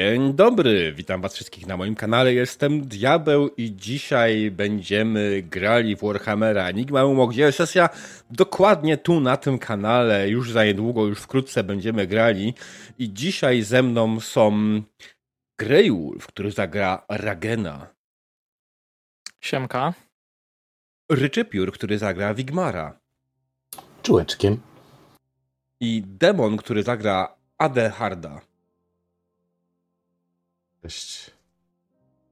Dzień dobry, witam was wszystkich na moim kanale, jestem Diabeł i dzisiaj będziemy grali w Warhammera Enigma Umo, gdzie sesja dokładnie tu na tym kanale, już za niedługo, już wkrótce będziemy grali i dzisiaj ze mną są Greywolf, który zagra Ragena. Siemka. Ryczypiór, który zagra Wigmara. Czułeczkiem. I Demon, który zagra Adelharda. Cześć.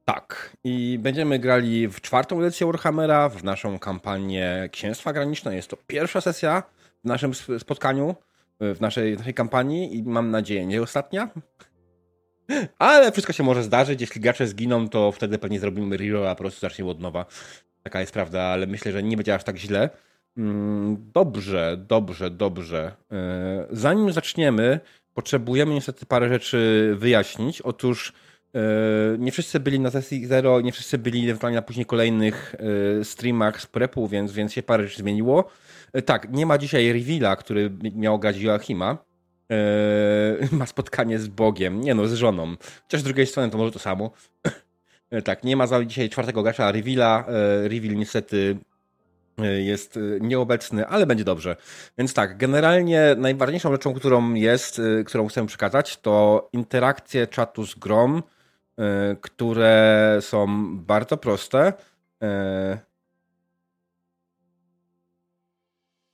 Tak. I będziemy grali w czwartą edycję Warhammera, w naszą kampanię Księstwa Graniczne. Jest to pierwsza sesja w naszym spotkaniu, w naszej, naszej kampanii i mam nadzieję nie ostatnia. Ale wszystko się może zdarzyć. Jeśli gracze zginą, to wtedy pewnie zrobimy reroll, a po prostu zaczniemy od nowa. Taka jest prawda, ale myślę, że nie będzie aż tak źle. Mm, dobrze, dobrze, dobrze. E, zanim zaczniemy, potrzebujemy niestety parę rzeczy wyjaśnić. Otóż nie wszyscy byli na sesji Zero, nie wszyscy byli ewentualnie na później kolejnych e, streamach z prepu, więc, więc się parę rzeczy zmieniło. Tak, nie ma dzisiaj Reveala, który miał grać Joachima. Ma spotkanie z Bogiem, nie no, z żoną. Chociaż z drugiej strony to może to samo. Tak, nie ma dzisiaj czwartego gracza Reveala. Reveal niestety jest nieobecny, ale będzie dobrze. Więc tak, generalnie najważniejszą rzeczą, którą jest, którą chcę przekazać, to interakcje czatu z grom, które są bardzo proste.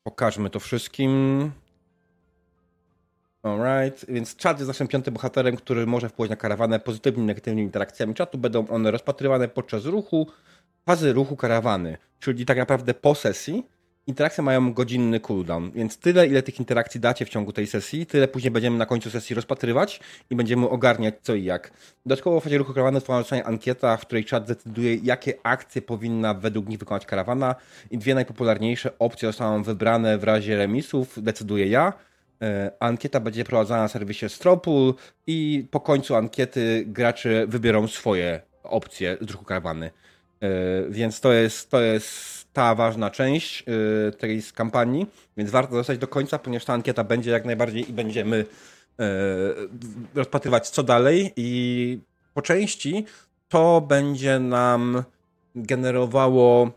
Pokażmy to wszystkim. Alright, więc czat jest naszym piątym bohaterem, który może wpływać na karawanę pozytywnymi, negatywnymi interakcjami czatu. Będą one rozpatrywane podczas ruchu, fazy ruchu karawany, czyli tak naprawdę po sesji, interakcje mają godzinny cooldown, więc tyle, ile tych interakcji dacie w ciągu tej sesji, tyle później będziemy na końcu sesji rozpatrywać i będziemy ogarniać co i jak. Dodatkowo w fazie ruchu karawany zostanie ankieta, w której czat decyduje, jakie akcje powinna według nich wykonać karawana i dwie najpopularniejsze opcje zostaną wybrane w razie remisów, decyduje ja. E, ankieta będzie prowadzona na serwisie Stropul i po końcu ankiety gracze wybiorą swoje opcje z ruchu karawany. E, więc to jest, to jest ta ważna część e, tej kampanii, więc warto zostać do końca, ponieważ ta ankieta będzie jak najbardziej i będziemy e, rozpatrywać co dalej i po części to będzie nam generowało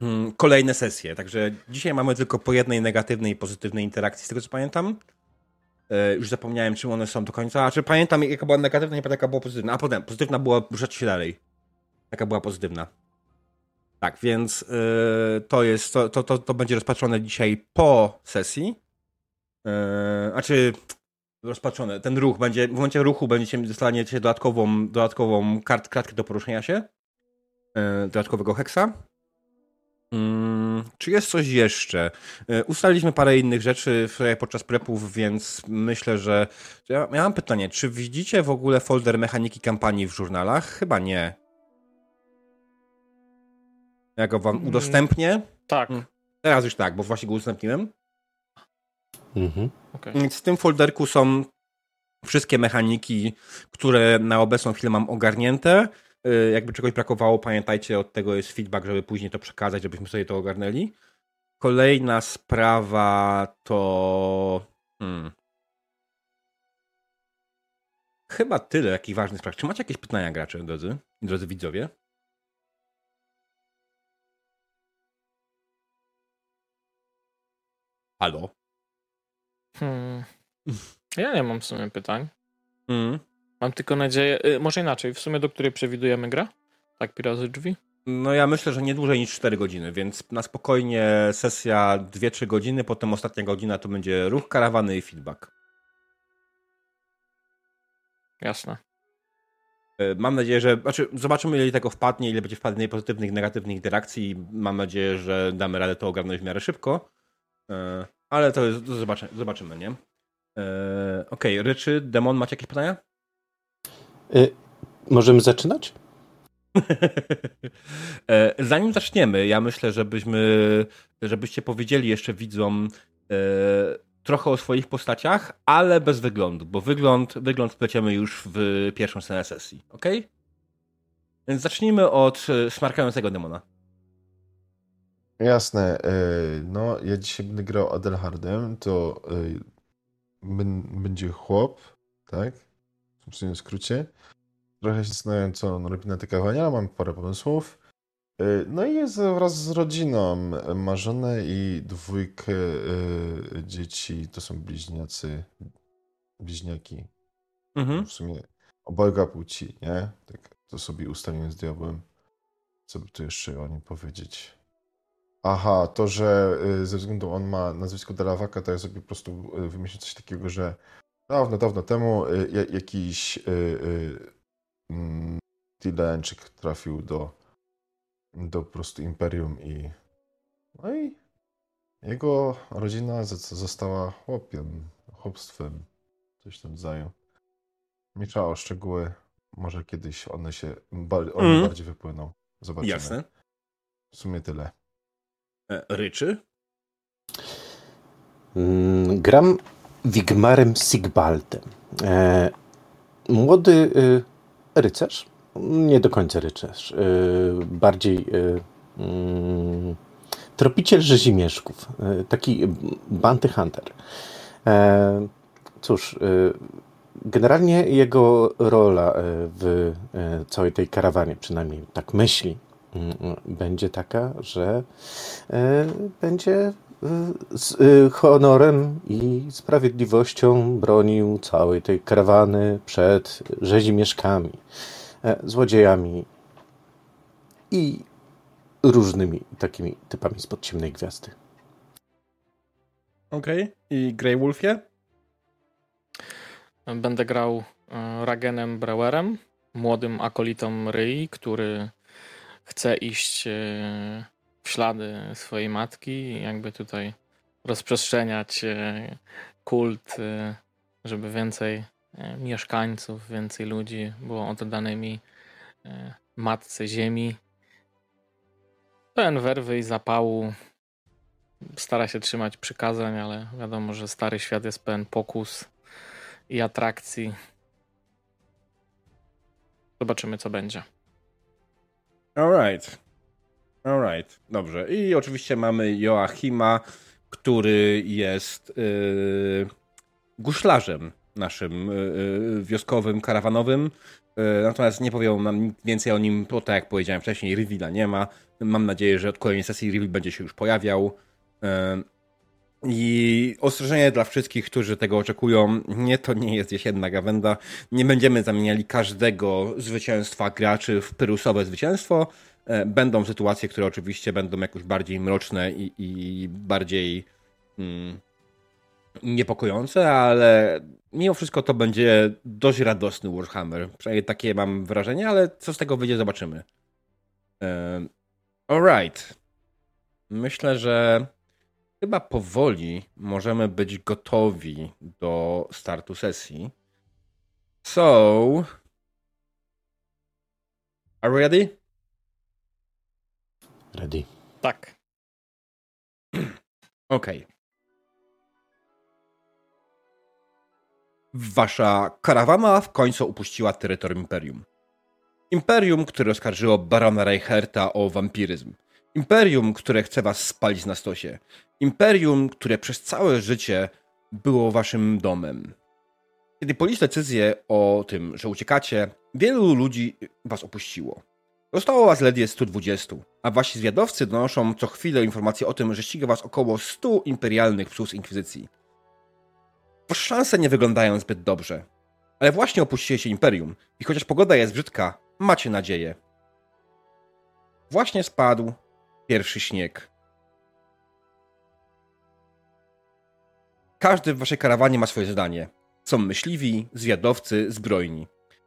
hmm, kolejne sesje. Także dzisiaj mamy tylko po jednej negatywnej i pozytywnej interakcji, z tego co pamiętam. Już zapomniałem, czym one są do końca. A czy pamiętam, jaka była negatywna, nie pamiętam, jaka była pozytywna. A potem, pozytywna była ruszać się dalej. Taka była pozytywna. Tak, więc yy, to jest, to, to, to, to będzie rozpatrzone dzisiaj po sesji. Yy, znaczy rozpatrzone, ten ruch będzie, w momencie ruchu będziecie dostaniecie dodatkową, dodatkową kart, kratkę do poruszenia się. Yy, dodatkowego heksa. Yy, czy jest coś jeszcze? Yy, ustaliliśmy parę innych rzeczy podczas prepów, więc myślę, że. Ja, ja mam pytanie, czy widzicie w ogóle folder mechaniki kampanii w żurnalach? Chyba nie. Ja go wam mm, udostępnię. Tak. Mm. Teraz już tak, bo właśnie go udostępniłem. Mhm. Okay. Więc w tym folderku są wszystkie mechaniki, które na obecną chwilę mam ogarnięte. Y, jakby czegoś brakowało, pamiętajcie, od tego jest feedback, żeby później to przekazać, żebyśmy sobie to ogarnęli. Kolejna sprawa to. Hmm. Chyba tyle takich ważnych spraw. Czy macie jakieś pytania, gracze, drodzy, drodzy widzowie? Halo? Hmm. Ja nie mam w sumie pytań. Hmm. Mam tylko nadzieję, y, może inaczej, w sumie do której przewidujemy grę? Tak, Pirazy drzwi? No ja myślę, że nie dłużej niż 4 godziny, więc na spokojnie sesja 2-3 godziny, potem ostatnia godzina to będzie ruch karawany i feedback. Jasne. Y, mam nadzieję, że. Znaczy, zobaczymy, ile tego wpadnie, ile będzie wpadnie pozytywnych, negatywnych interakcji. Mam nadzieję, że damy radę to ogarnąć w miarę szybko. E, ale to, jest, to zobaczy, zobaczymy, nie? E, okej, okay. Ryczy, Demon, macie jakieś pytania? Y możemy zaczynać? E, zanim zaczniemy, ja myślę, żebyśmy, żebyście powiedzieli jeszcze widzom trochę o swoich postaciach, ale bez wyglądu, bo wygląd, wygląd wpleciemy już w pierwszą scenę sesji, ok? Więc zacznijmy od smarkającego demona. Jasne. E, no, ja dzisiaj będę grał Adelhardem, to e, będzie chłop, tak? w skrócie. Trochę się zastanawiam, co on robi na te kawania, mam parę pomysłów. Y, no i jest wraz z rodziną. Ma żonę i dwójkę y, dzieci. To są bliźniacy, bliźniaki. Mhm. W sumie obojga płci, nie? Tak to sobie ustaliłem z diabłem. Co by tu jeszcze o nim powiedzieć? Aha, to, że y, ze względu on ma nazwisko Delawaka, to ja sobie po prostu wymyślił coś takiego, że dawno, dawno temu jakiś Tileńczyk mm, trafił do do po prostu imperium i no i jego rodzina została chłopiem, chłopstwem, coś tam zajął. Nie trzeba o szczegóły, może kiedyś one się, one mm. bardziej wypłyną. Zobaczymy. Jasne. W sumie tyle. E, Ryczy? Mm, gram Wigmarem Sigbaldem. E, młody y, rycerz, nie do końca rycerz. Bardziej mm, tropiciel rzezimieszków. Taki bounty hunter. E, cóż, generalnie jego rola w całej tej karawanie, przynajmniej tak myśli, będzie taka, że będzie z honorem i sprawiedliwością bronił całej tej karawany przed rzezimieszkami. E, złodziejami i różnymi takimi typami spod ciemnej gwiazdy. Okej. Okay. I Grey Wolfie? Będę grał e, Ragenem Brauerem, młodym akolitą Ryi, który chce iść e, w ślady swojej matki jakby tutaj rozprzestrzeniać kult, żeby więcej E, mieszkańców, więcej ludzi było oddanymi e, matce ziemi. Pełen werwy i zapału stara się trzymać przykazań, ale wiadomo, że stary świat jest pełen pokus i atrakcji. Zobaczymy, co będzie. Alright. Alright. Dobrze. I oczywiście mamy Joachima, który jest yy, naszym y, y, wioskowym, karawanowym. Y, natomiast nie powiem nam więcej o nim, bo tak jak powiedziałem wcześniej, Rivila nie ma. Mam nadzieję, że od kolejnej sesji Rivil będzie się już pojawiał. I ostrzeżenie dla wszystkich, którzy tego oczekują, nie, to nie jest jesienna gawenda. Nie będziemy zamieniali każdego zwycięstwa graczy w pyrusowe zwycięstwo. Będą sytuacje, które oczywiście będą jakoś bardziej mroczne i, i bardziej mm, niepokojące, ale mimo wszystko to będzie dość radosny Warhammer. Przynajmniej takie mam wrażenie, ale co z tego wyjdzie, zobaczymy. Um, alright. Myślę, że chyba powoli możemy być gotowi do startu sesji. So. Are we ready? Ready. Tak. Okej. Okay. Wasza karawana w końcu upuściła terytorium Imperium. Imperium, które oskarżyło barona Reicherta o wampiryzm. Imperium, które chce was spalić na stosie. Imperium, które przez całe życie było waszym domem. Kiedy podjęliście decyzję o tym, że uciekacie, wielu ludzi was opuściło. Zostało was ledwie 120, a wasi zwiadowcy donoszą co chwilę informacje o tym, że ściga was około 100 imperialnych psów z Inkwizycji. Szanse nie wyglądają zbyt dobrze. Ale właśnie opuściliście Imperium i chociaż pogoda jest brzydka, macie nadzieję. Właśnie spadł pierwszy śnieg. Każdy w waszej karawanie ma swoje zadanie. Są myśliwi, zwiadowcy, zbrojni.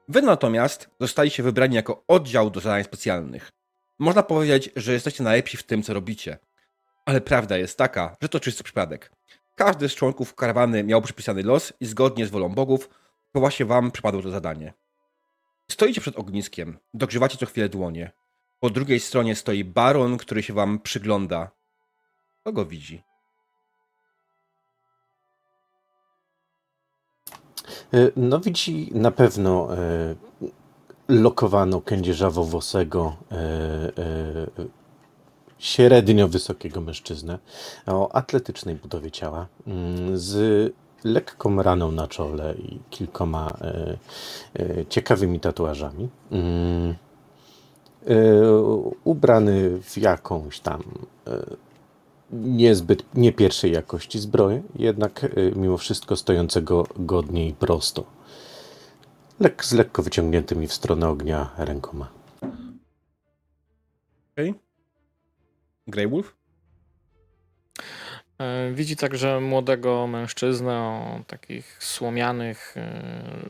Wy natomiast zostaliście wybrani jako oddział do zadań specjalnych. Można powiedzieć, że jesteście najlepsi w tym, co robicie. Ale prawda jest taka, że to czysty przypadek. Każdy z członków karawany miał przypisany los i zgodnie z wolą bogów, to właśnie wam przypadło to zadanie. Stoicie przed ogniskiem, dogrzewacie co chwilę dłonie. Po drugiej stronie stoi baron, który się wam przygląda. Kogo widzi? E, no widzi na pewno e, lokowano kędzierzawo-włosego e, e, średnio wysokiego mężczyznę o atletycznej budowie ciała, mm, z lekką raną na czole i kilkoma ciekawymi tatuażami. Mm, ubrany w jakąś tam niezbyt, nie pierwszej jakości zbroję, jednak mimo wszystko stojącego godnie i prosto. Lek, z lekko wyciągniętymi w stronę ognia rękoma. Okej. Okay. Grey Wolf? E, widzi także młodego mężczyznę o takich słomianych, e,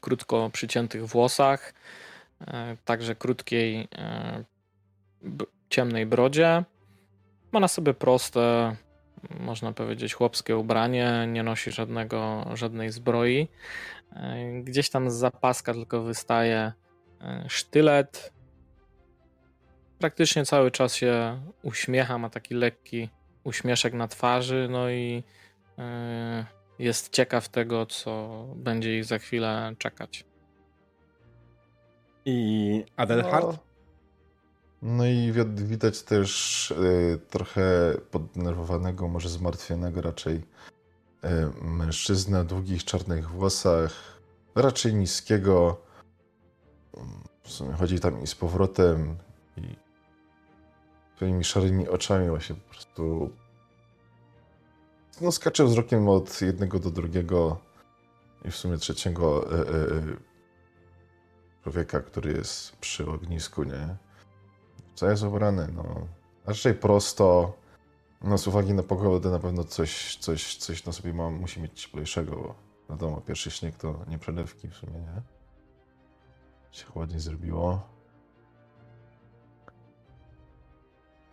krótko przyciętych włosach, e, także krótkiej, ciemnej brodzie. Ma na sobie proste, można powiedzieć, chłopskie ubranie, nie nosi żadnego, żadnej zbroi. Gdzieś tam z zapaska tylko wystaje sztylet. Praktycznie cały czas się uśmiecha, ma taki lekki uśmieszek na twarzy, no i e, jest ciekaw tego, co będzie ich za chwilę czekać. I Adelhard? No, no i widać też y, trochę poddenerwowanego, może zmartwionego raczej y, mężczyznę o długich czarnych włosach, raczej niskiego. W sumie chodzi tam i z powrotem i swoimi szarymi oczami właśnie po prostu no, skacze wzrokiem od jednego do drugiego i w sumie trzeciego e, człowieka, który jest przy ognisku, nie? Co jest ubrany, no. Raczej prosto, no z uwagi na pogodę na pewno coś, coś, coś na sobie ma, musi mieć cieplejszego, bo wiadomo, pierwszy śnieg to nie przelewki w sumie, nie? Się chłodniej zrobiło.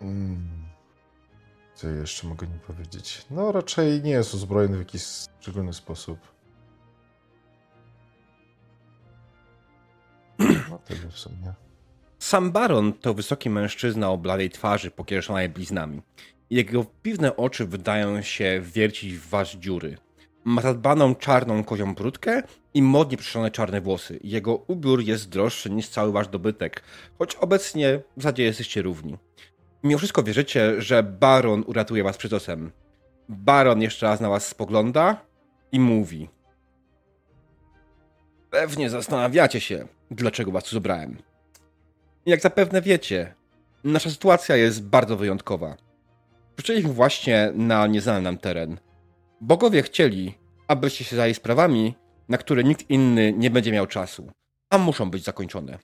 Mm. Co jeszcze mogę nie powiedzieć? No raczej nie jest uzbrojony w jakiś szczególny sposób. No w sumie. Sam baron to wysoki mężczyzna o bladej twarzy pokiereszonej bliznami. Jego piwne oczy wydają się wiercić w wasz dziury. Ma zadbaną czarną kozią brudkę i modnie przeszone czarne włosy. Jego ubiór jest droższy niż cały wasz dobytek, choć obecnie w zasadzie jesteście równi mimo wszystko wierzycie, że Baron uratuje was przed osem. Baron jeszcze raz na was spogląda i mówi. Pewnie zastanawiacie się, dlaczego was tu zebrałem. Jak zapewne wiecie, nasza sytuacja jest bardzo wyjątkowa. Przyszliśmy właśnie na nieznany nam teren. Bogowie chcieli, abyście się zajęli sprawami, na które nikt inny nie będzie miał czasu, a muszą być zakończone.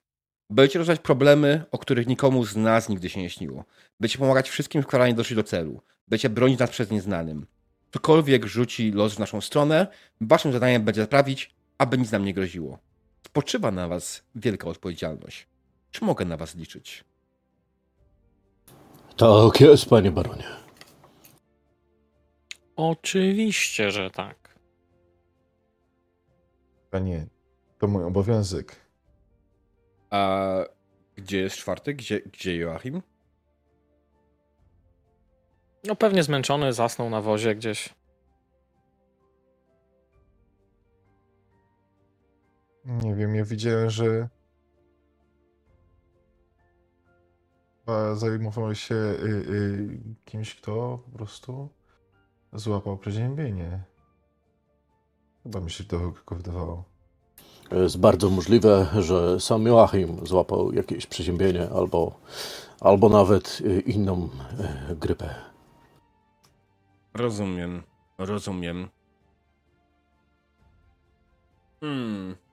Będziecie rozwiązać problemy, o których nikomu z nas nigdy się nie śniło. Będziecie pomagać wszystkim, którzy nie doszli do celu. Będziecie bronić nas przed nieznanym. Cokolwiek rzuci los w naszą stronę, waszym zadaniem będzie sprawić, aby nic nam nie groziło. Spoczywa na was wielka odpowiedzialność. Czy mogę na was liczyć? Tak jest, panie baronie. Oczywiście, że tak. Panie, to mój obowiązek. A gdzie jest czwarty? Gdzie, gdzie Joachim? No pewnie zmęczony, zasnął na wozie gdzieś. Nie wiem, ja widziałem, że zajmował się y, y, kimś, kto po prostu złapał przeziębienie. Chyba mi się to tylko wydawało. Jest bardzo możliwe, że sam Joachim złapał jakieś przeziębienie albo, albo nawet y, inną y, grypę. Rozumiem, rozumiem. Hmm.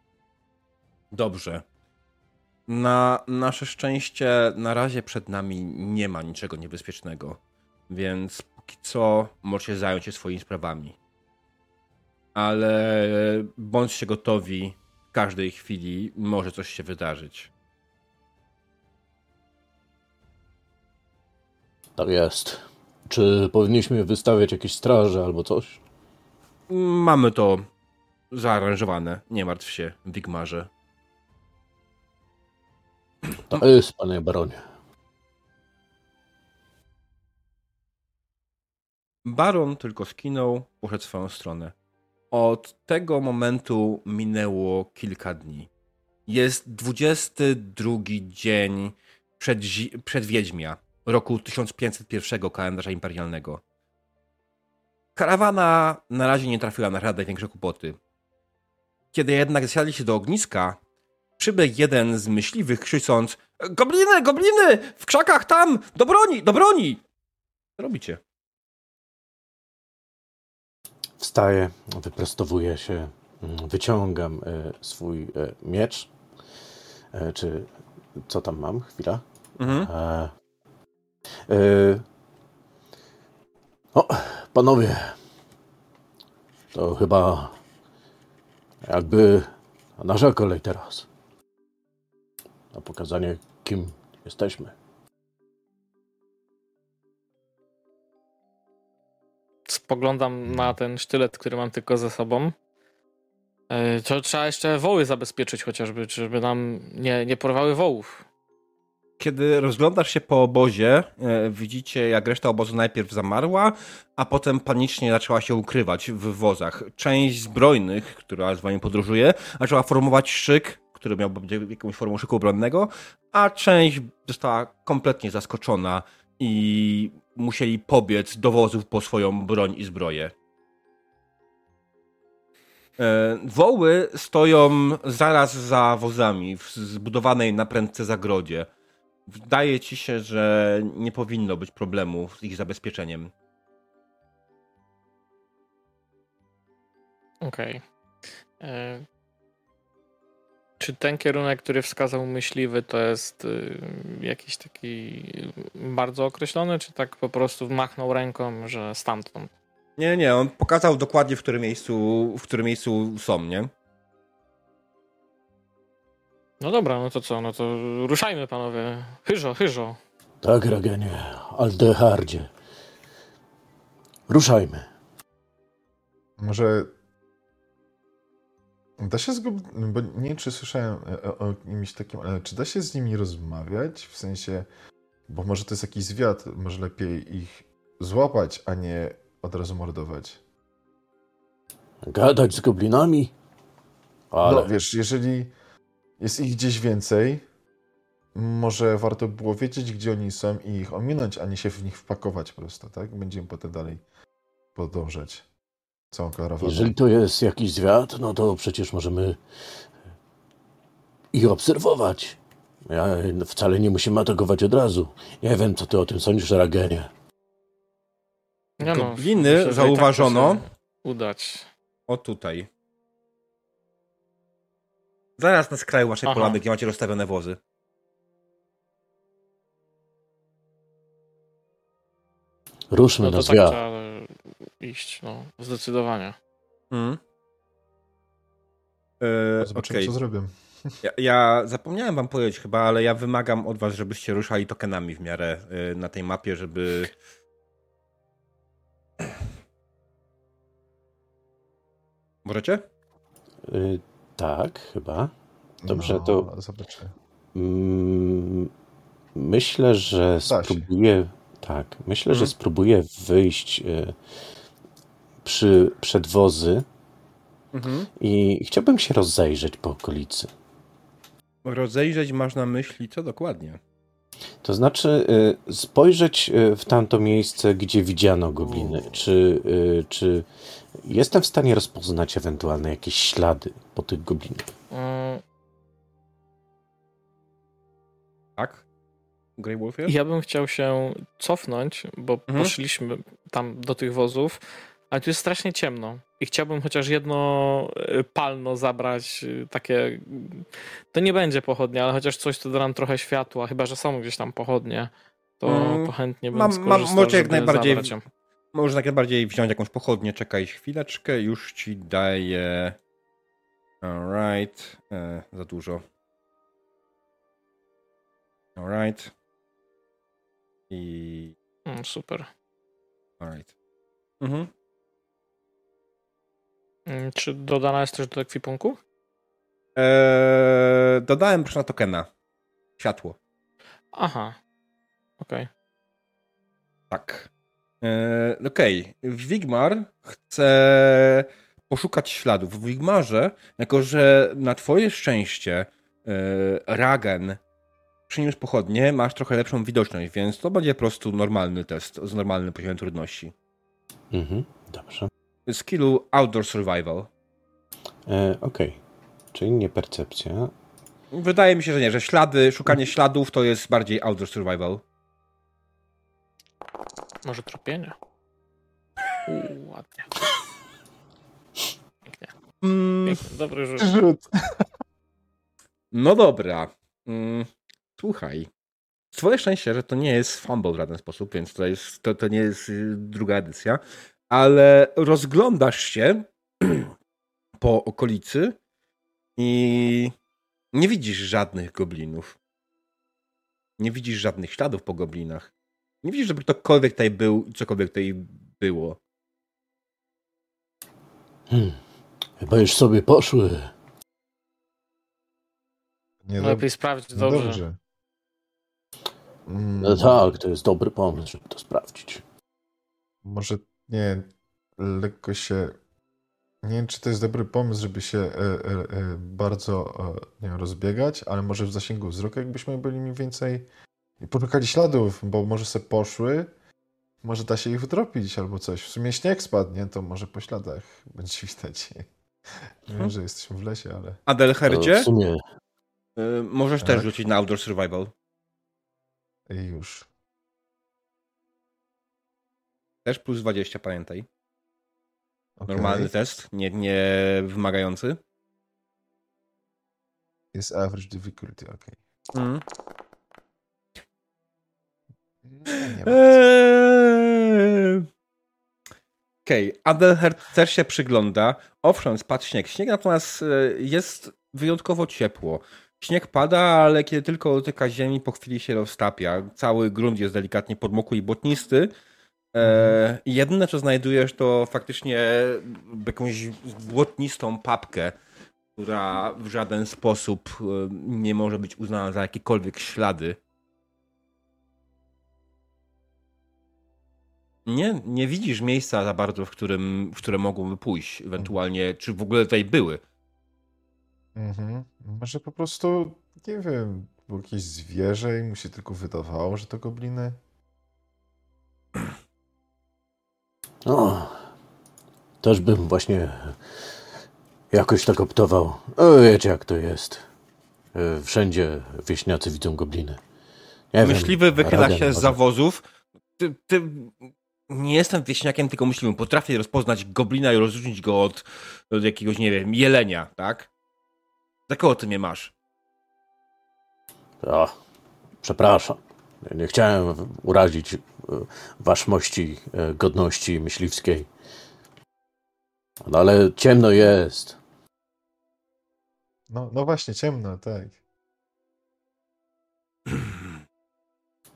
Dobrze. Na nasze szczęście na razie przed nami nie ma niczego niebezpiecznego, więc póki co możecie zająć się swoimi sprawami. Ale bądźcie gotowi każdej chwili może coś się wydarzyć. Tak jest. Czy powinniśmy wystawiać jakieś straże albo coś? Mamy to zaaranżowane. Nie martw się, Wigmarze. To jest, panie baronie. Baron tylko skinął, poszedł w swoją stronę. Od tego momentu minęło kilka dni. Jest 22 dzień przed, przed Wiedźmia, roku 1501 kalendarza imperialnego. Karawana na razie nie trafiła na żadne większe kłopoty. Kiedy jednak zsiadli się do ogniska, przybiegł jeden z myśliwych, krzycząc Gobliny, gobliny! W krzakach tam! Do broni, do broni! Co robicie? Wstaję, wyprostowuję się, mm, wyciągam e, swój e, miecz. E, czy co tam mam? Chwila. Mhm. E, e, o, panowie, to chyba jakby nasza kolej teraz. Na pokazanie, kim jesteśmy. Spoglądam na ten sztylet, który mam tylko ze sobą. E, To trzeba jeszcze woły zabezpieczyć chociażby, żeby nam nie, nie porwały wołów. Kiedy rozglądasz się po obozie, e, widzicie jak reszta obozu najpierw zamarła, a potem panicznie zaczęła się ukrywać w wozach. Część zbrojnych, która z wami podróżuje, zaczęła formować szyk, który miał być jakąś formą szyku obronnego, a część została kompletnie zaskoczona i musieli pobiec do wozów po swoją broń i zbroję. E, Woły stoją zaraz za wozami w zbudowanej na prędce zagrodzie. Wydaje ci się, że nie powinno być problemu z ich zabezpieczeniem. Okej. E, Czy ten kierunek, który wskazał myśliwy, to jest y, jakiś taki bardzo określony, czy tak po prostu machnął ręką, że stamtąd? Nie, nie, on pokazał dokładnie, w którym miejscu, w którym miejscu są, nie? No dobra, no to co? No to ruszajmy, panowie. Chyżo, chyżo. Tak, Ragenie, Aldehardzie. Ruszajmy. Może da się z gob- bo nie wiem, czy słyszałem e, o, o kimś takim, ale czy da się z nimi rozmawiać? W sensie, bo może to jest jakiś zwiat, może lepiej ich złapać, a nie od razu mordować. Gadać z goblinami? Ale No wiesz, jeżeli jest ich gdzieś więcej, może warto było wiedzieć, gdzie oni są i ich ominąć, a nie się w nich wpakować prosto, tak? Będziemy potem dalej podążać całą karawanę. jeżeli to jest jakiś zwiat, no to przecież możemy ich obserwować. Ja, wcale nie musimy atakować od razu. Nie wiem, co ty o tym sądzisz, Ragenie. Nie no, Gobliny myślę, tak zauważono. się Udać. O tutaj. Zaraz na skraju waszej Aha. polany, gdzie macie rozstawione wozy. Ruszmy No na tak zwiat. Iść, no, zdecydowanie. Mm. E, Zobaczymy, okej. co zrobię. Ja, ja zapomniałem wam powiedzieć chyba, ale ja wymagam od was, żebyście ruszali tokenami w miarę y, na tej mapie, żeby... Możecie? Y, tak, chyba. Dobrze, no, to- Zobaczę. Mm, myślę, że spróbuję. Tak, myślę, że Mhm. spróbuję wyjść y, przy przedwozy Mhm. i chciałbym się rozejrzeć po okolicy. Rozejrzeć masz na myśli co dokładnie? To znaczy y, spojrzeć y, w tamto miejsce, gdzie widziano gobliny. Czy, czy jestem w stanie rozpoznać ewentualne jakieś ślady po tych goblinach? Mm, Tak? Grey Wolfie? Ja bym chciał się cofnąć, bo Mhm. poszliśmy tam do tych wozów, ale tu jest strasznie ciemno. I chciałbym chociaż jedno y, palno zabrać, y, takie. To nie będzie pochodnia, ale chociaż coś, co da nam trochę światła, chyba że są gdzieś tam pochodnie, to, Mm, to chętnie bym mam- mam- skorzystał, możecie jak żeby najbardziej-. Możesz jak najbardziej wziąć jakąś pochodnię, czekaj chwileczkę, już ci daję. Alright. E, za dużo. Alright. I. Mm, super. Alright. Mhm. Mm, Czy dodana jest też do ekwipunku? Eee, dodałem proszę na tokena. Światło. Aha. Okej. Tak. Eee, Okej. Wigmar chce poszukać śladów. W Wigmarze, jako że na twoje szczęście eee, Ragen przyniósł pochodnie, masz trochę lepszą widoczność, więc to będzie po prostu normalny test z normalnym poziomem trudności. Mhm, Dobrze. skillu Outdoor Survival. E, Okej. Czyli nie percepcja. Wydaje mi się, że nie, że ślady, szukanie śladów to jest bardziej Outdoor Survival. Może tropienie? Uuu, ładnie. Pięknie. Mm, Pięknie. Dobry rzut. Rzut. no dobra. Słuchaj. Twoje szczęście, że to nie jest fumble w żaden sposób, więc to, jest, to, to nie jest y, druga edycja, ale rozglądasz się po okolicy i nie widzisz żadnych goblinów. Nie widzisz żadnych śladów po goblinach. Nie widzisz, żeby ktokolwiek tutaj był i cokolwiek tutaj było. Hmm. Chyba już sobie poszły. Nie, No Lepiej sprawdzić no dobrze. dobrze. Mm, No tak, to jest dobry pomysł, żeby to sprawdzić. Może nie, lekko się. Nie wiem, czy to jest dobry pomysł, żeby się e, e, e, bardzo e, nie wiem, rozbiegać, ale może w zasięgu wzroku, jakbyśmy byli mniej więcej i poszukali śladów, bo może se poszły, może da się ich wytropić albo coś. W sumie śnieg spadnie, to może po śladach będzie widać. Nie wiem, że jesteśmy w lesie, ale. Adelherdzie, w sumie y, możesz Tak. też rzucić na Outdoor Survival. Już. Też plus 20, pamiętaj. Okej. Normalny test, nie, nie wymagający. Jest average difficulty, ok. Mm. Nie, nie. Eee. Okej, okay. Też się przygląda. Owszem, spadł śnieg. Śnieg natomiast e, jest wyjątkowo ciepło. Śnieg pada, ale kiedy tylko dotyka ziemi, po chwili się roztapia. Cały grunt jest delikatnie podmokły i błotnisty. E, jedyne, co znajdujesz, to faktycznie jakąś błotnistą papkę, która w żaden sposób e, nie może być uznana za jakiekolwiek ślady. Nie, nie widzisz miejsca za bardzo, w którym, w które mogłyby pójść, ewentualnie, czy w ogóle tutaj były. Mhm. Może po prostu, nie wiem, było jakieś zwierzę i mu się tylko wydawało, że to gobliny. No, też bym właśnie jakoś tak optował. O, wiecie jak to jest. E, Wszędzie wieśniacy widzą gobliny. Nie Myśliwy wiem, wychyla się z może- zawozów. Ty, ty, nie jestem wieśniakiem, tylko myśliwym. Potrafię rozpoznać goblina i rozróżnić go od, od jakiegoś, nie wiem, jelenia, tak? Za kogo ty mnie masz? O, przepraszam. Nie chciałem urazić e, waszmości e, godności myśliwskiej. No ale ciemno jest. No, no właśnie, ciemno, tak.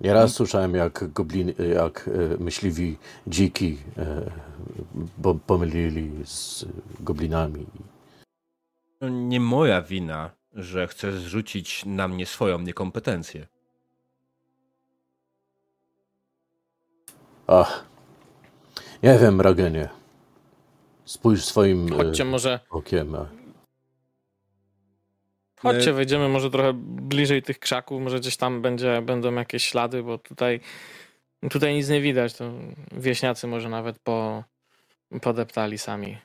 Nieraz słyszałem, jak gobliny, jak e, myśliwi dziki pomylili z goblinami. To nie moja wina, że chcesz zrzucić na mnie swoją niekompetencję. Ach, nie wiem, Ragenie. Spójrz swoim e, Chodźcie może, okiem. chodźcie, My- wejdziemy może trochę bliżej tych krzaków, może gdzieś tam będzie, będą jakieś ślady, bo tutaj, tutaj nic nie widać. To wieśniacy może nawet po, podeptali sami.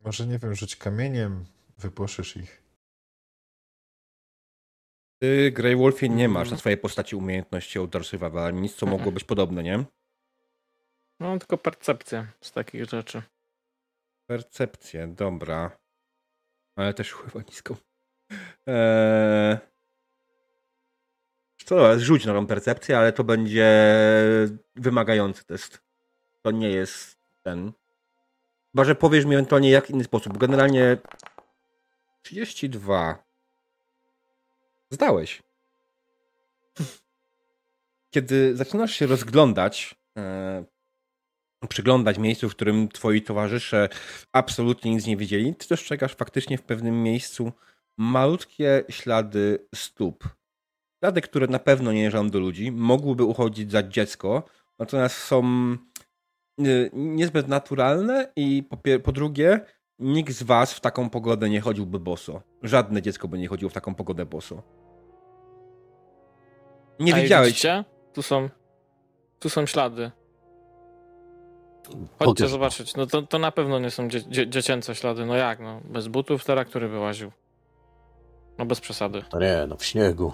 Może, nie wiem, rzuć kamieniem, wypłoszysz ich. Ty, Grey Wolfie, nie masz na swojej postaci umiejętności Outdoor Survival, ani nic, co mogło być podobne, nie? No tylko percepcję z takich rzeczy. Percepcję, dobra. Ale też chyba niską. Eee... Co, dobra, rzuć na tą percepcję, ale to będzie wymagający test. To nie jest ten. Chyba, że powiesz mi ewentualnie jak inny sposób. Generalnie 32. Zdałeś. Kiedy zaczynasz się rozglądać, e, przyglądać miejscu, w którym twoi towarzysze absolutnie nic nie widzieli, ty dostrzegasz faktycznie w pewnym miejscu malutkie ślady stóp. Ślady, które na pewno nie należą do ludzi, mogłyby uchodzić za dziecko, natomiast są niezbyt naturalne i po, po drugie, nikt z was w taką pogodę nie chodziłby boso. Żadne dziecko by nie chodziło w taką pogodę boso. Nie A widziałeś. Widzicie? Tu są, tu są ślady. Chodźcie zobaczyć. No to, to na pewno nie są dzie dzie dziecięce ślady. No jak, no? Bez butów teraz, który wyłaził. No bez przesady. To nie, no w śniegu.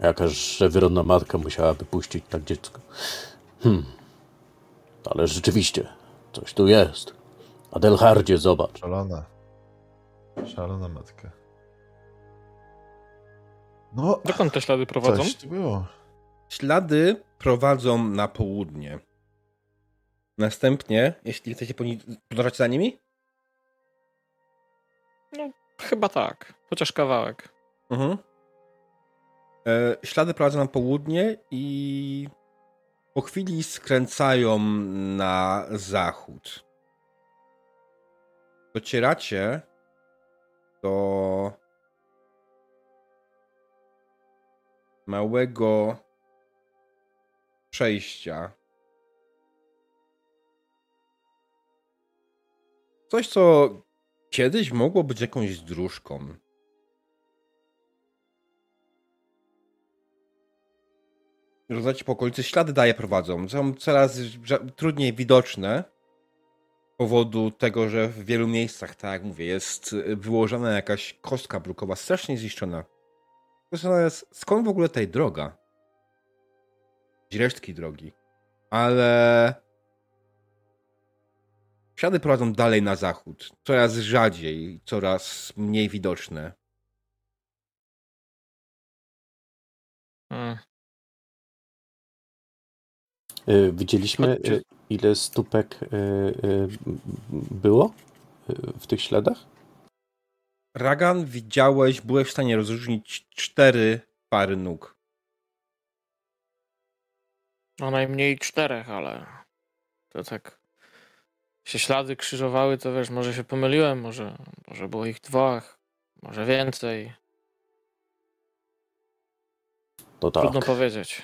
Jakaż wyrodna matka musiałaby puścić tak dziecko. Hmm. Ale rzeczywiście, coś tu jest. Adelhardzie, zobacz. Szalona. Szalona matka. No, Dokąd te ślady prowadzą? coś tu było. Ślady prowadzą na południe. Następnie, jeśli chcecie podążać za nimi, Chyba tak. Chociaż kawałek. Mhm. E, ślady prowadzą na południe i po chwili skręcają na zachód. Docieracie do małego przejścia. Coś, co kiedyś mogło być jakąś dróżką. Rozmawiacie po okolicy, ślady daje prowadzą. Są coraz trudniej widoczne z powodu tego, że w wielu miejscach, tak jak mówię, jest y, wyłożona jakaś kostka brukowa, strasznie zniszczona. Jest, skąd w ogóle tej droga? Resztki drogi. Ale ślady prowadzą dalej na zachód. Coraz rzadziej, coraz mniej widoczne. Widzieliśmy, Chodźcie. y, ile stópek y, y, było y, w tych śladach? Ragan, widziałeś, byłeś w stanie rozróżnić cztery pary nóg. No najmniej czterech, ale to tak się ślady krzyżowały, to wiesz, może się pomyliłem, może, może było ich dwóch, może więcej. To tak. Trudno powiedzieć.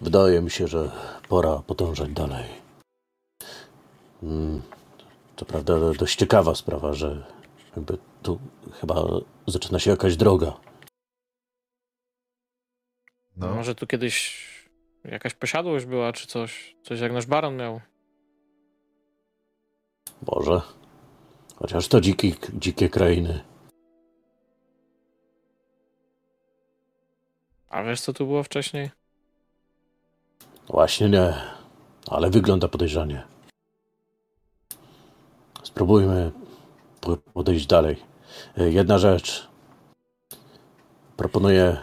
Wydaje mi się, że pora podążać dalej. Mm, To prawda dość ciekawa sprawa, że jakby tu chyba zaczyna się jakaś droga. No, Może tu kiedyś jakaś posiadłość była, czy coś, coś jak nasz baron miał. Może. Chociaż to dziki, dzikie krainy. A wiesz, co tu było wcześniej? Właśnie nie, ale wygląda podejrzanie. Spróbujmy po- podejść dalej. E, Jedna rzecz. Proponuję,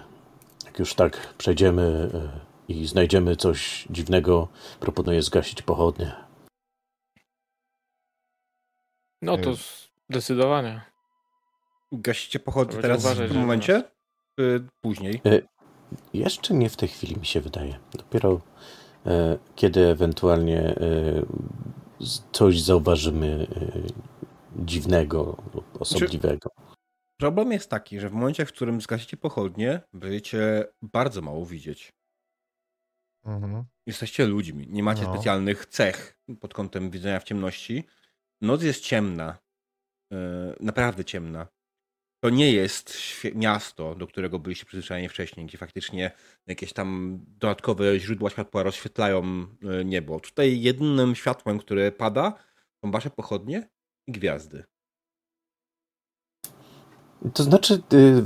jak już tak przejdziemy e, i znajdziemy coś dziwnego, proponuję zgasić pochodnie. No to Ej. zdecydowanie. Gasicie pochodnie Trzeba teraz uważać, w tym momencie? Czy później? Jeszcze nie w tej chwili mi się wydaje. Dopiero e, kiedy ewentualnie e, coś zauważymy e, dziwnego, lub osobliwego. Problem jest taki, że w momencie, w którym zgasicie pochodnie, będziecie bardzo mało widzieć. mhm. Jesteście ludźmi, nie macie No. specjalnych cech pod kątem widzenia w ciemności. Noc jest ciemna. Yy, naprawdę ciemna. To nie jest miasto, do którego byliście przyzwyczajeni wcześniej, gdzie faktycznie jakieś tam dodatkowe źródła światła rozświetlają yy, niebo. Tutaj jedynym światłem, które pada, są wasze pochodnie i gwiazdy. To znaczy, y,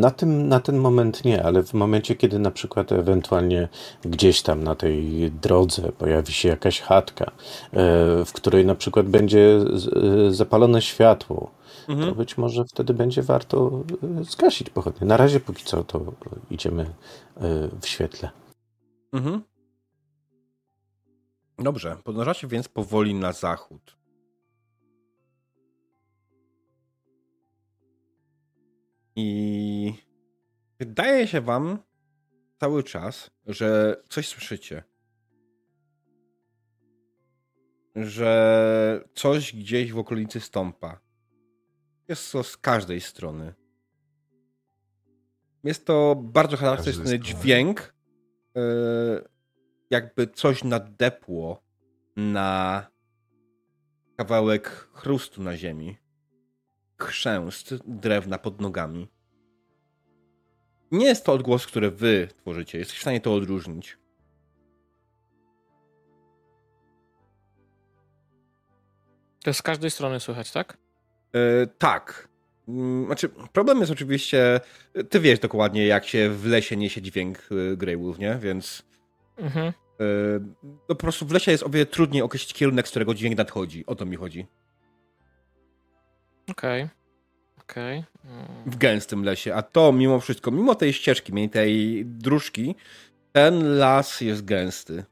na, tym, na ten moment nie, ale w momencie, kiedy na przykład ewentualnie gdzieś tam na tej drodze pojawi się jakaś chatka, e, w której na przykład będzie e, zapalone światło, to Mhm. być może wtedy będzie warto e, zgasić pochodnie. Na razie póki co to idziemy e, w świetle. Mhm. Dobrze, podążacie więc powoli na zachód. I wydaje się wam cały czas, że coś słyszycie. Że coś gdzieś w okolicy stąpa. Jest to z każdej strony. Jest to bardzo charakterystyczny dźwięk, e, jakby coś nadepło na kawałek chrustu na ziemi. Chrzęst drewna pod nogami. Nie jest to odgłos, który wy tworzycie. Jesteś w stanie to odróżnić. To z każdej strony słychać, tak? E, tak. Mm, Znaczy, problem jest oczywiście, ty wiesz dokładnie, jak się w lesie niesie dźwięk e, Grey Wolf, nie? Więc Mhm. e, no po prostu w lesie jest o wiele trudniej określić kierunek, z którego dźwięk nadchodzi. O to mi chodzi. Okej. Okej. Mm. W gęstym lesie. A to mimo wszystko, mimo tej ścieżki, mimo tej dróżki, ten las jest gęsty.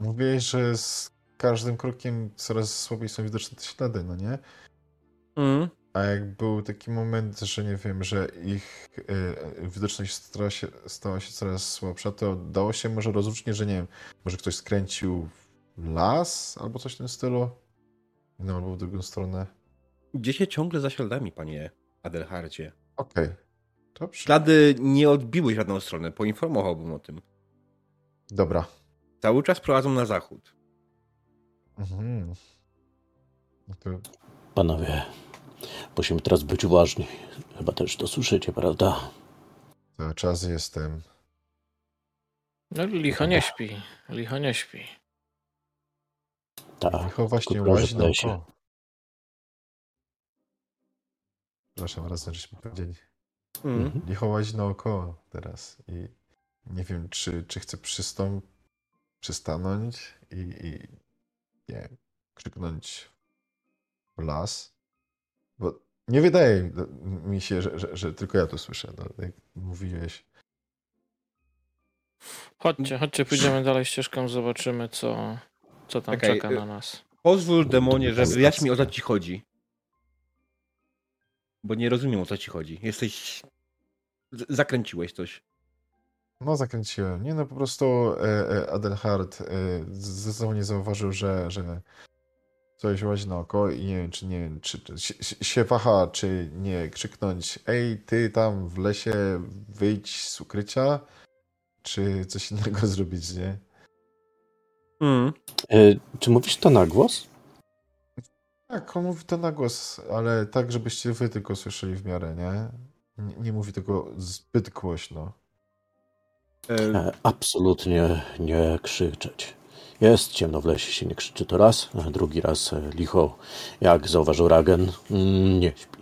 Mówiłeś, że z każdym krokiem coraz słabiej są widoczne te ślady, no nie? Mm. A jak był taki moment, że nie wiem, że ich y, widoczność stała się, stała się coraz słabsza, to dało się może rozróżnić, że nie wiem, może ktoś skręcił w las albo coś w tym stylu? No, albo w drugą stronę. Gdzie się ciągle za śladami, panie Adelhardzie? Okej. Dobrze. Ślady nie odbiły w żadną stronę, poinformowałbym o tym. Dobra. Cały czas prowadzą na zachód. Mhm. No to Panowie, musimy teraz być uważni. Chyba też to słyszycie, prawda? cały czas jestem. No, licho nie śpi. Licho nie śpi. Tak. Licho właśnie łazi naokoło. Przepraszam, razem żeśmy powiedzieli. Mhm. Licho łazi naokoło teraz i nie wiem, czy, czy chcę przystąp, przystanąć i, i nie krzyknąć w las, bo nie wydaje mi się, że, że, że tylko ja to słyszę, no, jak mówiłeś. Chodźcie, chodźcie, pójdziemy dalej ścieżką, zobaczymy, co, co tam Czekaj, czeka y- na nas. Pozwól, demonie, że wyjaśnij mi o co ci chodzi. Bo nie rozumiem o co ci chodzi. Jesteś... z- Zakręciłeś coś. No, zakręciłem. Nie, no po prostu e, e, Adelhard e, zdecydowanie zauważył, że, że coś łazi naokoło i nie wiem, czy nie wiem, czy, czy się, się waha, czy nie krzyknąć ej, ty tam w lesie wyjdź z ukrycia, czy coś innego zrobić, nie? Mm. E, czy mówisz to na głos? Tak, on mówi to na głos, ale tak, żebyście wy tylko słyszeli w miarę, nie? Nie, nie mówi tego zbyt głośno. E, E, absolutnie nie krzyczeć. Jest ciemno w lesie, się nie krzyczy to raz, a drugi raz e, licho, jak zauważył Ragen, mm, nie śpi.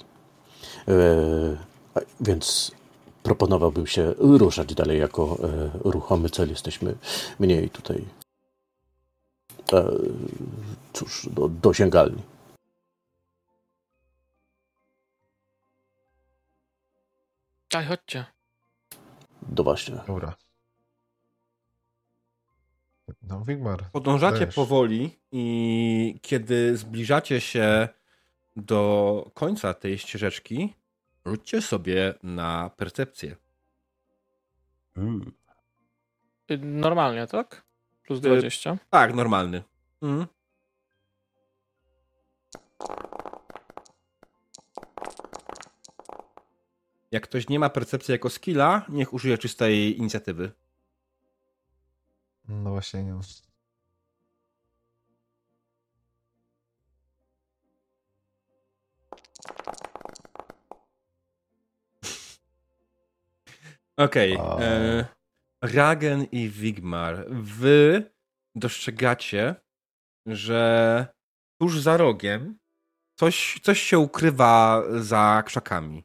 Więc proponowałbym się ruszać dalej jako ruchomy cel. Jesteśmy mniej tutaj, cóż, do, dosięgalni. Daj, chodźcie. Do właśnie. Dobra. No, Wigmar. Podążacie dajesz. powoli i kiedy zbliżacie się do końca tej ścieżeczki, rzućcie sobie na percepcję. Y, Normalnie, tak? Plus Y, 20. Tak, normalny. Mhm. Jak ktoś nie ma percepcji jako skilla, niech użyje czystej inicjatywy. No właśnie, nie. Okej. A. e, Ragen i Wigmar, wy dostrzegacie, że tuż za rogiem coś, coś się ukrywa za krzakami.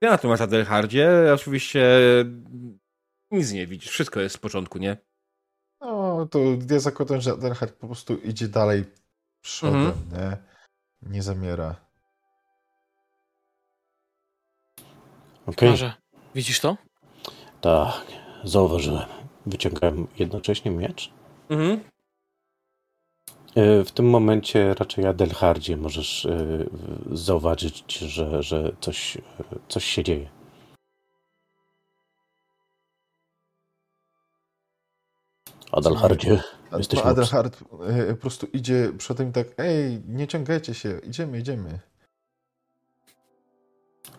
Ja natomiast Adelhardzie oczywiście nic nie widzisz. Wszystko jest w porządku, nie? No, to ja zakładam, że Adelhard po prostu idzie dalej przodem, Mhm. nie? Nie zamiera. Okej, Może. Widzisz to? tak, zauważyłem. Wyciągałem jednocześnie miecz. Mhm. E, W tym momencie raczej Adelhardzie możesz e, zauważyć, że, że coś, e, coś się dzieje. Adelhardzie, A, Jesteśmy Adelhard e, po prostu idzie przodem i tak, ej, nie ciągajcie się, idziemy, idziemy.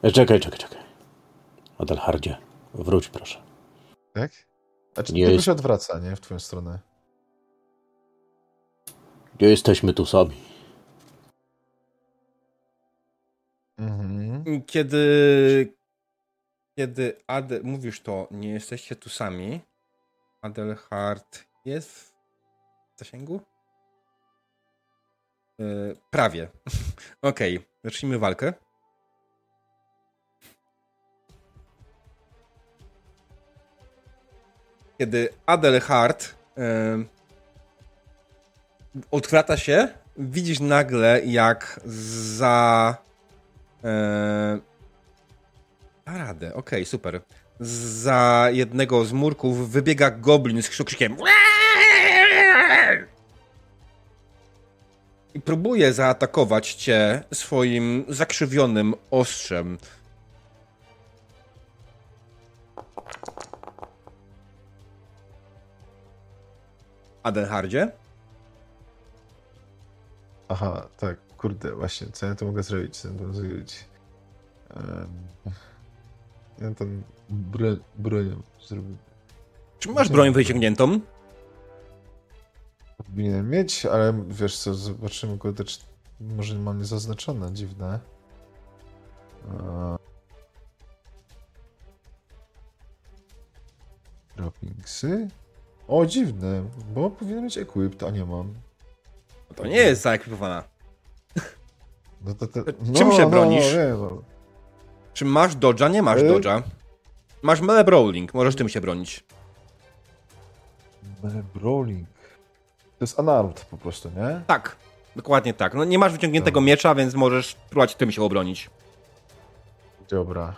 E, czekaj, czekaj, czekaj. Adelhardzie, wróć proszę. Tak? A czy Nie jest- się odwraca, nie? W twoją stronę. Nie jesteśmy tu sami. Mhm. Kiedy, kiedy Adel, mówisz to, nie jesteście tu sami, Adelhard jest w zasięgu? Yy, prawie. Okej, okay. zacznijmy walkę. Kiedy Adelhard yy, się, widzisz nagle, jak za. Da radę, okej, okay, super. Za jednego z murków wybiega goblin z krzykiem. I próbuje zaatakować cię swoim zakrzywionym ostrzem. Adenhardzie? Aha, tak, kurde, właśnie, co ja to mogę zrobić? Co ja to mogę zrobić? Um, ja tam broń, bronią. Czy masz broń wyciągniętą? Powinienem mieć, ale wiesz co, zobaczymy, kurde, czy może mam niezaznaczone, dziwne. Droppingsy? O, dziwne, bo powinien mieć equipped, a nie mam. To nie jest zaekwipowana. No to, to, no, Czym się no, bronisz? No, no. Czy masz dodża? Nie masz y dodża. Masz melee brawling, możesz tym się bronić. Melee brawling. To jest unarmed po prostu, nie? Tak, dokładnie tak. No nie masz wyciągniętego no. miecza, więc możesz próbować tym się obronić. Dobra.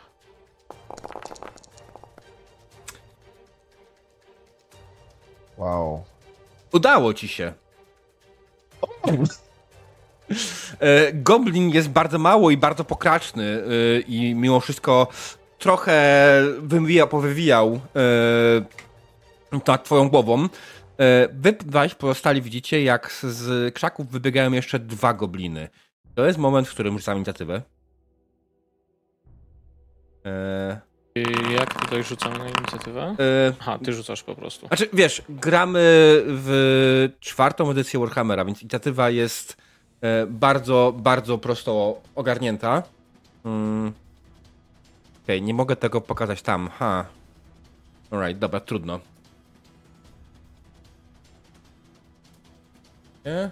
Wow. Udało ci się. E, Goblin jest bardzo mało i bardzo pokraczny e, i mimo wszystko trochę wywija, powywijał nad twoją głową. E, wy dwaj pozostali widzicie, jak z krzaków wybiegają jeszcze dwa gobliny. To jest moment, w którym rzucam inicjatywę. Jak tutaj rzucamy na inicjatywę? Aha, ty rzucasz po prostu. Znaczy, wiesz, gramy w czwartą edycję Warhammera, więc inicjatywa jest E, bardzo, bardzo prosto ogarnięta. Mm. Okay, nie mogę tego pokazać tam. Ha. Alright, dobra, trudno. Nie?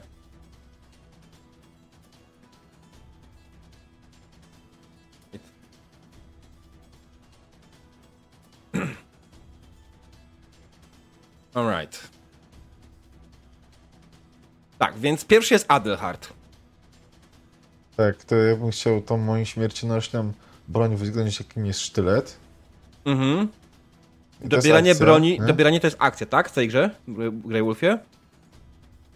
Alright. Tak, więc pierwszy jest Adelhard. Tak, to ja bym chciał tą moją śmiercionośną broń wyzgodnić, jakim jest sztylet. Mhm. Dobieranie akcja, broni, nie? dobieranie to jest akcja, tak? W tej grze, Grey Wolfie?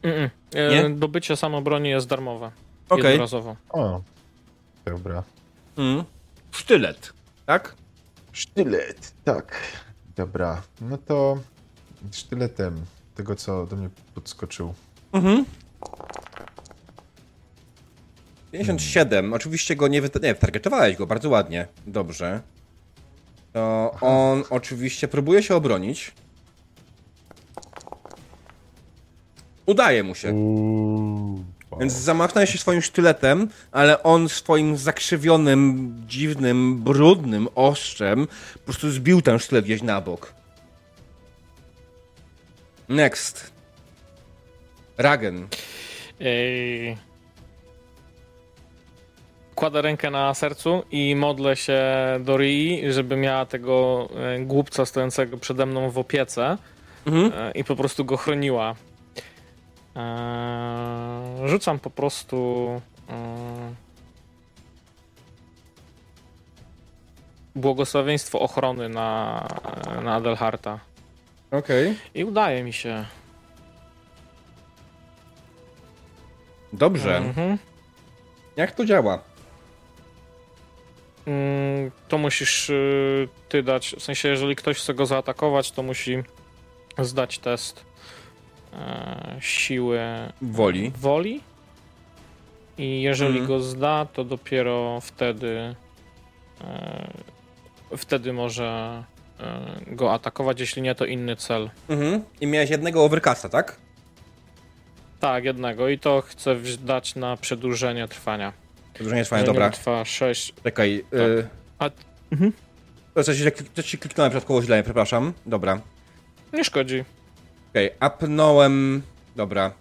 Mm -mm. Nie? Dobycie samo broni jest darmowe. Okay. Jednorazowo. O, dobra. Mm. Sztylet, tak? Sztylet, tak. Dobra, no to sztyletem tego, co do mnie podskoczył. Mhm. 57. Oczywiście go nie, wy... nie targetowałeś go bardzo ładnie. Dobrze. To on oczywiście próbuje się obronić. Udaje mu się. Więc zamachnął się swoim sztyletem, ale on swoim zakrzywionym, dziwnym, brudnym ostrzem po prostu zbił ten sztylet gdzieś na bok. Next. Ragen. Ej, kładę rękę na sercu i modlę się do Rii, żeby miała tego e, głupca stojącego przede mną w opiece mhm. E, i po prostu go chroniła. Eee, rzucam po prostu błogosławieństwo ochrony na, na Adelharta. Okej. Okay. I udaje mi się. Dobrze. Mhm. Jak to działa? Mm, to musisz y, ty dać, w sensie jeżeli ktoś chce go zaatakować, to musi zdać test e, siły woli. woli. I jeżeli mhm. go zda, to dopiero wtedy e, wtedy może e, go atakować, jeśli nie, to inny cel. Mhm. I miałeś jednego overcasta, tak? Tak, jednego i to chcę dać na przedłużenie trwania. Przedłużenie trwania, dobra. trwa 6. Czekaj. Tak. Y... A... Mhm. Coś, coś ci kliknąłem przypadkowo źle, przepraszam. Dobra. Nie szkodzi. Okej, apnąłem... Dobra.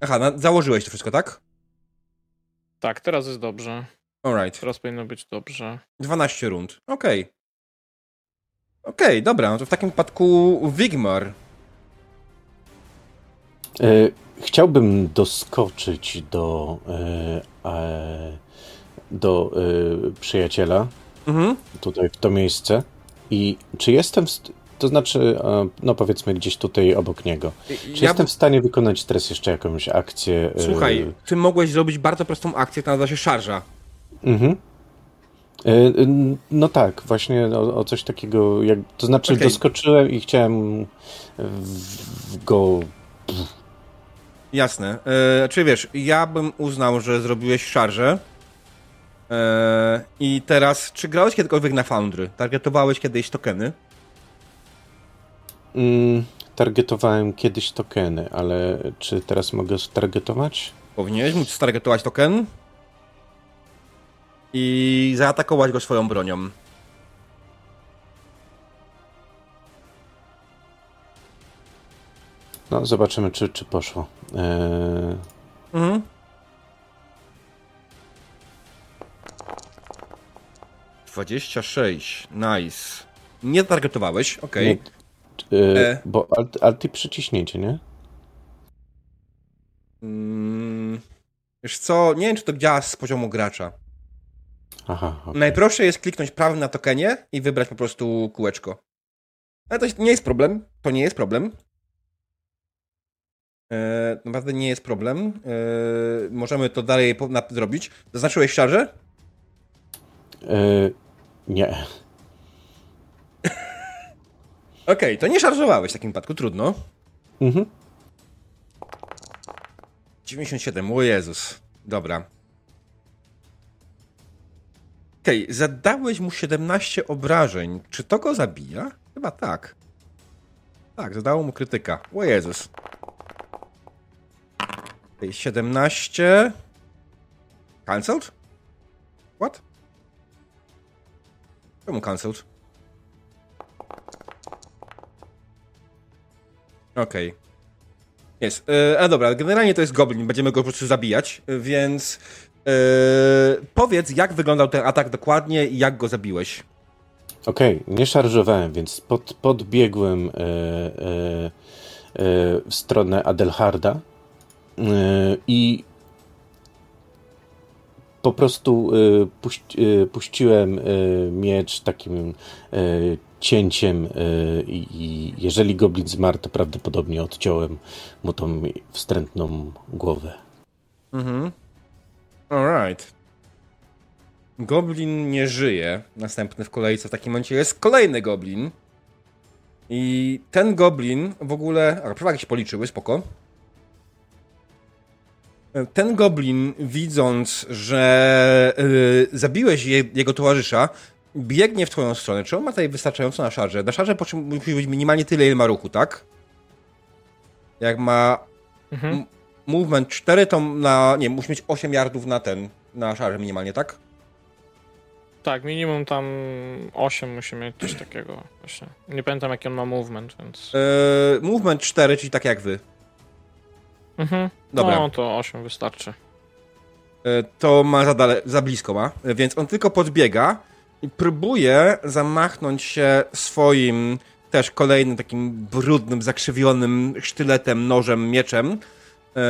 Aha, na, założyłeś to wszystko, tak? Tak, teraz jest dobrze. Alright. Teraz powinno być dobrze. 12 rund. Okej. Okej, dobra, no to w takim wypadku Wigmar. E, chciałbym doskoczyć do, e, do e, przyjaciela, Mhm. tutaj w to miejsce. I czy jestem, to znaczy, no powiedzmy gdzieś tutaj obok niego. Czy Ja, jestem w stanie wykonać teraz jeszcze jakąś akcję? e, Słuchaj, ty mogłeś zrobić bardzo prostą akcję, która nazywa się szarża. Mhm. No tak, właśnie o, o coś takiego, jak, to znaczy Okej. doskoczyłem i chciałem w, go... Jasne. E, czy wiesz, ja bym uznał, że zrobiłeś szarżę. E, I teraz, czy grałeś kiedykolwiek na Foundry? Targetowałeś kiedyś tokeny? Mm, targetowałem kiedyś tokeny, ale czy teraz mogę targetować? Powinieneś móc stargetować token i zaatakować go swoją bronią. No, zobaczymy, czy, czy poszło. Eee, Mhm. Dwadzieścia sześć. Nice. Nie targetowałeś, okej. nie, e, E. Bo alt, alt i przyciśnięcie, nie? Mm, wiesz co, nie wiem, czy to działa z poziomu gracza. Aha, okej. Najprostsze jest kliknąć prawym na tokenie i wybrać po prostu kółeczko. Ale to nie jest problem. To nie jest problem. E, naprawdę nie jest problem. E, możemy to dalej zrobić. Zaznaczyłeś szarże? E, nie. Okej, to nie szarżowałeś w takim wypadku, trudno. Mhm. 97, o Jezus. Dobra. Okej, zadałeś mu 17 obrażeń. Czy to go zabija? Chyba tak. Tak, zadało mu krytyka. O Jezus. Okej, 17. Cancelled? What? Czemu cancelled? Okej. Jest. E, a dobra, generalnie to jest goblin, będziemy go po prostu zabijać, więc e, powiedz, jak wyglądał ten atak dokładnie i jak go zabiłeś. Okej, nie szarżowałem, więc pod, podbiegłem e, w stronę Adelharda i po prostu puś, e, puściłem miecz takim cięciem i, jeżeli goblin zmarł, to prawdopodobnie odciąłem mu tą wstrętną głowę. Mhm. Alright. Goblin nie żyje. Następny w kolejce w takim momencie jest kolejny goblin. I ten goblin w ogóle. A, przewagi się policzyły, spoko. Ten goblin, widząc, że yy, zabiłeś je, jego towarzysza, biegnie w twoją stronę. Czy on ma tutaj wystarczająco na szarze? Na szarze musi być minimalnie tyle, ile ma ruchu, tak? Jak ma Mhm. Movement 4 to na. Nie, musi mieć 8 yardów na ten. Na szarze minimalnie, tak? Tak, minimum tam 8 musi mieć coś takiego właśnie. Nie pamiętam jaki on ma movement, więc... Yy, movement 4, czyli tak jak wy. Mhm. Dobra. No to 8 wystarczy. Yy, to ma za, dale, za blisko ma, yy, więc on tylko podbiega i próbuje zamachnąć się swoim też kolejnym takim brudnym, zakrzywionym sztyletem, nożem, mieczem. Yy,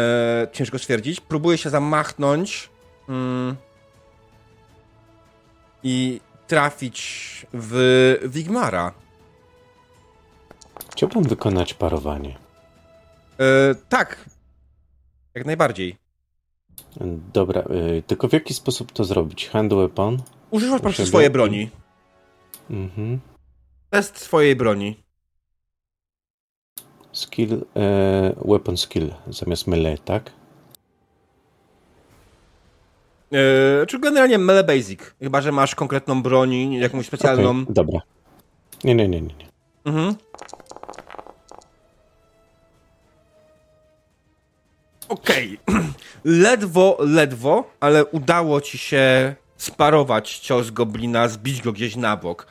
ciężko stwierdzić. Próbuje się zamachnąć mm, i trafić w Wigmara. Chciałbym wykonać parowanie. E, tak. Jak najbardziej. Dobra, e, tylko w jaki sposób to zrobić? Hand weapon? Używasz po prostu swojej broni. Mhm. Test swojej broni. Skill, e, weapon skill zamiast melee, tak? E, czy generalnie melee basic. Chyba, że masz konkretną broń, jakąś specjalną. Okej, dobra. Nie, nie, nie. nie. Mhm. Okej. ledwo, ledwo, ale udało ci się sparować cios goblina, zbić go gdzieś na bok.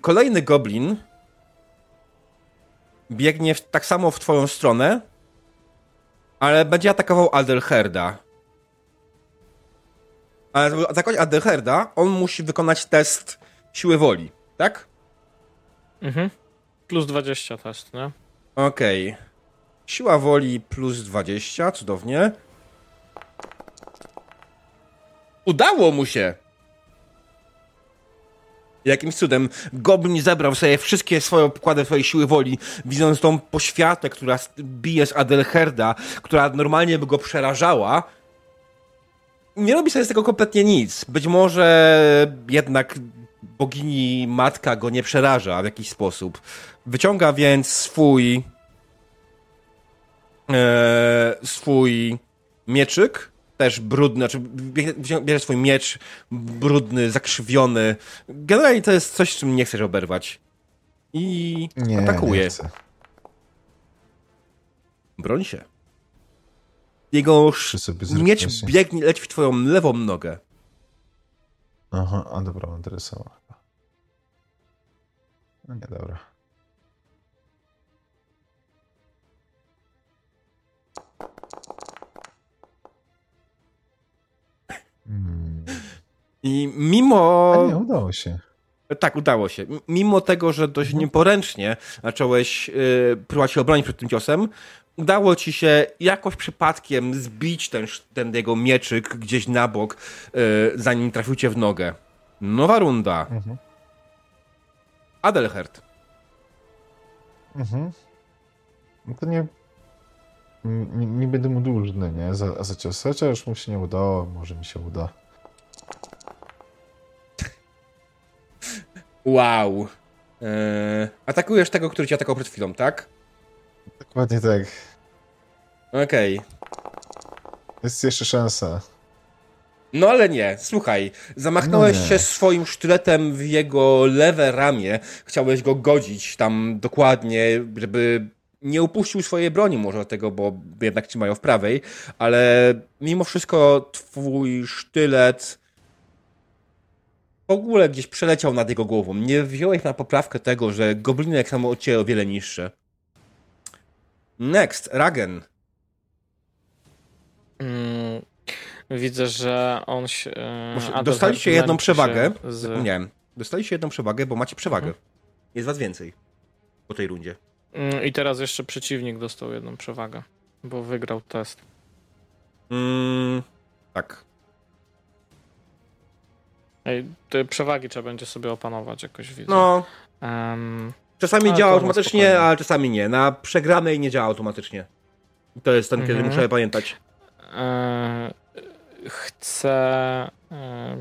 Kolejny goblin biegnie w, tak samo w twoją stronę, ale będzie atakował Adelherda. Ale żeby atakować Adelherda, on musi wykonać test siły woli, tak? Mhm. Plus 20 test, nie? Okej. Okay. Siła woli plus 20, cudownie. Udało mu się! Jakimś cudem Goblin zebrał sobie wszystkie swoje pokłady swojej siły woli, widząc tą poświatę, która bije z Adelherda, która normalnie by go przerażała. Nie robi sobie z tego kompletnie nic. Być może jednak bogini matka go nie przeraża w jakiś sposób. Wyciąga więc swój swój mieczyk, też brudny, znaczy bierze swój miecz brudny, zakrzywiony. Generalnie to jest coś, czym nie chcesz oberwać. I nie, atakuje. Nie Broń się. Jego miecz biegnie, leci w twoją lewą nogę. Aha, a dobra, interesował. No nie, dobra. Hmm. I mimo. A nie, udało się. Tak, udało się. Mimo tego, że dość mhm. nieporęcznie zacząłeś yy, próbować się obronić przed tym ciosem, udało ci się jakoś przypadkiem zbić ten, ten jego mieczyk gdzieś na bok, yy, zanim trafił cię w nogę. Nowa runda. Mhm. Adelherd. Mhm. No to nie, nie, nie będę mu dłużny, nie? Za, za cios. Chociaż mu się nie udało, może mi się uda. Wow. Eee, atakujesz tego, który cię atakował przed chwilą, tak? Dokładnie tak. Okej. Okay. Jest jeszcze szansa. No ale nie, słuchaj, zamachnąłeś no się swoim sztyletem w jego lewe ramię, chciałeś go godzić tam dokładnie, żeby nie upuścił swojej broni może tego, bo jednak trzymają w prawej, ale mimo wszystko twój sztylet w ogóle gdzieś przeleciał nad jego głową. Nie wziąłeś na poprawkę tego, że gobliny jak samo od ciebie o wiele niższe. Next, Ragen. Mm, widzę, że on się. E, dostaliście jedną przewagę. Z... Zapomniałem. Dostaliście jedną przewagę, bo macie przewagę. Mhm. Jest was więcej po tej rundzie. Mm, I teraz jeszcze przeciwnik dostał jedną przewagę, bo wygrał test. Mm, tak. Ej, te przewagi trzeba będzie sobie opanować jakoś, widzę. No. Um, czasami działa automatycznie, ale czasami nie. Na przegranej nie działa automatycznie. To jest ten, kiedy mhm. muszę pamiętać. E, chcę e,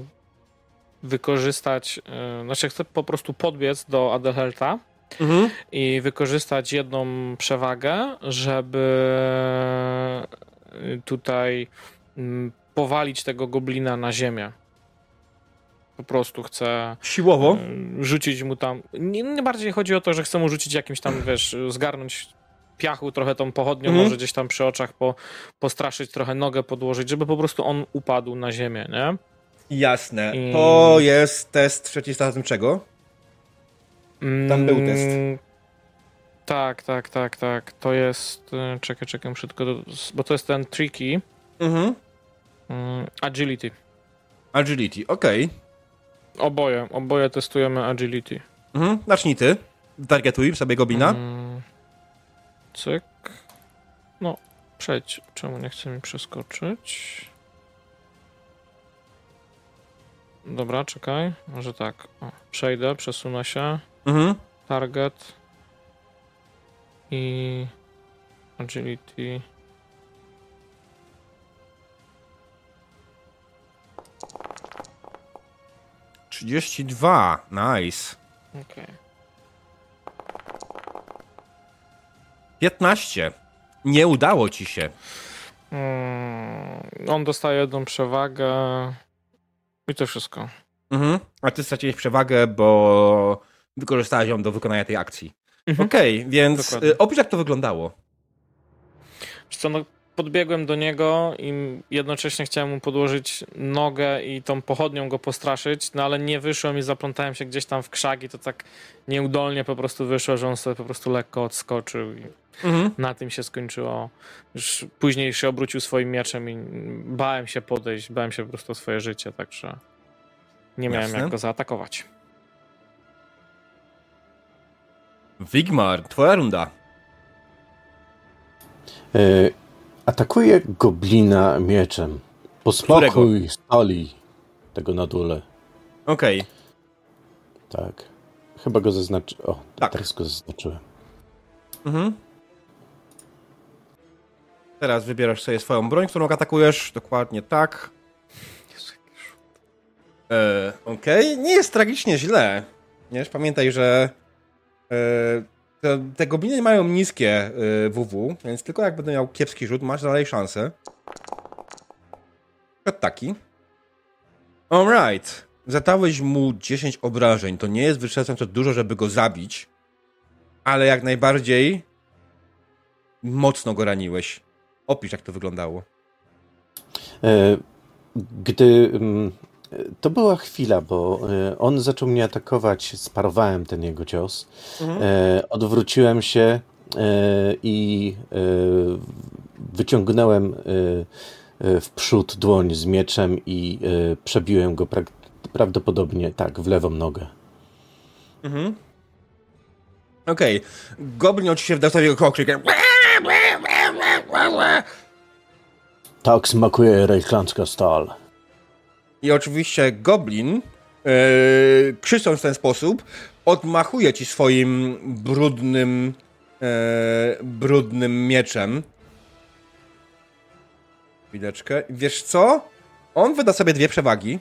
wykorzystać, e, znaczy chcę po prostu podbiec do Adelhelta mhm. i wykorzystać jedną przewagę, żeby tutaj mm, powalić tego goblina na ziemię. Po prostu chcę. Siłowo? E, rzucić mu tam. Nie, nie, bardziej chodzi o to, że chcę mu rzucić jakimś tam, wiesz, zgarnąć piachu trochę tą pochodnią, mhm. może gdzieś tam przy oczach po, postraszyć, trochę nogę podłożyć, żeby po prostu on upadł na ziemię, nie? Jasne. I... To jest test przeciwstawnym Tam był test. Mm, tak, tak, tak, tak. To jest. E, czekaj, czekaj, muszę tylko. Bo to jest ten tricky. Mhm. Mm, agility. Agility, okej. Okay. Oboje, oboje testujemy agility. Mhm. Zacznij ty. Targetuj sobie gobina. Mm, cyk. No, przejdź. Czemu nie chce mi przeskoczyć? Dobra, czekaj. Może tak. O, przejdę, przesunę się. Mhm. Target. I agility. Trzydzieści dwa. Nice. Okay. 15. Nie udało ci się. Hmm, on dostaje jedną przewagę. I to wszystko. Mhm. A ty straciłeś przewagę, bo wykorzystałeś ją do wykonania tej akcji. Mhm. Okej, okay, więc Dokładnie. Y, opisz jak to wyglądało. co, no, podbiegłem do niego i jednocześnie chciałem mu podłożyć nogę i tą pochodnią go postraszyć, no ale nie wyszło mi, zaplątałem się gdzieś tam w krzaki, to tak nieudolnie po prostu wyszło, że on sobie po prostu lekko odskoczył i Mhm. na tym się skończyło. Już później się obrócił swoim mieczem i bałem się podejść, bałem się po prostu o swoje życie, także nie miałem Jasne. jak go zaatakować. Wigmar, twoja runda. E, atakuje goblina mieczem. Posmakuj stali tego na dole. Okej. Tak. Chyba go zaznaczy. O, Tak. teraz go zaznaczyłem. Mhm. Teraz wybierasz sobie swoją broń, którą atakujesz. Dokładnie tak. E, Okej, nie jest tragicznie źle. Wiesz, pamiętaj, że te, te gobliny mają niskie e, WW, więc tylko jak będę miał kiepski rzut, masz dalej szansę. Przykład taki. Alright. Zadałeś mu 10 obrażeń. To nie jest wystarczająco dużo, żeby go zabić, ale jak najbardziej mocno go raniłeś. Opisz, jak to wyglądało. E, Gdy. To była chwila, bo e, on zaczął mnie atakować, sparowałem ten jego cios. E, Odwróciłem się e, i wyciągnąłem w przód dłoń z mieczem i przebiłem go pra prawdopodobnie tak, w lewą nogę. Mhm. Okej. Goblin oczywiście wdał sobie okrzykiem. Tak smakuje rejchlandzka stal. I oczywiście Goblin, yy, krzycząc w ten sposób, odmachuje ci swoim brudnym, e, brudnym mieczem. Chwileczkę. Wiesz co? On wyda sobie dwie przewagi,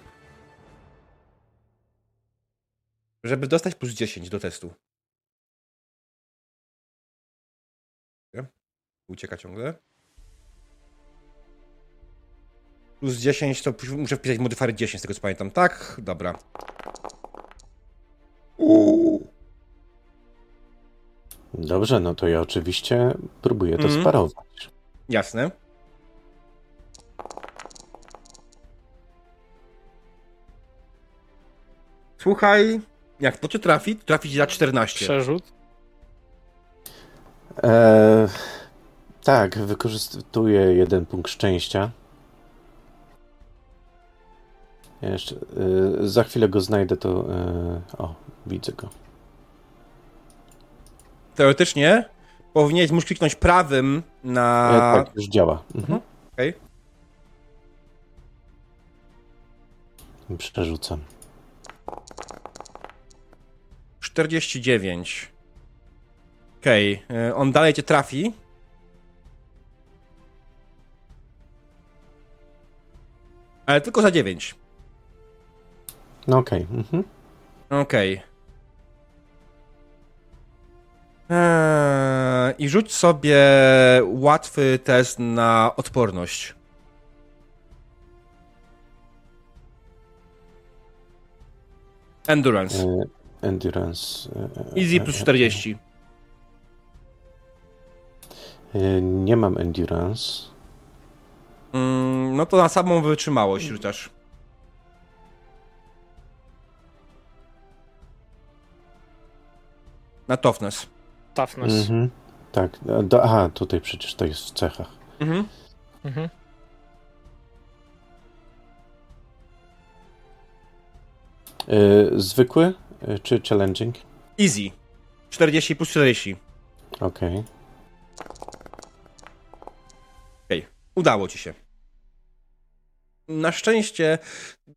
żeby dostać plus 10 do testu. Ucieka ciągle. Plus 10 to muszę wpisać modyfier 10, z tego co pamiętam. Tak? Dobra. Uuu. Dobrze, no to ja oczywiście próbuję to Mhm. sparować. Jasne. Słuchaj, jak to cię trafi, trafi ci za 14. Przerzut. E, tak, wykorzystuję jeden punkt szczęścia. Jeszcze, e, za chwilę go znajdę, to. E, o, widzę go. Teoretycznie powinieneś móc kliknąć prawym na... E, tak, już działa. Mhm. Okej. Przerzucam. 49. Okej, okay. on dalej cię trafi. Ale tylko za 9. No okej. mhm. Okej. Eee, I rzuć sobie łatwy test na odporność. Endurance. E, endurance. e, Easy e, plus e, 40. e, nie mam endurance. Mm, no to na samą wytrzymałość rzucasz. Na toughness. Toughness. Mhm. Tak, do, aha, tutaj przecież to jest w cechach. Mhm. Mhm. E, zwykły e, czy challenging? Easy. 40 plus 40. Okej. Okej, udało ci się. Na szczęście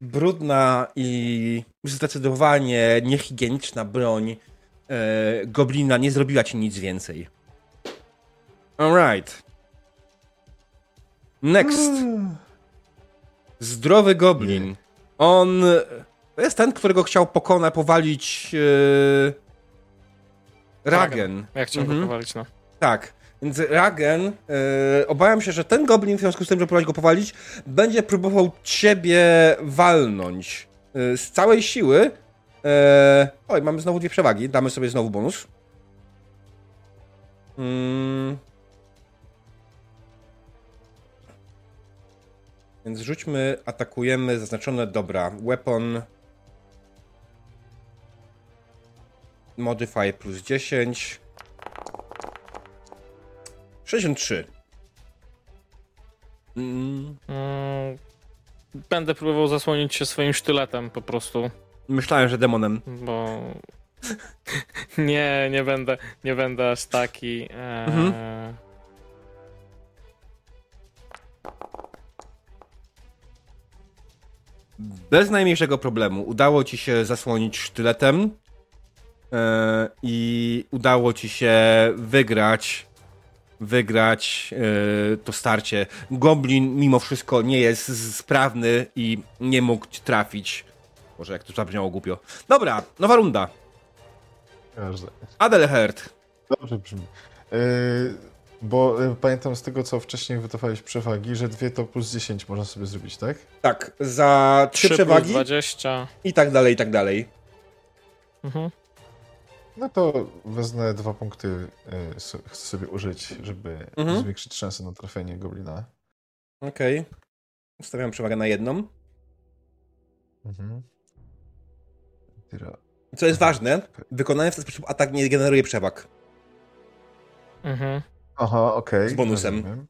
brudna i zdecydowanie niehigieniczna broń e, goblina nie zrobiła ci nic więcej. Alright. Next. Zdrowy goblin. On to jest ten, którego chciał pokonać, powalić e, Ragen. Jak chciałem Mhm. go powalić, no. Tak. Więc Ragen, e, obawiam się, że ten goblin, w związku z tym, że próbować go powalić, będzie próbował ciebie walnąć e, z całej siły. E, oj, mamy znowu dwie przewagi. Damy sobie znowu bonus. Mm. Więc rzućmy, atakujemy zaznaczone dobra. Weapon. Modify plus 10. 63. Mm, Mm, Będę próbował zasłonić się swoim sztyletem po prostu, myślałem, że demonem. bo nie, nie będę, nie będę aż taki. Mhm. Bez najmniejszego problemu udało ci się zasłonić sztyletem e, i udało ci się wygrać wygrać e, to starcie. Goblin mimo wszystko nie jest sprawny i nie mógł trafić. Może jak to zabrzmiało głupio. Dobra, nowa runda. Każde. Adelherd. Dobrze brzmi. Yy, bo y, pamiętam z tego, co wcześniej wytofałeś przewagi, że dwie to plus 10 można sobie zrobić, tak? Tak, za trzy 3 przewagi plus 20. i tak dalej, i tak dalej. Mhm. No to wezmę dwa punkty, y, so, chcę sobie użyć, żeby Mhm. zwiększyć szanse na trafienie goblina. Okej. Ustawiam przewagę na jedną. Mhm. Co jest ważne, wykonany w ten sposób atak nie generuje przewag. Mhm. Aha, okej. Z bonusem. rozumiem.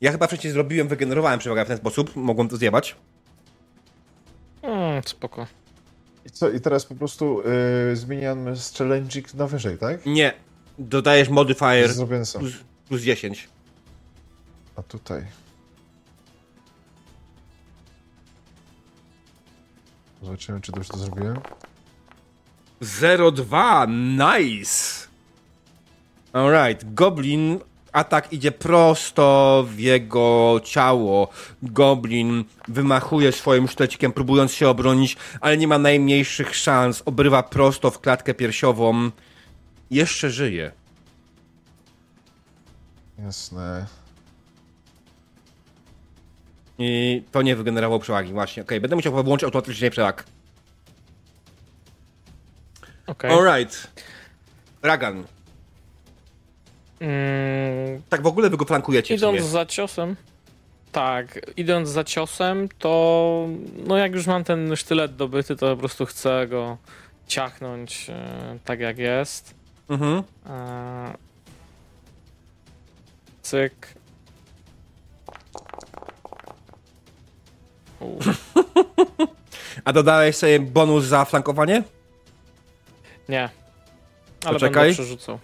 Ja chyba wcześniej zrobiłem, wygenerowałem przewagę w ten sposób, mogłem to zjebać. Mm, spoko. I co, i teraz po prostu y, zmieniamy z challenging na wyżej, tak? Nie, dodajesz modifier plus, plus 10. A tutaj. Zobaczymy, czy dobrze to zrobiłem. 0,2, nice! Alright, Goblin, atak idzie prosto w jego ciało. Goblin wymachuje swoim sztecikiem, próbując się obronić, ale nie ma najmniejszych szans. Obrywa prosto w klatkę piersiową. Jeszcze żyje. Jasne. I to nie wygenerowało przewagi, właśnie. Okej, będę musiał wyłączyć automatycznie przewag. Okej. Alright. Ragan. Mm, Tak w ogóle wy go flankujecie idąc za ciosem. Tak, idąc za ciosem, to no jak już mam ten sztylet dobyty, to po prostu chcę go ciachnąć e, tak jak jest. Mhm. E, cyk. A dodałeś sobie bonus za flankowanie? nie. Ale Poczekaj. będę przerzucał.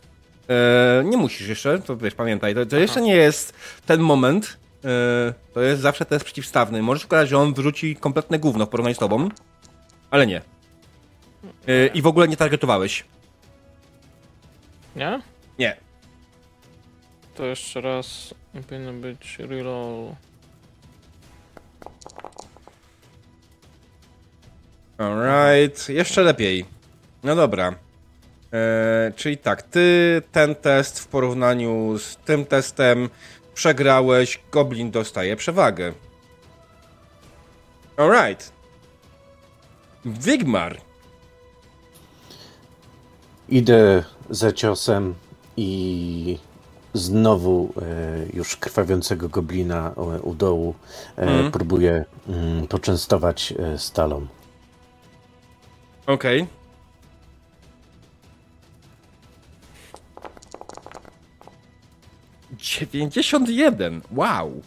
E, nie musisz jeszcze, to wiesz, pamiętaj, to, to jeszcze nie jest ten moment. E, to jest zawsze test przeciwstawny. Możesz układać, że on wyrzuci kompletne gówno w porównaniu z tobą, ale nie. E, I w ogóle nie targetowałeś. Nie? Nie. To jeszcze raz powinno być reroll. Alright, jeszcze lepiej. No dobra. E, czyli tak, ty ten test w porównaniu z tym testem przegrałeś, Goblin dostaje przewagę. Alright. Wigmar. Idę za ciosem i znowu e, już krwawiącego goblina e, u dołu e, Mhm. próbuję mm, poczęstować e, stalą. Okej. Dziewięćdziesiąt jeden. Wow.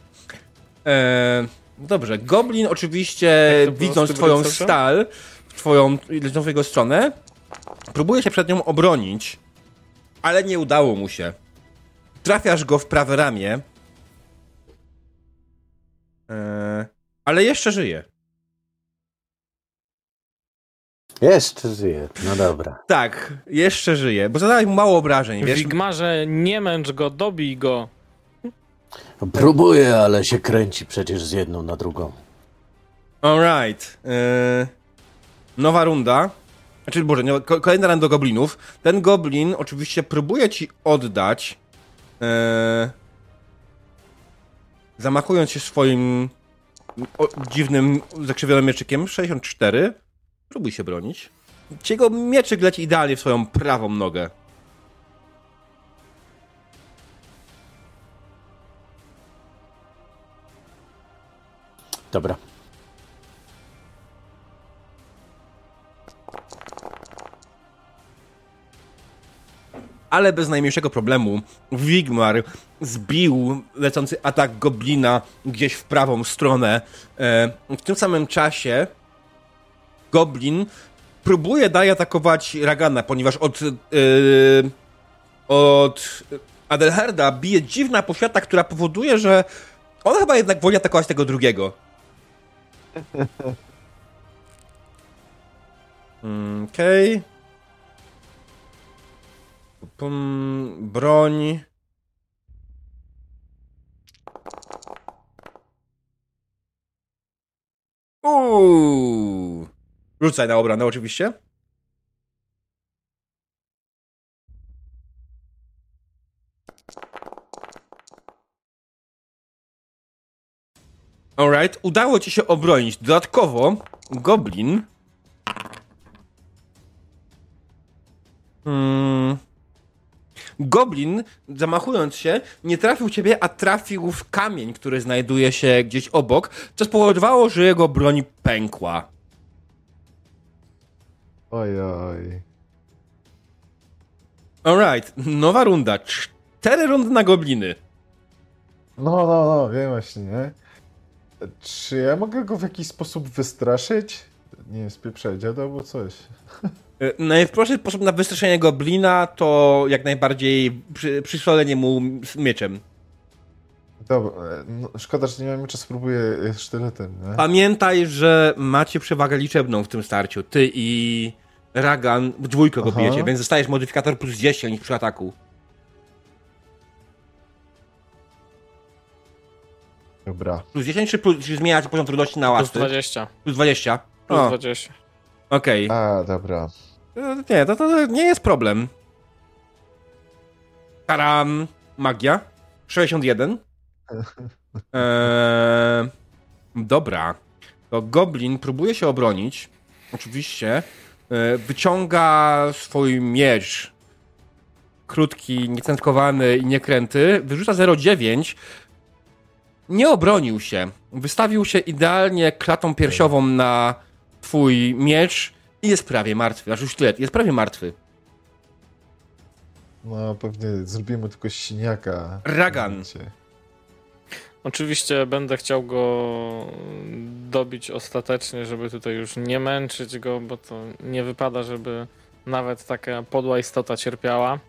E, dobrze. Goblin oczywiście, widząc twoją stal, w twoją, w jego stronę, próbuje się przed nią obronić, ale nie udało mu się. Trafiasz go w prawe ramię, e, ale jeszcze żyje. Jeszcze żyje. No dobra. Tak, jeszcze żyje, bo zadałeś mu mało obrażeń, wiesz? Wigmarze, nie męcz go, dobij go. Próbuję, ale się kręci przecież z jedną na drugą. Alright. Yy, nowa runda. Znaczy, Boże, kolejna runda do goblinów. Ten goblin oczywiście próbuje ci oddać. Yy, zamachując się swoim o, dziwnym, zakrzywionym mieczykiem. 64. Próbuj się bronić. Ci Jego mieczyk leci idealnie w swoją prawą nogę. Dobra. Ale bez najmniejszego problemu Wigmar zbił lecący atak goblina gdzieś w prawą stronę. E, w tym samym czasie goblin próbuje dalej atakować Ragana, ponieważ od, yy, od Adelharda bije dziwna poświata, która powoduje, że on chyba jednak woli atakować tego drugiego. Okej. Okay. Pum, broń. Uuu. Rzucaj na obronę oczywiście. Alright, udało ci się obronić. Dodatkowo, Goblin. Hmm. Goblin, zamachując się, nie trafił ciebie, a trafił w kamień, który znajduje się gdzieś obok, co spowodowało, że jego broń pękła. Oj, oj. Alright, nowa runda. Cztery rundy na gobliny. No, no, no, wiem właśnie, nie? Czy ja mogę go w jakiś sposób wystraszyć? Nie wiem, spieprzać dziada albo coś. E, najprostszy sposób na wystraszenie goblina to jak najbardziej przy, mu mieczem. Dobra, e, no, szkoda, że nie mamy czasu, spróbuję sztyletem, nie? Pamiętaj, że macie przewagę liczebną w tym starciu. Ty i Ragan w dwójkę go bijecie, więc dostajesz modyfikator plus 10 przy ataku. Dobra. Plus 10 czy, plus, czy zmieniacie poziom trudności na łatwy? Plus 20. Plus 20? Plus o. 20. Okej. Okay. A, dobra. E, nie, to, to nie jest problem. Karam magia. 61. Eee, dobra. To Goblin próbuje się obronić. Oczywiście. E, wyciąga swój miecz. Krótki, niecentkowany i niekręty. Wyrzuca 0,9. Nie obronił się. Wystawił się idealnie klatą piersiową na twój miecz i jest prawie martwy. Aż już tyle, jest prawie martwy. No, pewnie zrobimy tylko siniaka. Ragan. Oczywiście będę chciał go dobić ostatecznie, żeby tutaj już nie męczyć go, bo to nie wypada, żeby nawet taka podła istota cierpiała.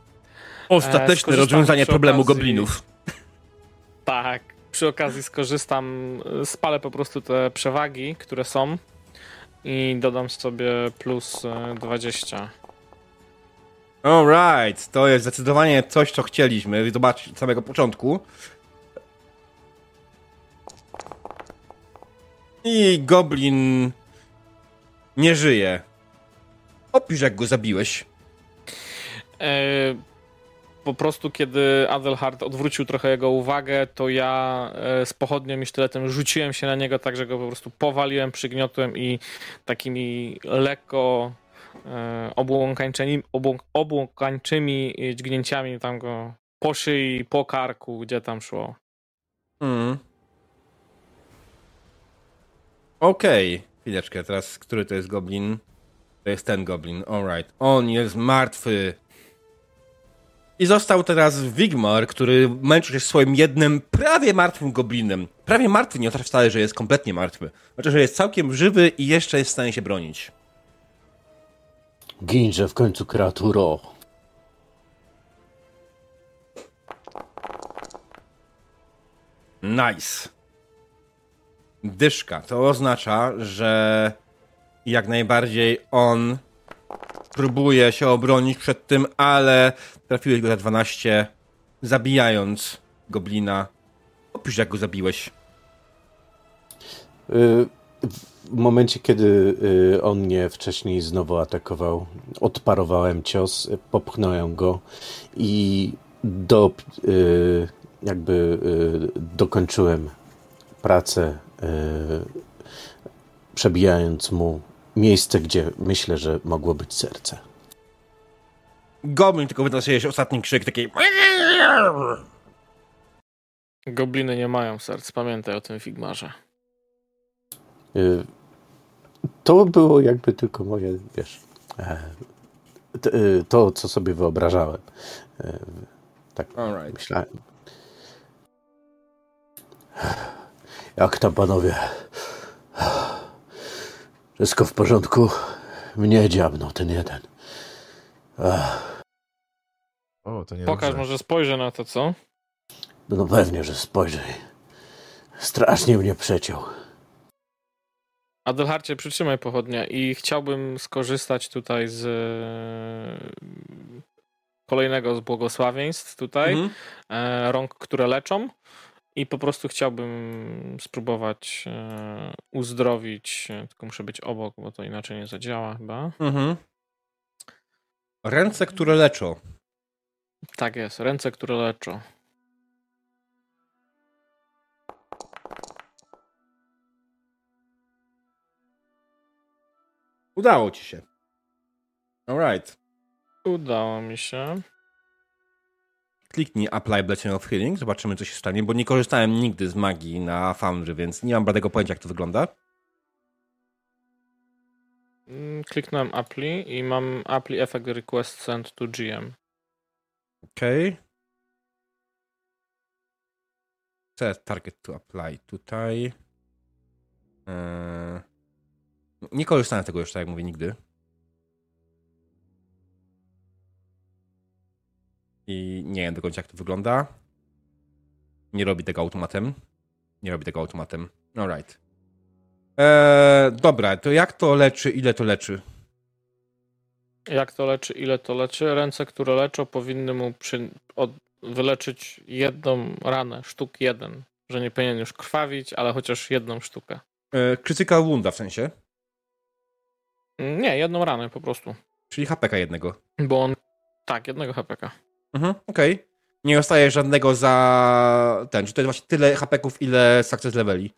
Ostateczne e, rozwiązanie problemu okazji... goblinów. Tak. Przy okazji skorzystam, spalę po prostu te przewagi, które są i dodam sobie plus 20. E, Alright, to jest zdecydowanie coś, co chcieliśmy zobaczyć od samego początku. I Goblin nie żyje. Opisz, jak go zabiłeś. E, po prostu, kiedy Adelhard odwrócił trochę jego uwagę, to ja e, z pochodnią i sztyletem rzuciłem się na niego, tak że go po prostu powaliłem, przygniotłem i takimi lekko e, obłąkańczymi, obłąkańczymi dźgnięciami tam go po szyi, po karku, gdzie tam szło. Mm. Okej, okay. chwileczkę, teraz który to jest goblin? To jest ten goblin, alright. On jest martwy. I został teraz Wigmar, który męczy się swoim jednym prawie martwym goblinem. Prawie martwy nie oznacza wcale, że jest kompletnie martwy. Znaczy, że jest całkiem żywy i jeszcze jest w stanie się bronić. Ginże w końcu kreaturo. Nice. Dyszka. To oznacza, że jak najbardziej on próbuje się obronić przed tym, ale trafiłeś go za 12, zabijając goblina. Opisz, jak go zabiłeś. Y, w momencie, kiedy y, on mnie wcześniej znowu atakował, odparowałem cios, popchnąłem go i do, y, jakby dokończyłem pracę, przebijając mu miejsce, gdzie myślę, że mogło być serce. Goblin tylko wydał się ostatni krzyk, taki... Gobliny nie mają serc, pamiętaj o tym Figmarze. Y, to było jakby tylko moje, wiesz, e, y, to, co sobie wyobrażałem. E, tak Alright. myślałem. Jak tam panowie? Wszystko w porządku? Mnie dziabnął ten jeden. Ach, O, to nie Pokaż, dobrze. może spojrzę na to, co? no pewnie, że spojrzy. Strasznie mnie przeciął. Adelharcie, przytrzymaj pochodnie i chciałbym skorzystać tutaj z e, kolejnego z błogosławieństw tutaj, Mhm. e, rąk, które leczą i po prostu chciałbym spróbować e, uzdrowić, e, tylko muszę być obok, bo to inaczej nie zadziała chyba. Mhm. Ręce, które leczą. Tak jest, ręce, które leczą. Udało ci się. Alright. Udało mi się. Kliknij Apply Blessing of Healing, zobaczymy co się stanie, bo nie korzystałem nigdy z magii na Foundry, więc nie mam bladego pojęcia jak to wygląda. Mm, Kliknąłem Apply i mam Apply Effect Request Send to GM. Okej. Set target to apply tutaj. Eee, Nie korzystałem z tego już, tak jak mówię, nigdy. I nie wiem do końca, jak to wygląda. Nie robi tego automatem. Nie robi tego automatem. Alright. Eee, dobra, to jak to leczy, ile to leczy? Jak to leczy, ile to leczy? Ręce, które leczą, powinny mu przy, od, wyleczyć jedną ranę, sztuk jeden. Że nie powinien już krwawić, ale chociaż jedną sztukę. Eee, critical wounda w sensie, Nie, jedną ranę po prostu. czyli HPK jednego. Bo on. Tak, jednego HPK. Mhm, okej. Nie dostaje żadnego za ten. Czy to jest właśnie tyle HP-ków, ile success leveli?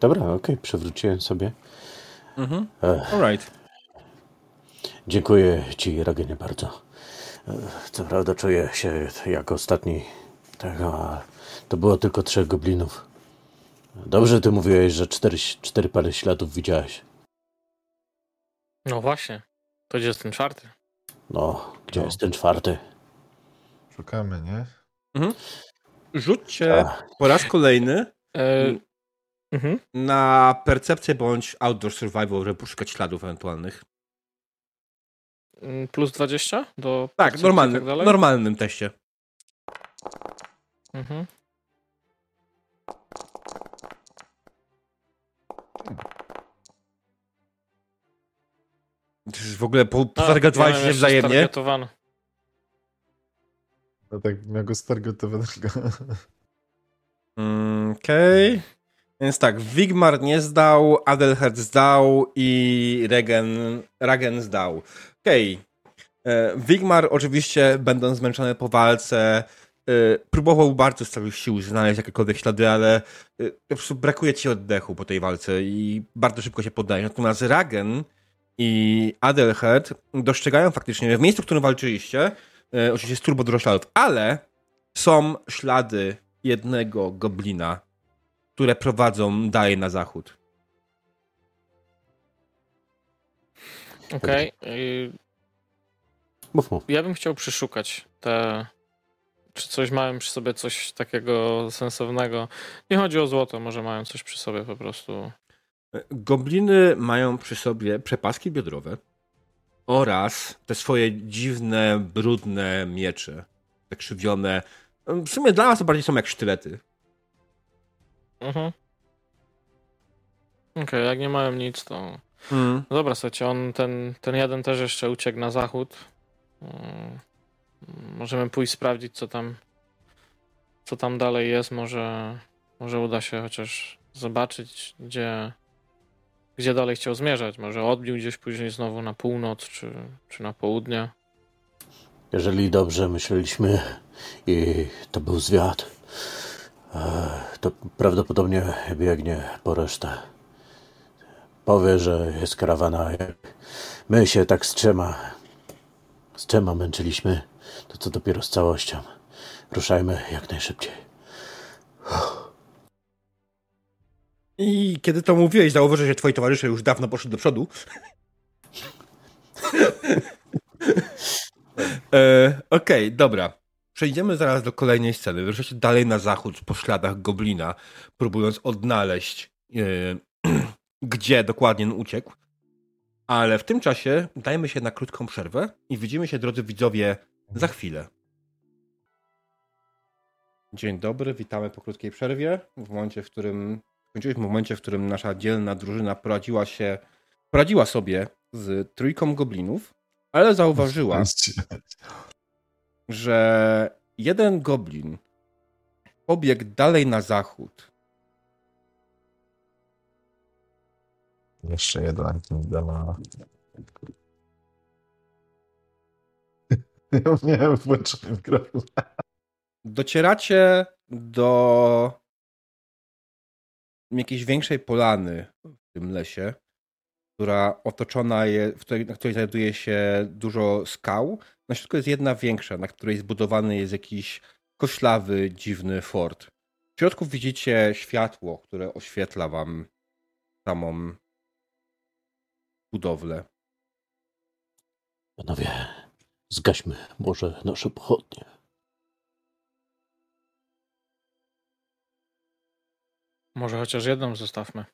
Dobra, okej, przewróciłem sobie. Mhm. Alright. dziękuję ci, Ragenie, bardzo. Co prawda czuję się jak ostatni tego, ale to było tylko trzech goblinów. Dobrze ty mówiłeś, że cztery, cztery pary śladów widziałeś. No właśnie. To gdzie jest ten czwarty? No, gdzie No. jest ten czwarty? Szukamy, nie? Rzućcie A, po raz kolejny E, mhm. na percepcję bądź outdoor survival, żeby poszukać śladów ewentualnych. Mm, Plus 20 do. Tak, normalny, tak dalej? normalnym teście. Mhm. W ogóle potargetowałeś miałem się wzajemnie. stargetowany. No tak miał go stargotowanego. Mm, Okej. Więc tak, Wigmar nie zdał, Adelherd zdał i Regen, Ragen zdał. Okej. E, Wigmar oczywiście, będąc zmęczony po walce, e, próbował bardzo z całych sił znaleźć jakiekolwiek ślady, ale e, po prostu brakuje ci oddechu po tej walce i bardzo szybko się poddaje. Natomiast Ragen i Adelherd dostrzegają faktycznie w miejscu, w którym walczyliście, e, oczywiście jest turbo dużo śladów, ale są ślady jednego goblina, które prowadzą dalej na zachód. Okej. y, mów, mów. Ja bym chciał przeszukać te. Czy coś mają przy sobie coś takiego sensownego? Nie chodzi o złoto, może mają coś przy sobie po prostu. Gobliny mają przy sobie przepaski biodrowe oraz te swoje dziwne, brudne miecze, krzywione. W sumie dla nas to bardziej są jak sztylety. Mhm. Okej, jak nie mają nic, to. Mm. No dobra, słuchajcie, on ten, ten jeden też jeszcze uciekł na zachód. Mm, Możemy pójść sprawdzić, co tam, co tam dalej jest. Może, może uda się chociaż zobaczyć, gdzie, gdzie dalej chciał zmierzać. Może odbił gdzieś później znowu na północ, czy, czy na południe. Jeżeli dobrze myśleliśmy i to był zwiat, e, to prawdopodobnie biegnie po resztę. Powie, że jest karawana. My się tak z trzema, z trzema męczyliśmy, to co dopiero z całością. Ruszajmy jak najszybciej. I kiedy to mówiłeś, zauważyłeś, że twoi towarzysze już dawno poszli do przodu. e, Okej, okay, dobra. Przejdziemy zaraz do kolejnej sceny. Wyruszacie dalej na zachód po śladach goblina, próbując odnaleźć, e, gdzie dokładnie on uciekł. Ale w tym czasie dajmy się na krótką przerwę i widzimy się, drodzy widzowie, za chwilę. Dzień dobry, witamy po krótkiej przerwie. W momencie, w którym skończyliśmy w momencie, w którym nasza dzielna drużyna poradziła się, poradziła sobie z trójką goblinów, ale zauważyła, że jeden goblin pobiegł dalej na zachód. Jeszcze jeden Kindala. Ja miałem włączony mikrofon. Docieracie do jakiejś większej polany w tym lesie, która otoczona jest, której, na której znajduje się dużo skał. Na środku jest jedna większa, na której zbudowany jest jakiś koślawy, dziwny fort. W środku widzicie światło, które oświetla wam samą budowlę. Panowie, zgaśmy może nasze pochodnie. Może chociaż jedną zostawmy.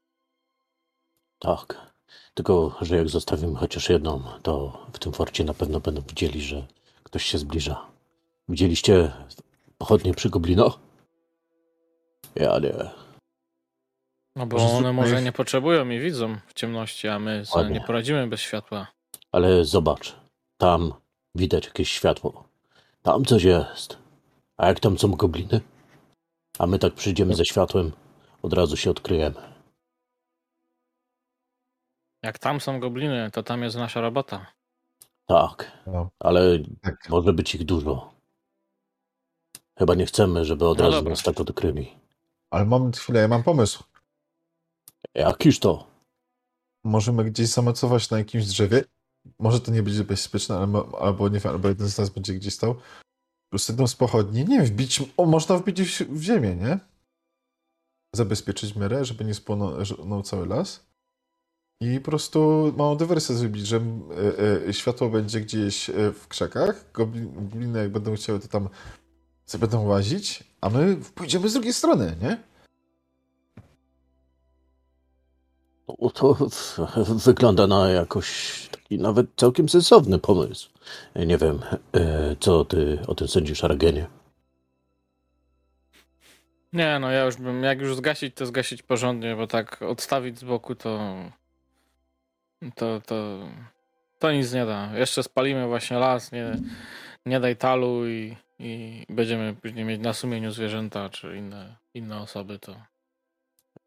Tak. Tylko, że jak zostawimy chociaż jedną, to w tym forcie na pewno będą widzieli, że ktoś się zbliża. Widzieliście pochodnie przy goblino? Ja nie. No bo one może nie potrzebują i widzą w ciemności, a my sobie nie poradzimy bez światła. Ale zobacz, tam widać jakieś światło. Tam coś jest. A jak tam są gobliny? A my tak przyjdziemy ze światłem, od razu się odkryjemy. Jak tam są gobliny, to tam jest nasza robota. Tak, no. ale tak. może być ich dużo. Chyba nie chcemy, żeby od no razu dobra. nas tak odkryli. Ale moment, chwilę, ja mam pomysł. Jakiż to? Możemy gdzieś zamocować na jakimś drzewie. Może to nie będzie bezpieczne, albo, albo nie albo jeden z nas będzie gdzieś stał. Prostu jedną z pochodni, nie wiem, wbić, o, można wbić w, w ziemię, nie? Zabezpieczyć miarę, żeby nie spłonął cały las. I po prostu małą dywersję zrobić, że e, e, światło będzie gdzieś e, w krzakach, gobliny jak będą chciały, to tam sobie będą łazić, a my pójdziemy z drugiej strony, nie? No, to wygląda na jakoś taki nawet całkiem sensowny pomysł. Nie wiem, co ty o tym sądzisz, Argenie? Nie, no ja już bym, jak już zgasić, to zgasić porządnie, bo tak odstawić z boku to to, to, to nic nie da. Jeszcze spalimy właśnie las, nie, nie daj talu i, i będziemy później mieć na sumieniu zwierzęta czy inne, inne osoby. To...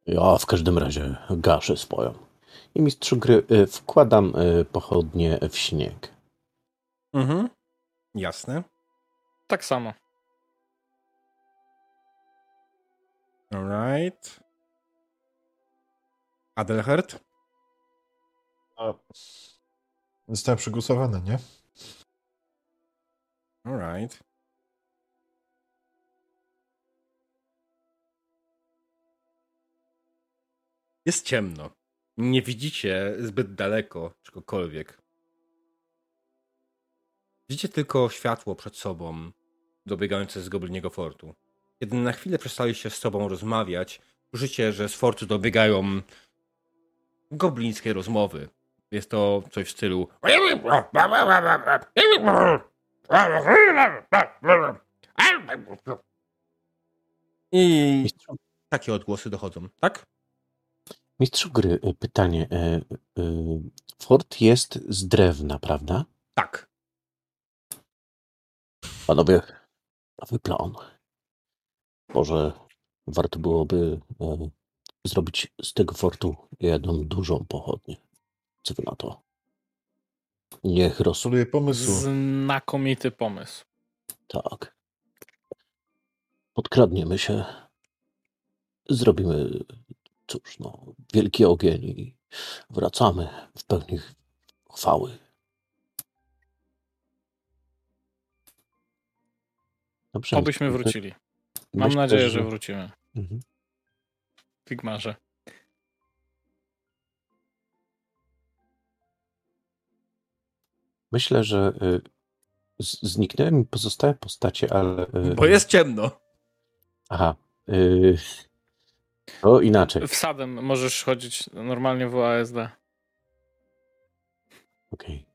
Ja w każdym razie gaszę swoją. I mistrzu gry y, wkładam y, pochodnie w śnieg. Mhm. Jasne. Tak samo. Alright. Adelhert? A... Zostałem przegłosowany, nie? Alright. Jest ciemno. Nie widzicie zbyt daleko czegokolwiek. Widzicie tylko światło przed sobą, dobiegające z gobliniego fortu. Kiedy na chwilę przestaliście z sobą rozmawiać, słyszycie, że z fortu dobiegają goblińskie rozmowy. Jest to coś w stylu. I takie odgłosy dochodzą, tak? Mistrzu gry, y, pytanie. Y, y, fort jest z drewna, prawda? Tak. Panowie, nowy plan. Może warto byłoby zrobić z tego fortu jedną dużą pochodnię. Co wy na to? Niech rozsuje pomysł. Znakomity pomysł. Tak. Podkradniemy się. Zrobimy, cóż, no, wielki ogień i wracamy w pełni chwały. Dobrze. Obyśmy wrócili. Mam nadzieję, że wrócimy. Mhm. Figmarze. Myślę, że y, zniknęły mi pozostałe postacie, ale. Y, Bo jest ciemno. Aha. Y... O inaczej. Wsadem możesz chodzić normalnie w ASD. Okej. Okay.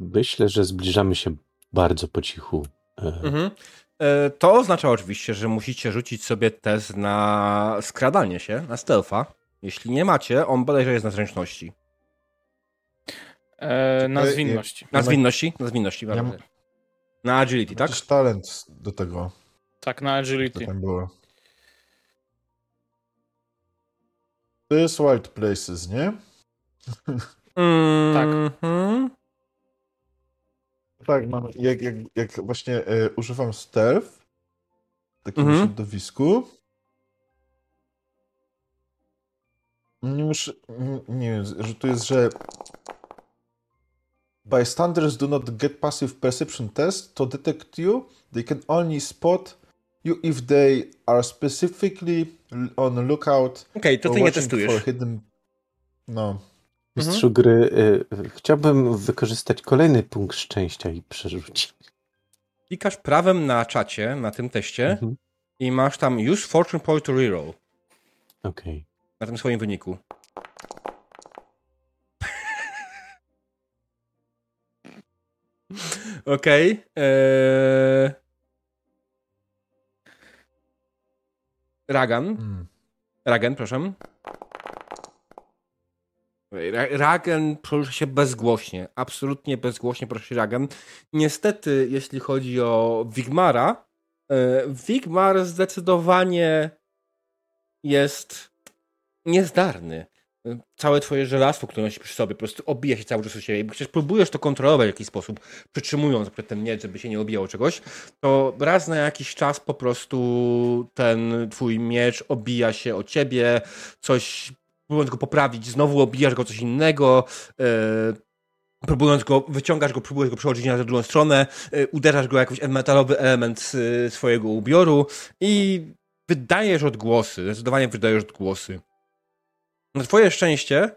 Myślę, że zbliżamy się bardzo po cichu. E, mhm. E, To oznacza oczywiście, że musicie rzucić sobie test na skradanie się, na stealtha. Jeśli nie macie, on bodajże jest na zręczności. E, na Ej, zwinności. Na zwinności? Na zwinności, Ja Na agility, tak? Jakiś talent do tego, Tak, na agility. tam było. To jest Wild Places, nie? Mhm. Tak, mam, jak, jak, jak właśnie e, używam stealth w takim Mhm. środowisku, nie muszę, nie, wiem, że tu jest, że bystanders do not get passive perception test to detect you. They can only spot you if they are specifically on lookout Okej, to or ty nie testujesz. for hidden... No. Mistrzu gry, y, chciałbym wykorzystać kolejny punkt szczęścia i przerzucić. Klikasz prawem na czacie, na tym teście Mhm. i masz tam use fortune point to reroll Okej. na tym swoim wyniku. Okej. eee... Ragan. Mm. Ragen, proszę. Ra- Ragen porusza się bezgłośnie. Absolutnie bezgłośnie proszę Ragen. Niestety, jeśli chodzi o Wigmara, e, Wigmar zdecydowanie jest niezdarny. Całe twoje żelastwo, które nosi przy sobie, po prostu obija się cały czas o siebie. Przecież próbujesz to kontrolować w jakiś sposób, przytrzymując ten miecz, żeby się nie obijało czegoś, to raz na jakiś czas po prostu ten twój miecz obija się o ciebie, coś, próbując go poprawić, znowu obijasz go coś innego, e, próbując go, wyciągasz go, próbujesz go przełożyć na drugą stronę, e, uderzasz go jakiś metalowy element e, swojego ubioru i wydajesz odgłosy, zdecydowanie wydajesz odgłosy. Na twoje szczęście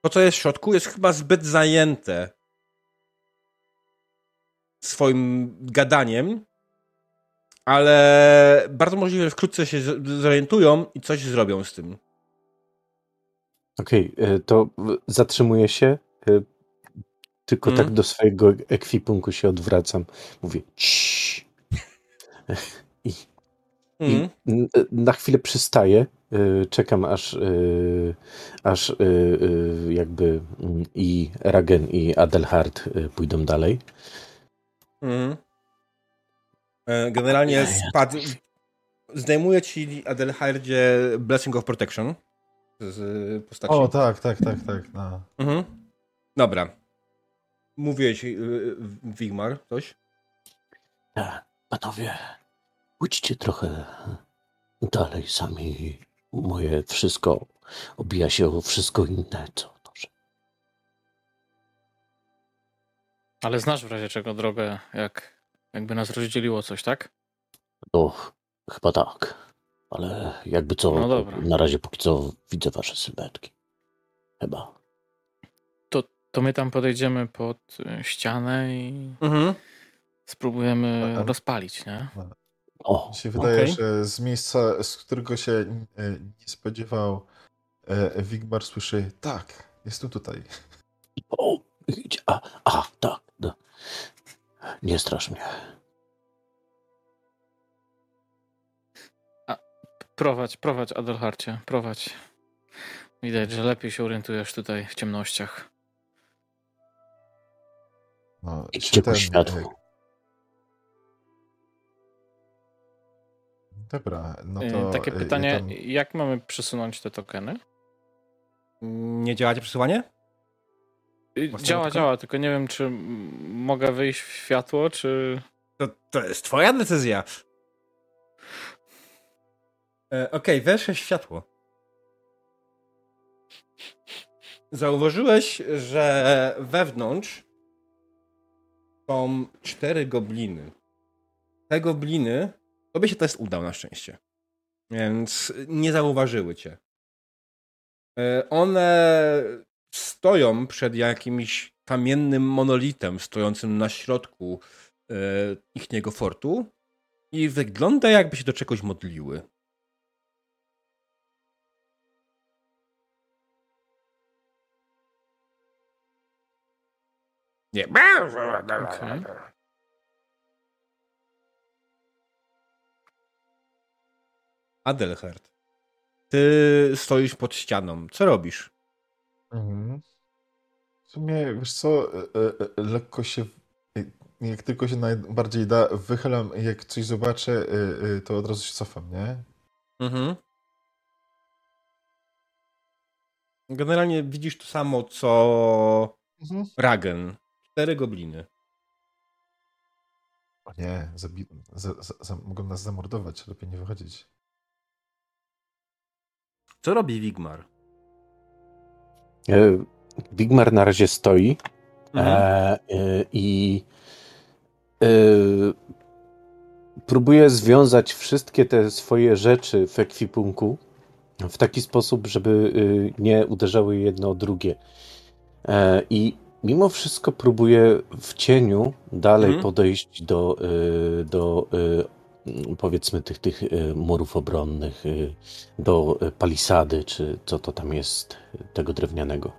to, co jest w środku, jest chyba zbyt zajęte swoim gadaniem, ale bardzo możliwe, że wkrótce się zorientują i coś zrobią z tym. Okej, y, to w- zatrzymuję się. y, Tylko Mhm. tak do swojego ekwipunku się odwracam. Mówię ciii. I, i Mhm. n- na chwilę przystaję. Czekam aż, aż jakby mm, i Ragen i Adelhard pójdą dalej. Mhm. E, Generalnie spadł. Zdejmuje ci Adelhardzie Blessing of Protection z postaci. O, tak, tak, tak, tak. No. Mhm. Dobra. Mówiłeś, y, Wigmar, coś? Tak, Panowie, pójdźcie trochę dalej sami. Moje wszystko obija się o wszystko inne, co że Ale znasz w razie czego drogę, jak jakby nas rozdzieliło coś, tak? No, chyba tak. Ale jakby co, No na razie póki co widzę wasze sylwetki. Chyba. To my tam podejdziemy pod y, ścianę i Mhm. spróbujemy A- rozpalić, nie? O, Mi się wydaje, Okej. że z miejsca, z którego się e, nie spodziewał e, Wigmar słyszy tak, jestem tutaj. o, a, a, tak. No. Nie strasz mnie. Prowadź, prowadź, Adelharcie, prowadź. Widać, że lepiej się orientujesz tutaj w ciemnościach. No, Idźcie po światło. e, Dobra, no Y, to... Takie e, pytanie, Ja tam, jak mamy przesunąć te tokeny? Nie działacie przesuwanie? Y, Masz Działa, notkę? działa, tylko nie wiem, czy mogę wyjść w światło, czy... To, to jest twoja decyzja. E, Okej, weszłeś w światło. Zauważyłeś, że wewnątrz są cztery gobliny. Te gobliny, tobie się test udał na szczęście. Więc nie zauważyły cię. E, One stoją przed jakimś kamiennym monolitem stojącym na środku e, ichniego fortu i wygląda jakby się do czegoś modliły. Nie. Okej. Adelhard, ty stoisz pod ścianą. Co robisz? Mhm. W sumie, wiesz co, e, e, e, lekko się, jak tylko się najbardziej da, wychylam, jak coś zobaczę, to od razu się cofam, nie? Mhm. Generalnie widzisz to samo, co Mhm. Ragen. Cztery gobliny. O nie, zabi- za, za, za, mogą nas zamordować, lepiej nie wychodzić. Co robi Wigmar? E, Wigmar na razie stoi Mhm. e, e, i e, próbuje związać wszystkie te swoje rzeczy w ekwipunku w taki sposób, żeby e, nie uderzały jedno o drugie. E, I mimo wszystko próbuje w cieniu dalej Mhm. podejść do, e, do e, powiedzmy tych, tych e, murów obronnych, do palisady, czy co to tam jest, tego drewnianego.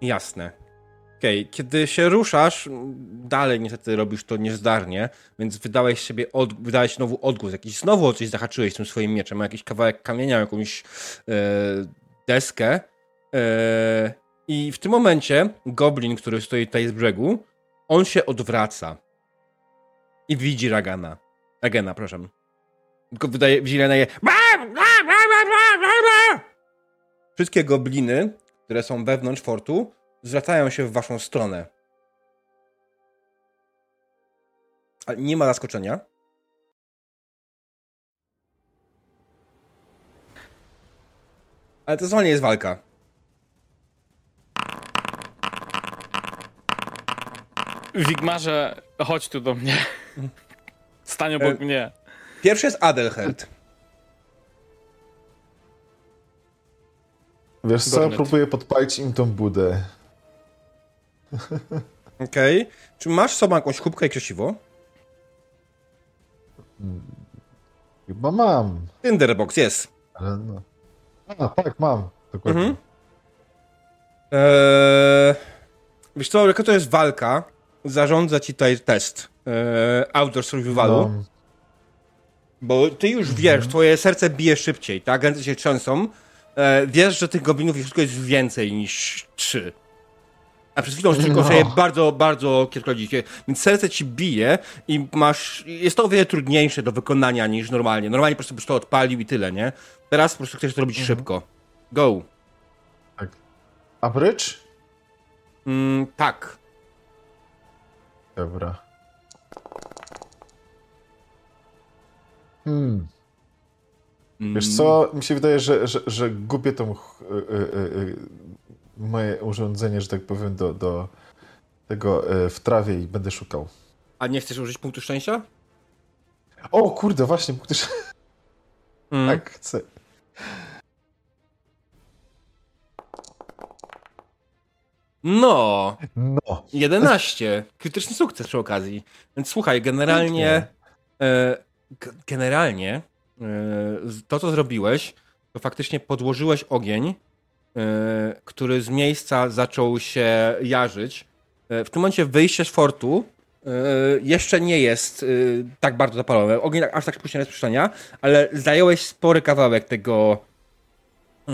Jasne. Okej, kiedy się ruszasz, dalej niestety robisz to niezdarnie, więc wydałeś sobie od, wydałeś znowu odgłos, jakiś znowu o coś zahaczyłeś tym swoim mieczem, jakiś kawałek kamienia, jakąś e, deskę. E, I w tym momencie goblin, który stoi tutaj z brzegu, on się odwraca i widzi Ragana. Ragena, proszę. Tylko wydaje, widzi Reneję. Wszystkie gobliny, które są wewnątrz fortu, zwracają się w waszą stronę. Ale nie ma zaskoczenia. Ale to zupełnie jest walka. Wigmarze, chodź tu do mnie. Stań obok E, mnie. Pierwszy jest Adelherd. Wiesz co, Gornet. próbuję podpalić im tą budę. Okej. Czy masz sobą jakąś kubkę i krzesiwo? Chyba mam, Tinderbox, jest. ale no. A, tak, mam. Dokładnie. Mhm. Eee, wiesz co, jaka to jest walka, zarządza ci tutaj test eee, outdoor survivalu, No, bo ty już wiesz, twoje serce bije szybciej, tak? Ręce się trzęsą. E, wiesz, że tych goblinów wszystko jest więcej niż trzy. A przed chwilą tylko No. sobie bardzo, bardzo kilkrodzicie. Więc serce ci bije i masz. Jest to o wiele trudniejsze do wykonania niż normalnie. Normalnie po prostu byś to odpalił i tyle, nie? Teraz po prostu chcesz to robić szybko. Go. tak. A brycz? Mm, tak. Dobra. Hmm. Mm, Wiesz co, mi się wydaje, że, że, że gubię tą y, y, y, y, moje urządzenie, że tak powiem, do, do tego w trawie i będę szukał. A nie chcesz użyć punktu szczęścia? O kurde, właśnie, punkty sz- Mm. tak chcę. No, No. 11. Krytyczny sukces przy okazji. Więc słuchaj, generalnie. E, generalnie e, to, co zrobiłeś, to faktycznie podłożyłeś ogień, e, który z miejsca zaczął się jarzyć. W tym momencie wyjście z fortu jeszcze nie jest tak bardzo zapalone. Ogień tak- aż tak szybko nie rozprzestrzenia, ale zająłeś spory kawałek tego,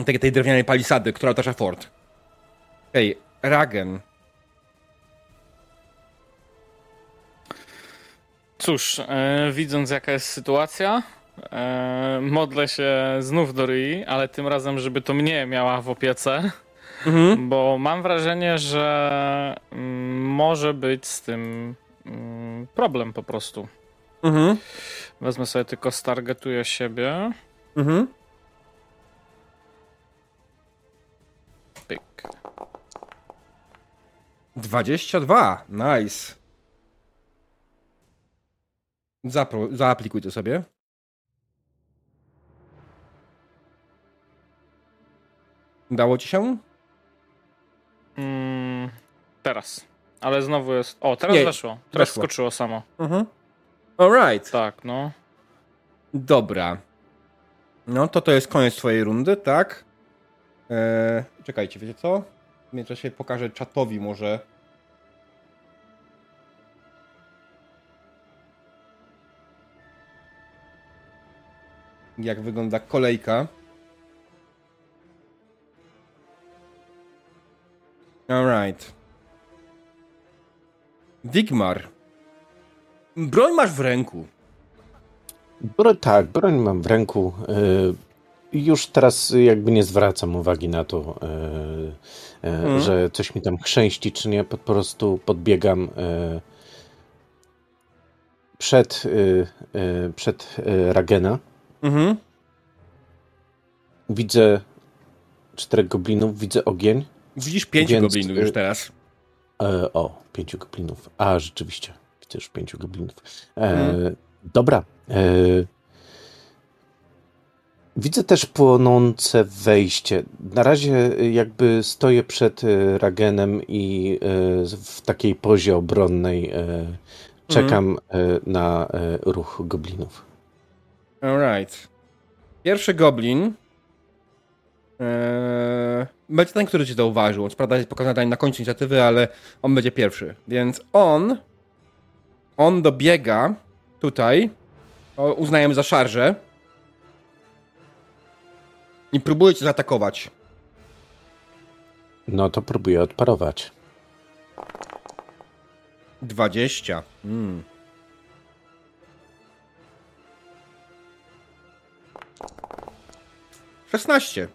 tej, tej drewnianej palisady, która otacza fort. Ej, Ragen. Cóż, e, widząc jaka jest sytuacja, e, modlę się znów do Ryi, ale tym razem, żeby to mnie miała w opiece, Mhm. bo mam wrażenie, że mm, może być z tym mm, problem po prostu. Mhm. Wezmę sobie tylko stargetuję siebie. Mhm. Pyk. 22. Nice. Zapro, zaaplikuj to sobie. Udało ci się? Mm, teraz. Ale znowu jest. O, teraz Nie, weszło. Teraz weszło. skoczyło samo. Mhm. Alright. Tak, no. Dobra. No to to jest koniec twojej rundy, tak? Eee, czekajcie, wiecie co? W międzyczasie pokażę czatowi może. Jak wygląda kolejka. Alright. Wigmar. Broń masz w ręku. Bro, tak, broń mam w ręku. y, Już teraz jakby nie zwracam uwagi na to, y, y, Mhm. że coś mi tam chrzęści, czy nie. Po prostu podbiegam y, przed, y, y, przed Ragena. Mhm. Widzę czterech goblinów, widzę ogień. Widzisz pięciu Więc, goblinów już y, teraz. E, o, pięciu goblinów. A, rzeczywiście. Widzę już pięciu goblinów. E, Mhm. Dobra. E, widzę też płonące wejście. Na razie e, jakby stoję przed e, Ragenem i w takiej pozie obronnej e, czekam e, na e, ruch goblinów. Alright. Pierwszy goblin Eee, będzie ten, który cię zauważył. Co prawda jest pokazany na końcu inicjatywy, ale on będzie pierwszy. Więc on. On dobiega tutaj. O, uznajemy za szarżę. I próbuje cię zaatakować. No to próbuję odparować. 20. Hmm. 16.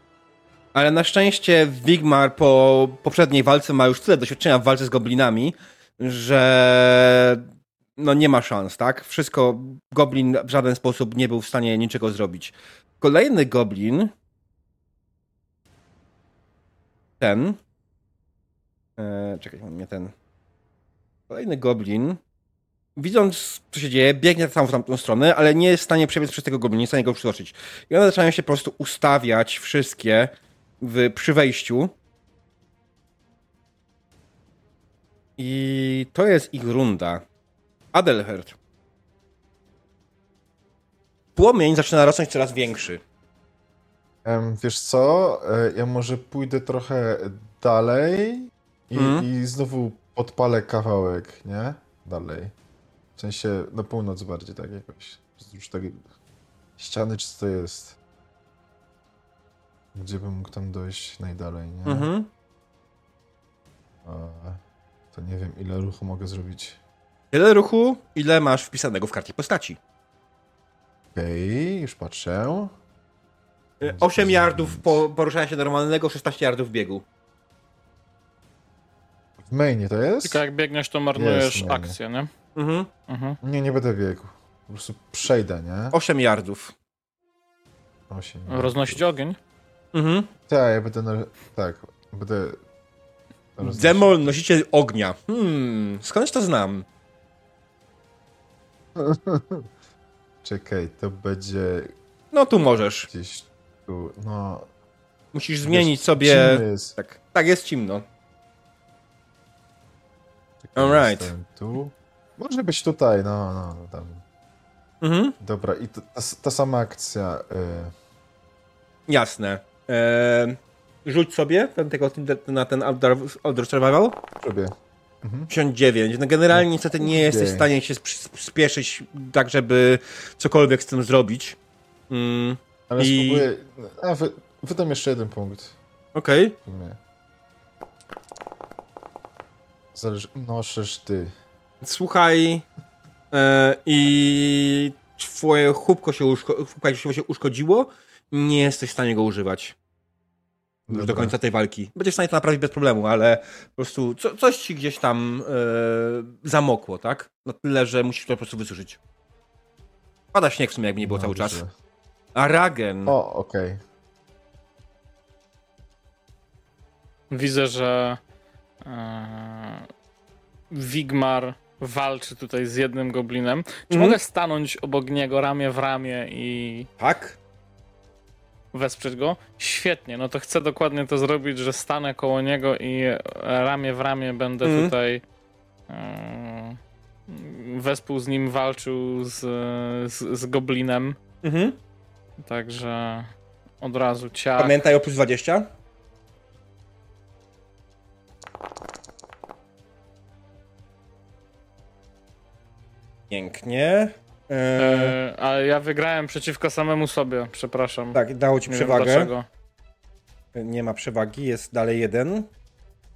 Ale na szczęście Wigmar po poprzedniej walce ma już tyle doświadczenia w walce z goblinami, że no nie ma szans, tak? Wszystko, goblin w żaden sposób nie był w stanie niczego zrobić. Kolejny goblin, ten, eee, czekaj, nie ten, kolejny goblin widząc co się dzieje, biegnie tam w tamtą stronę, ale nie jest w stanie przebiec przez tego goblina, nie jest w stanie go przytoczyć. I one zaczynają się po prostu ustawiać wszystkie w, przy wejściu. I to jest ich runda. Adelherd. Płomień zaczyna rosnąć coraz większy. Wiesz co? E, Ja może pójdę trochę dalej i, Mhm. i znowu podpalę kawałek, nie? Dalej. W sensie na północ bardziej, tak jakoś. Wzdłuż tej ściany, czy co to jest? Gdzie bym mógł tam dojść najdalej, nie? Mhm. A, to nie wiem, ile ruchu mogę zrobić. Tyle ruchu, ile masz wpisanego w karcie postaci. Okej, już patrzę. 8 yardów po, poruszania się normalnego, 16 yardów biegu. W mainie to jest? Tylko jak biegniesz, to marnujesz akcję, nie? Mhm. Mhm. Nie, nie będę biegł. Po prostu przejdę, nie? 8 yardów. Osiem. Roznosić ogień? Mhm. Tak, ja będę. Na... Tak, będę. roznosił. Demol, nosiciel ognia. Hmm, skądś to znam? Czekaj, to będzie No tu możesz. gdzieś tu. No. Musisz zmienić wiesz, sobie... Jest. Tak, tak jest cimno. Alright. Tu. Może być tutaj, no, no, no tam. Mhm. Dobra, i ta, ta sama akcja. Y... Jasne. Eee, rzuć sobie ten, tego, na ten Elder, Survival. Robię. Mhm. 59. No generalnie niestety nie jesteś w stanie się sp- spieszyć tak, żeby cokolwiek z tym zrobić. Mm, Ale I- spróbuję. A, wy, wydam jeszcze jeden punkt. Okej. sumie. Zależy. No, przecież ty. Słuchaj, e, i twoje chłopko się, uszko, się uszkodziło, nie jesteś w stanie go używać już do Dobra. końca tej walki. Będziesz w stanie to naprawić bez problemu, ale po prostu co, coś ci gdzieś tam e, zamokło, tak? Na tyle, że musisz to po prostu wysuszyć. Pada śnieg w sumie, jakby nie było cały czas. Dobrze. A Ragen. O, okej. Widzę, że e, Wigmar walczy tutaj z jednym goblinem. Czy Mhm. mogę stanąć obok niego ramię w ramię i Tak? wesprzeć go. Świetnie, no to chcę dokładnie to zrobić, że stanę koło niego i ramię w ramię będę Mhm. tutaj e, wespół z nim walczył z, z, z goblinem. Mhm. Także od razu ciach. Pamiętaj o plus 20. Pięknie. Eee, E, ale ja wygrałem przeciwko samemu sobie, przepraszam. tak, dało ci Nie przewagę. Nie ma przewagi, jest dalej jeden.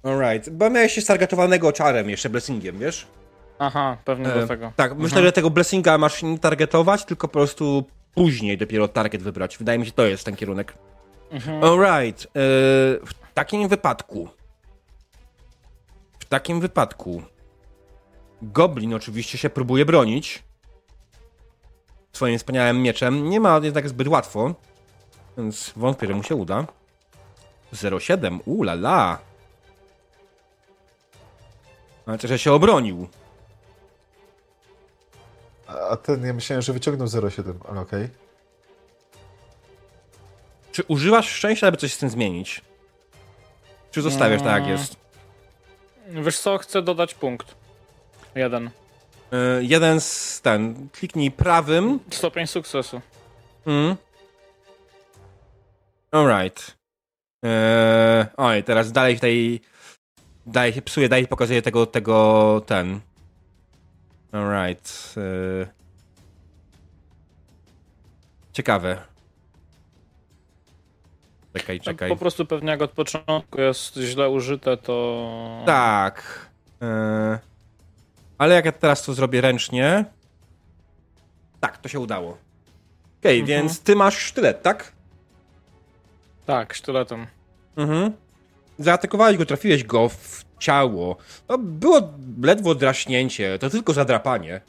Alright, bo miałeś się stargetowanego czarem, jeszcze blessingiem, wiesz? Aha, pewnie E, do tego. Tak, myślę, Mhm. że tego blessinga masz nie targetować, tylko po prostu później dopiero target wybrać. Wydaje mi się, to jest ten kierunek. Mhm. Alright, e, w takim wypadku. W takim wypadku. Goblin oczywiście się próbuje bronić. Swoim wspaniałym mieczem. Nie ma jednak zbyt łatwo. Więc wątpię, że mu się uda. 0,7. Ula la. Znaczy, że się obronił. A ten, ja myślałem, że wyciągnął 0,7, ale okej. Czy używasz szczęścia, aby coś z tym zmienić? Czy zostawiasz tak jak jest? Wiesz co, chcę dodać punkt. Jeden. Y, jeden z ten. Kliknij prawym. Stopień sukcesu. Mm. Alright. Eee, oj, teraz dalej tutaj. Dalej się psuje, dalej pokazuje tego, tego, ten. Alright. Eee. Ciekawe. Czekaj, czekaj. Po prostu pewnie jak od początku jest źle użyte, to... Tak. Eee, ale jak ja teraz to zrobię ręcznie. Tak, to się udało. Okej, Mhm. więc ty masz sztylet, tak? Tak, sztyletem. Mhm. Zaatakowałeś go, trafiłeś go w ciało. No, było ledwo draśnięcie, to tylko zadrapanie.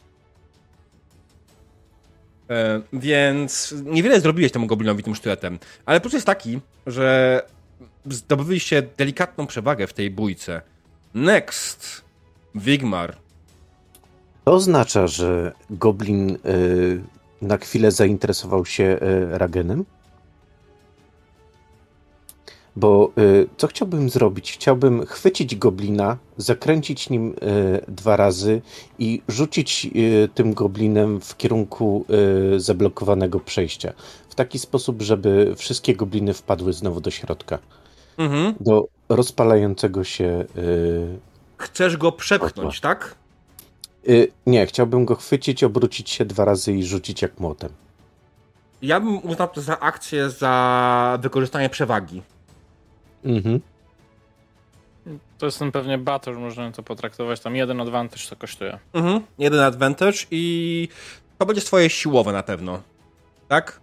E, więc niewiele zrobiłeś temu goblinowi tym sztyletem. Ale plus jest taki, że zdobyliście delikatną przewagę w tej bójce. Next. Wigmar. To oznacza, że Goblin y, na chwilę zainteresował się y, Ragenem? Bo y, co chciałbym zrobić? Chciałbym chwycić Goblina, zakręcić nim y, dwa razy i rzucić y, tym Goblinem w kierunku y, zablokowanego przejścia. W taki sposób, żeby wszystkie Gobliny wpadły znowu do środka. Mhm. Do rozpalającego się Chcesz go przepchnąć, tak? Y, nie, chciałbym go chwycić, obrócić się dwa razy i rzucić jak młotem. Ja bym uznał to za akcję za wykorzystanie przewagi. Mhm. To jest ten pewnie battle, można to potraktować. Tam jeden advantage to kosztuje. Mhm. Jeden advantage i to będzie swoje siłowe na pewno. Tak?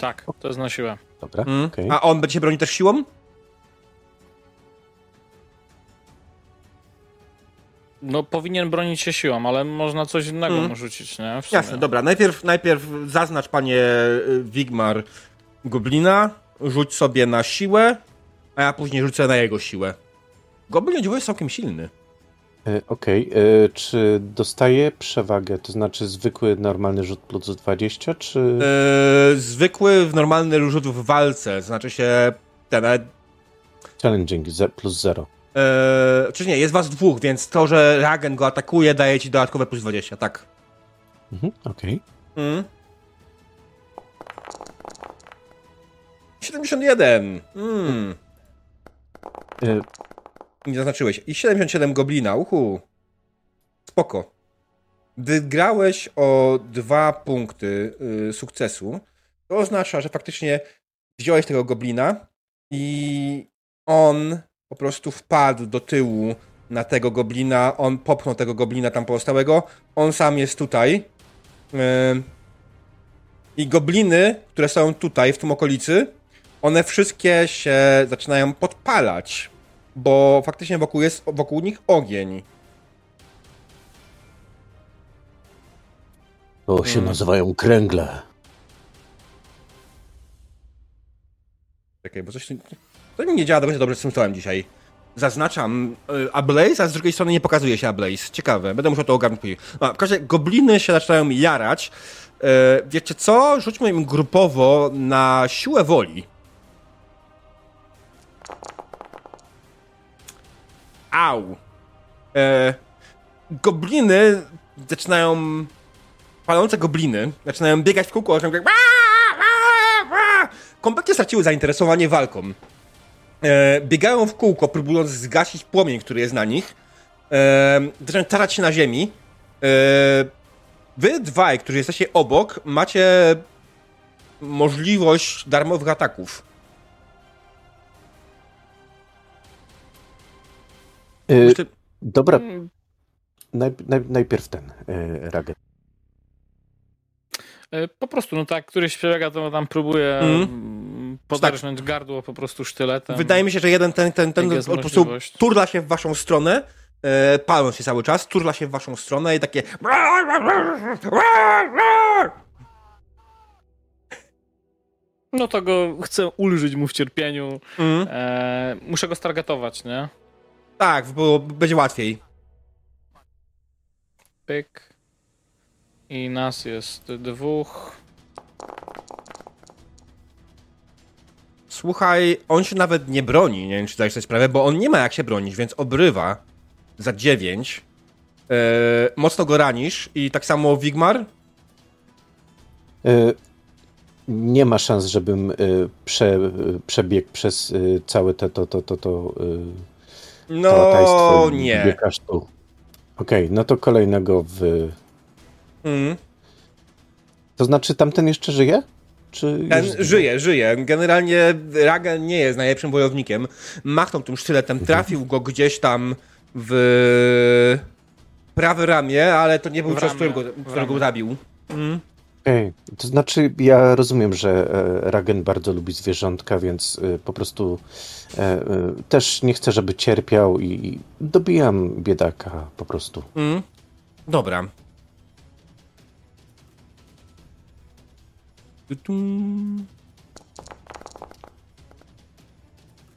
Tak, to jest na siłę. Dobra, Mhm. okej. A on będzie się bronić też siłą? No powinien bronić się siłą, ale można coś innego mu rzucić, nie? Jasne, dobra. Najpierw, najpierw zaznacz, panie y, Wigmar, goblina, rzuć sobie na siłę, a ja później rzucę na jego siłę. Goblin dziwo jest całkiem silny. Y, Okej, y, czy dostaje przewagę, to znaczy zwykły, normalny rzut plus 20, czy... Yy, zwykły, normalny rzut w walce, znaczy się ten, Challenging plus 0. Eee, czy nie, jest was dwóch, więc to, że Ragen go atakuje, daje ci dodatkowe plus 20, tak. Mhm, okej. Mm. 71. Mm. Y, Nie zaznaczyłeś. I 77 goblina, uhu. Spoko. Wygrałeś o dwa punkty y, sukcesu. To oznacza, że faktycznie wziąłeś tego goblina i on po prostu wpadł do tyłu na tego goblina, on popchnął tego goblina tam pozostałego, on sam jest tutaj. I gobliny, które są tutaj, w tym okolicy, one wszystkie się zaczynają podpalać, bo faktycznie wokół jest wokół nich ogień. to się Mm. nazywają kręgle. Czekaj, bo coś tu... To nie działa do końca dobrze z tym stołem dzisiaj. Zaznaczam y, Ablaze, a z drugiej strony nie pokazuje się Ablaze. Ciekawe, będę musiał to ogarnąć później. No, w każdym gobliny się zaczynają jarać. Y, wiecie co? Rzućmy im grupowo na siłę woli. Au! Y, gobliny zaczynają. Palące gobliny zaczynają biegać w kółko, oczem kompletnie straciły zainteresowanie walką. E, biegają w kółko, próbując zgasić płomień, który jest na nich. E, zaczynają tarać się na ziemi. E, wy dwaj, którzy jesteście obok, macie możliwość darmowych ataków. Y, Myślę, dobra, Mm, naj, naj, najpierw ten y, Ragen. E, Po prostu, no tak, któryś przebiega, to tam próbuje Mhm. mm, poderżnąć gardło po prostu sztyletem. Wydaje mi się, że jeden ten, ten, ten po prostu turla się w waszą stronę, e, paląc się cały czas, turla się w waszą stronę i takie... No to go chcę ulżyć mu w cierpieniu. Mm, E, muszę go stargetować, nie? tak, bo będzie łatwiej. Pyk. I nas jest dwóch. Słuchaj, on się nawet nie broni, nie wiem czy zdajesz sobie sprawę, bo on nie ma jak się bronić, więc obrywa za 9. E, mocno go ranisz i tak samo Wigmar. Y, nie ma szans, żebym y, prze, przebiegł przez całe te, to, to, to, to y, No nie. Okej, no to kolejnego w... Mm. To znaczy tamten jeszcze żyje? Czy Ten już żyje, żyje. Generalnie Ragen nie jest najlepszym wojownikiem. Machnął tym sztyletem, trafił go gdzieś tam w prawe ramię, ale to nie był cios, którego, którego zabił. Mm. To znaczy ja rozumiem, że e, Ragen bardzo lubi zwierzątka, więc e, po prostu e, e, też nie chcę, żeby cierpiał i, i dobijam biedaka po prostu. Mm. Dobra.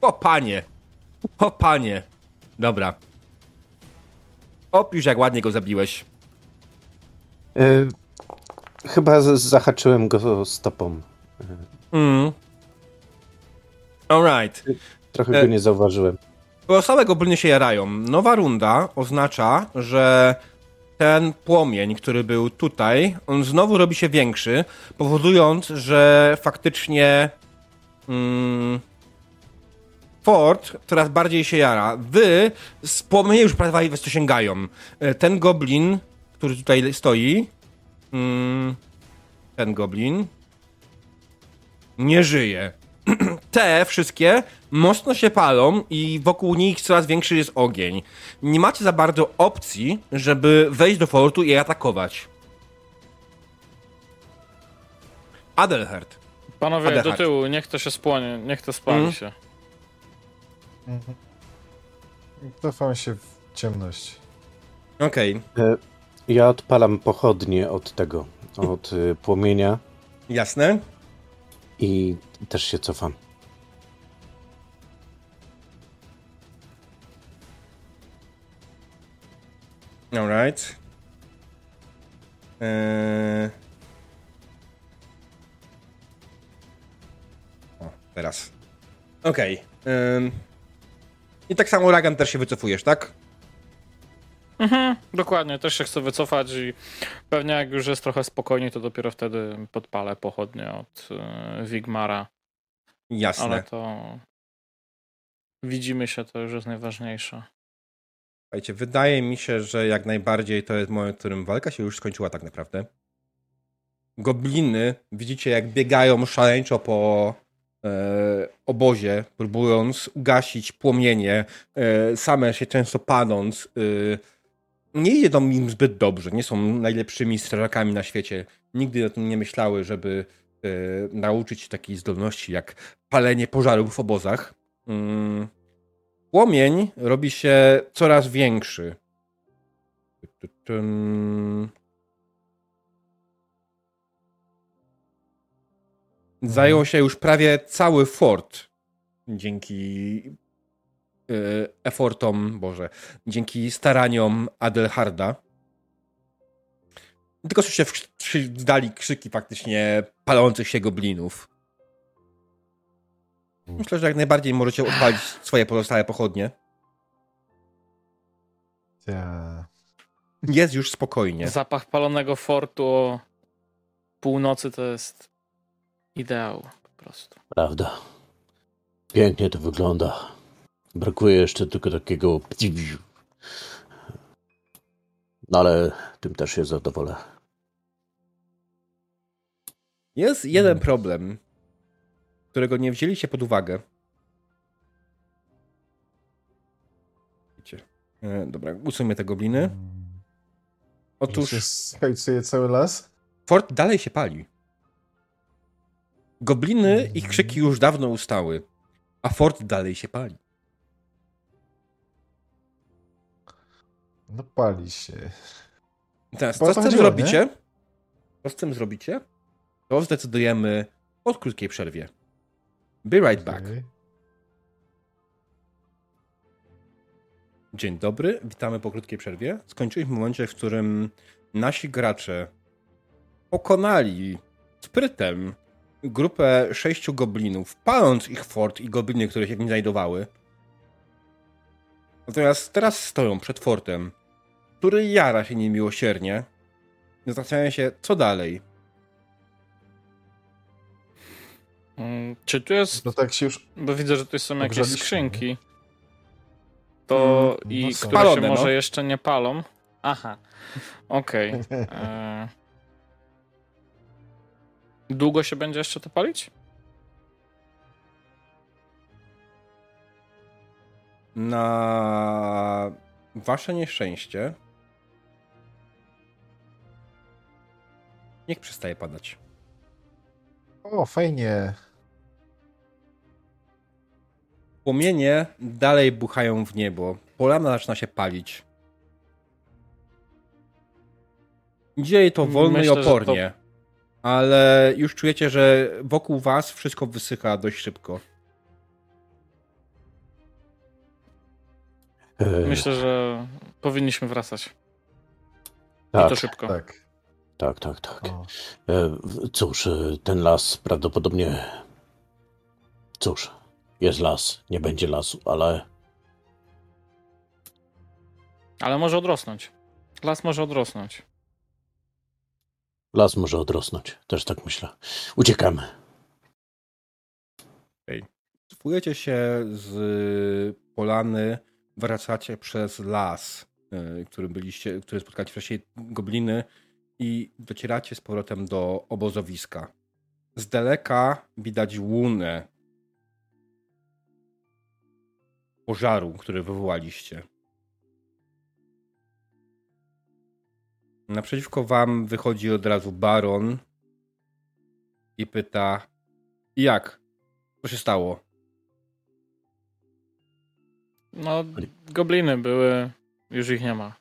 O panie! O panie! Dobra. Opisz jak ładnie go zabiłeś. E, chyba z, zahaczyłem go stopą. Mm. Alright. Trochę E, go nie zauważyłem. Pozostałe gobliny się jarają. Nowa runda oznacza, że ten płomień, który był tutaj, on znowu robi się większy, powodując, że faktycznie mm, Ford coraz bardziej się jara. Wy z płomienia już prawie was sięgają. E, Ten goblin, który tutaj stoi, mm, ten goblin nie żyje. Te wszystkie mocno się palą i wokół nich coraz większy jest ogień. Nie macie za bardzo opcji, żeby wejść do fortu i je atakować. Adelhard. Panowie, do Adehard. tyłu, niech to się spłonie, niech to spali Mm. się. Mhm. Cofam się w ciemność. Okej, E, ja odpalam pochodnie od tego, od e, płomienia jasne. i też się cofam. Alright. Eee... O, teraz. Okej. ym. I tak samo Ragan też się wycofujesz, tak? Mhm, dokładnie, też się chcę wycofać i pewnie jak już jest trochę spokojniej, to dopiero wtedy podpalę pochodnie od e, Wigmara. Jasne. Ale to widzimy się, to już jest najważniejsze. Słuchajcie, wydaje mi się, że jak najbardziej to jest moment, w którym walka się już skończyła tak naprawdę. Gobliny, widzicie jak biegają szaleńczo po e, obozie, próbując ugasić płomienie, e, same się często padąc. E, nie idzie to im zbyt dobrze, nie są najlepszymi strażakami na świecie. Nigdy o tym nie myślały, żeby e, nauczyć się takiej zdolności jak palenie pożarów w obozach. Mm. Płomień robi się coraz większy. Zajął się już prawie cały fort. Dzięki y, efortom, Boże, dzięki staraniom Adelharda. Tylko słyszę w, w dali krzyki faktycznie palących się goblinów. Myślę, że jak najbardziej możecie odpalić swoje pozostałe pochodnie. Ja. Jest już spokojnie. Zapach palonego fortu o północy to jest ideał po prostu. Prawda. Pięknie to wygląda. Brakuje jeszcze tylko takiego. No ale tym też się zadowolę. Jest jeden problem, którego nie wzięliście pod uwagę. E, dobra, usuńmy te gobliny. Otóż... Skajcuje cały las? fort dalej się pali. Gobliny i krzyki już dawno ustały, a fort dalej się pali. No pali się. Teraz, co z tym zrobicie? Co z tym zrobicie? To zdecydujemy po krótkiej przerwie. Be right back. Dzień dobry, witamy po krótkiej przerwie. Skończyliśmy w momencie, w którym nasi gracze pokonali sprytem grupę sześciu goblinów, paląc ich fort i gobliny, które się w nim znajdowały. Natomiast teraz stoją przed fortem, który jara się niemiłosiernie. Zastanawiają się, co dalej. Mm, Czy tu jest. No tak się już... Bo widzę, że tu są jakieś skrzynki. To Mm, i no które Spalone, się może no. jeszcze nie palą. Aha. Okej. E, Długo się będzie jeszcze to palić? Na wasze nieszczęście niech przestaje padać. O, fajnie. Płomienie dalej buchają w niebo. Polana zaczyna się palić. Dzieje to wolno Myślę, i opornie. Ale już czujecie, że wokół was wszystko wysycha dość szybko. Myślę, że powinniśmy wracać. I tak, to szybko. Tak. Tak, tak, tak. O. E, Cóż, e, ten las prawdopodobnie. Cóż, jest las, nie będzie lasu, ale Ale może odrosnąć. Las może odrosnąć. las może odrosnąć. Też tak myślę. Uciekamy. Cofujecie się z polany, wracacie przez las, y, którym byliście, który spotkacie wcześniej gobliny i docieracie z powrotem do obozowiska. Z daleka widać łunę pożaru, który wywołaliście. Naprzeciwko wam wychodzi od razu baron i pyta: Jak? Co się stało? No, gobliny były, już ich nie ma.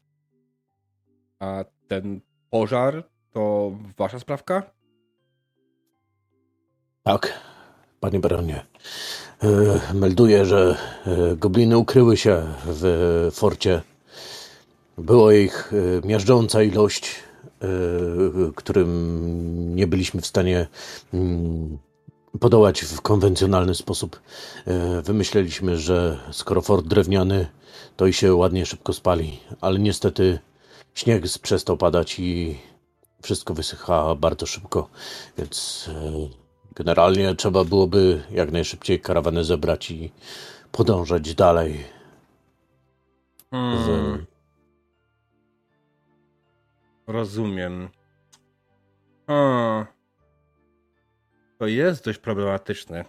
A ten pożar to wasza sprawka? Tak, panie baronie. E, melduję, że e, gobliny ukryły się w forcie. Było ich e, miażdżąca ilość, którym nie byliśmy w stanie mm, podołać w konwencjonalny sposób. Wymyśleliśmy, że skoro fort drewniany, to i się ładnie szybko spali, ale niestety śnieg przestał padać i wszystko wysycha bardzo szybko, więc e, generalnie trzeba byłoby jak najszybciej karawanę zebrać i podążać dalej. Hmm, rozumiem. To jest dość problematyczne.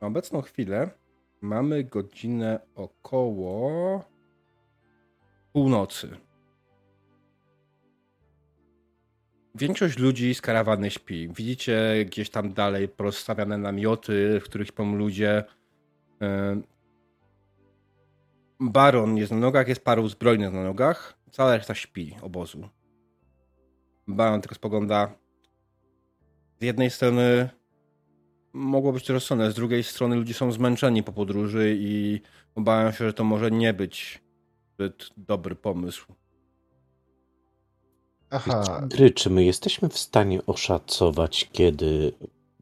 Na obecną chwilę mamy godzinę około północy. Większość ludzi z karawany śpi. Widzicie gdzieś tam dalej rozstawiane namioty, w których śpią ludzie. Yy, Baron jest na nogach, jest paru zbrojnych na nogach. Cała reszta śpi obozu. Baron tylko spogląda. Z jednej strony mogło być to rozsądne, z drugiej strony ludzie są zmęczeni po podróży i obawiam się, że to może nie być zbyt dobry pomysł. Aha, Gry, czy my jesteśmy w stanie oszacować, kiedy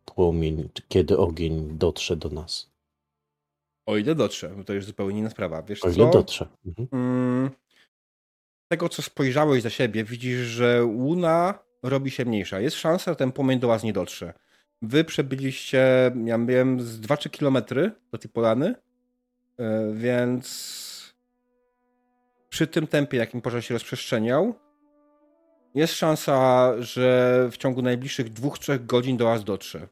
płomień, kiedy ogień dotrze do nas? O ile dotrze, bo to już zupełnie inna sprawa. Wiesz O ile co? dotrze. Mhm. Mm, tego, co spojrzałeś za siebie, widzisz, że łuna robi się mniejsza. Jest szansa, że ten płomień do was nie dotrze. Wy przebyliście, ja wiem, z 2-3 kilometry do tej polany, e, więc przy tym tempie, jakim pożar się rozprzestrzeniał, jest szansa, że w ciągu najbliższych dwóch, trzech godzin do was dotrze.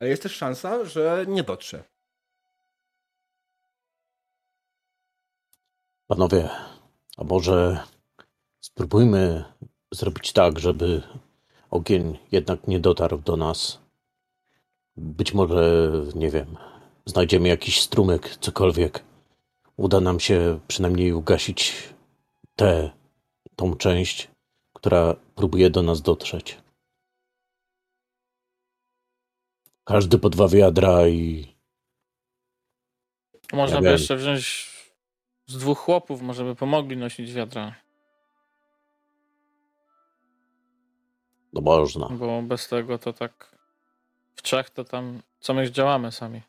Ale jest też szansa, że nie dotrze. Panowie, a może spróbujmy zrobić tak, żeby ogień jednak nie dotarł do nas. Być może, nie wiem, znajdziemy jakiś strumyk, cokolwiek. Uda nam się przynajmniej ugasić tę, tą część, która próbuje do nas dotrzeć. Każdy po dwa wiadra i Można by jeszcze wziąć z dwóch chłopów, może by pomogli nosić wiadra, no można. bo bez tego to tak w trzech to tam co my działamy sami.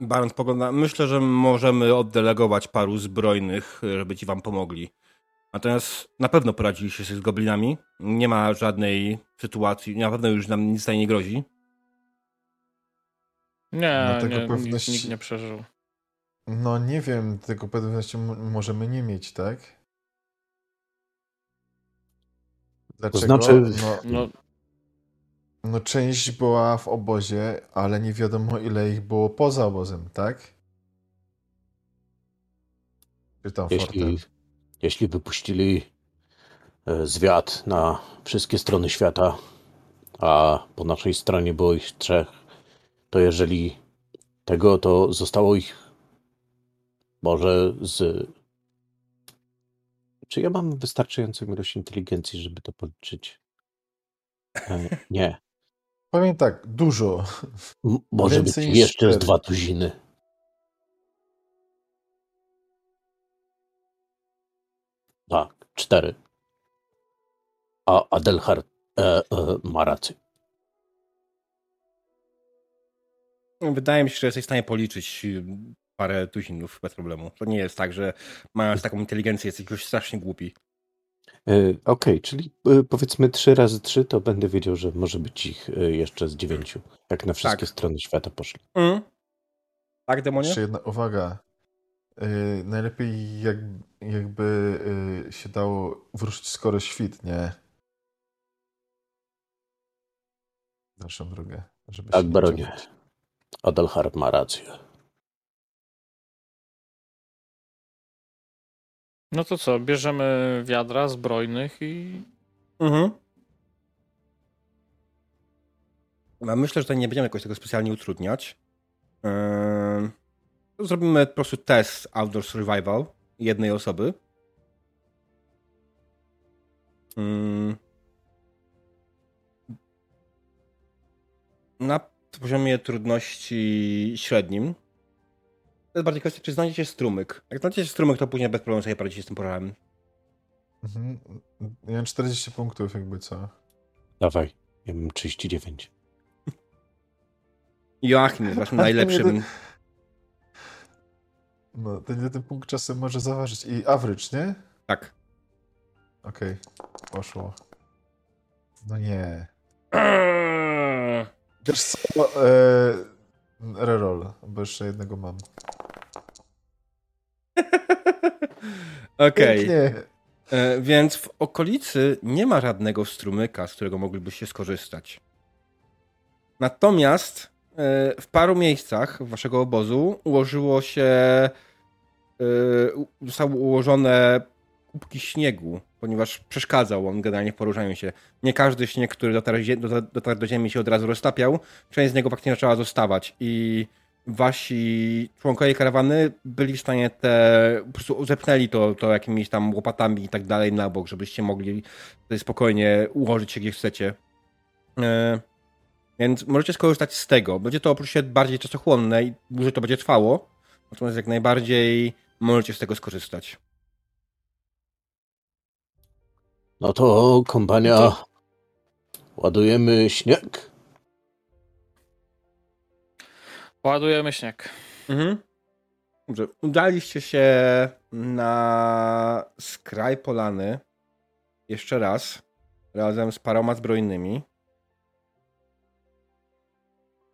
Baron spogląda. Myślę, że możemy oddelegować paru zbrojnych, żeby ci wam pomogli. Natomiast na pewno poradziliście się z goblinami. Nie ma żadnej sytuacji, na pewno już nam nic tutaj nie grozi. Nie, No tego nie nikt, pewności- nikt nie przeżył. No nie wiem, tego pewności możemy nie mieć, tak? Dlaczego? znaczy- No, No, no część była w obozie, ale nie wiadomo ile ich było poza obozem, tak? Czy tam Jeśli, fortem? Jeśli wypuścili e, zwiat na wszystkie strony świata, a po naszej stronie było ich trzech, to jeżeli tego, to zostało ich może z. Czy ja mam wystarczającą ilość inteligencji, żeby to policzyć? E, Nie. Powiem tak, dużo. M- może być Więcej niż jeszcze z dwa tuziny. Cztery. A Adelhard e, e, ma rację. Wydaje mi się, że jesteś w stanie policzyć y, parę tuzinów bez problemu. To nie jest tak, że mając taką inteligencję jesteś już strasznie głupi. E, Okej, czyli e, powiedzmy trzy razy trzy, to będę wiedział, że może być ich e, jeszcze z dziewięciu. Jak na wszystkie Tak. strony świata poszli. Mm. Tak, demonie? Jeszcze jedna uwaga. Yy, najlepiej jak, jakby yy, się dało wrócić skoro świt, nie? Dalszą drogę. Żeby Tak, baronie. Adelhard ma rację. no to co, bierzemy wiadra zbrojnych i Mhm. Myślę, że tutaj nie będziemy jakoś tego specjalnie utrudniać. Ehm, Zrobimy po prostu test Outdoor Survival jednej osoby. Mm. Na poziomie trudności średnim. To jest bardziej kwestia, czy znajdziecie strumyk. Jak znajdziecie strumyk, to później bez problemu sobie poradzicie z tym pożarem. Mhm. Ja mam 40 punktów, jakby co. Dawaj, ja mam 39. Joachim jest waszym najlepszym. No, ten jeden punkt czasem może zaważyć. I average, nie? Tak. Okej, poszło. No nie. Wiesz co? E, reroll, bo jeszcze jednego mam. Okej. Pięknie. E, Więc w okolicy nie ma żadnego strumyka, z którego moglibyście skorzystać. Natomiast e, w paru miejscach waszego obozu ułożyło się. U- Zostały ułożone kubki śniegu, ponieważ przeszkadzał on generalnie w poruszaniu się. Nie każdy śnieg, który dotarł, dotarł do ziemi, się od razu roztapiał. Część z niego faktycznie zaczęła zostawać i wasi członkowie karawany byli w stanie te, po prostu zepchnęli to, to jakimiś tam łopatami i tak dalej na bok, żebyście mogli spokojnie ułożyć się gdzie chcecie. E, Więc możecie skorzystać z tego. Będzie to oczywiście bardziej czasochłonne i dłużej to będzie trwało, natomiast jak najbardziej możecie z tego skorzystać. No to kompania. To- Ładujemy śnieg. ładujemy śnieg. Mhm. Dobrze. Udaliście się na skraj polany jeszcze raz, razem z paroma zbrojnymi.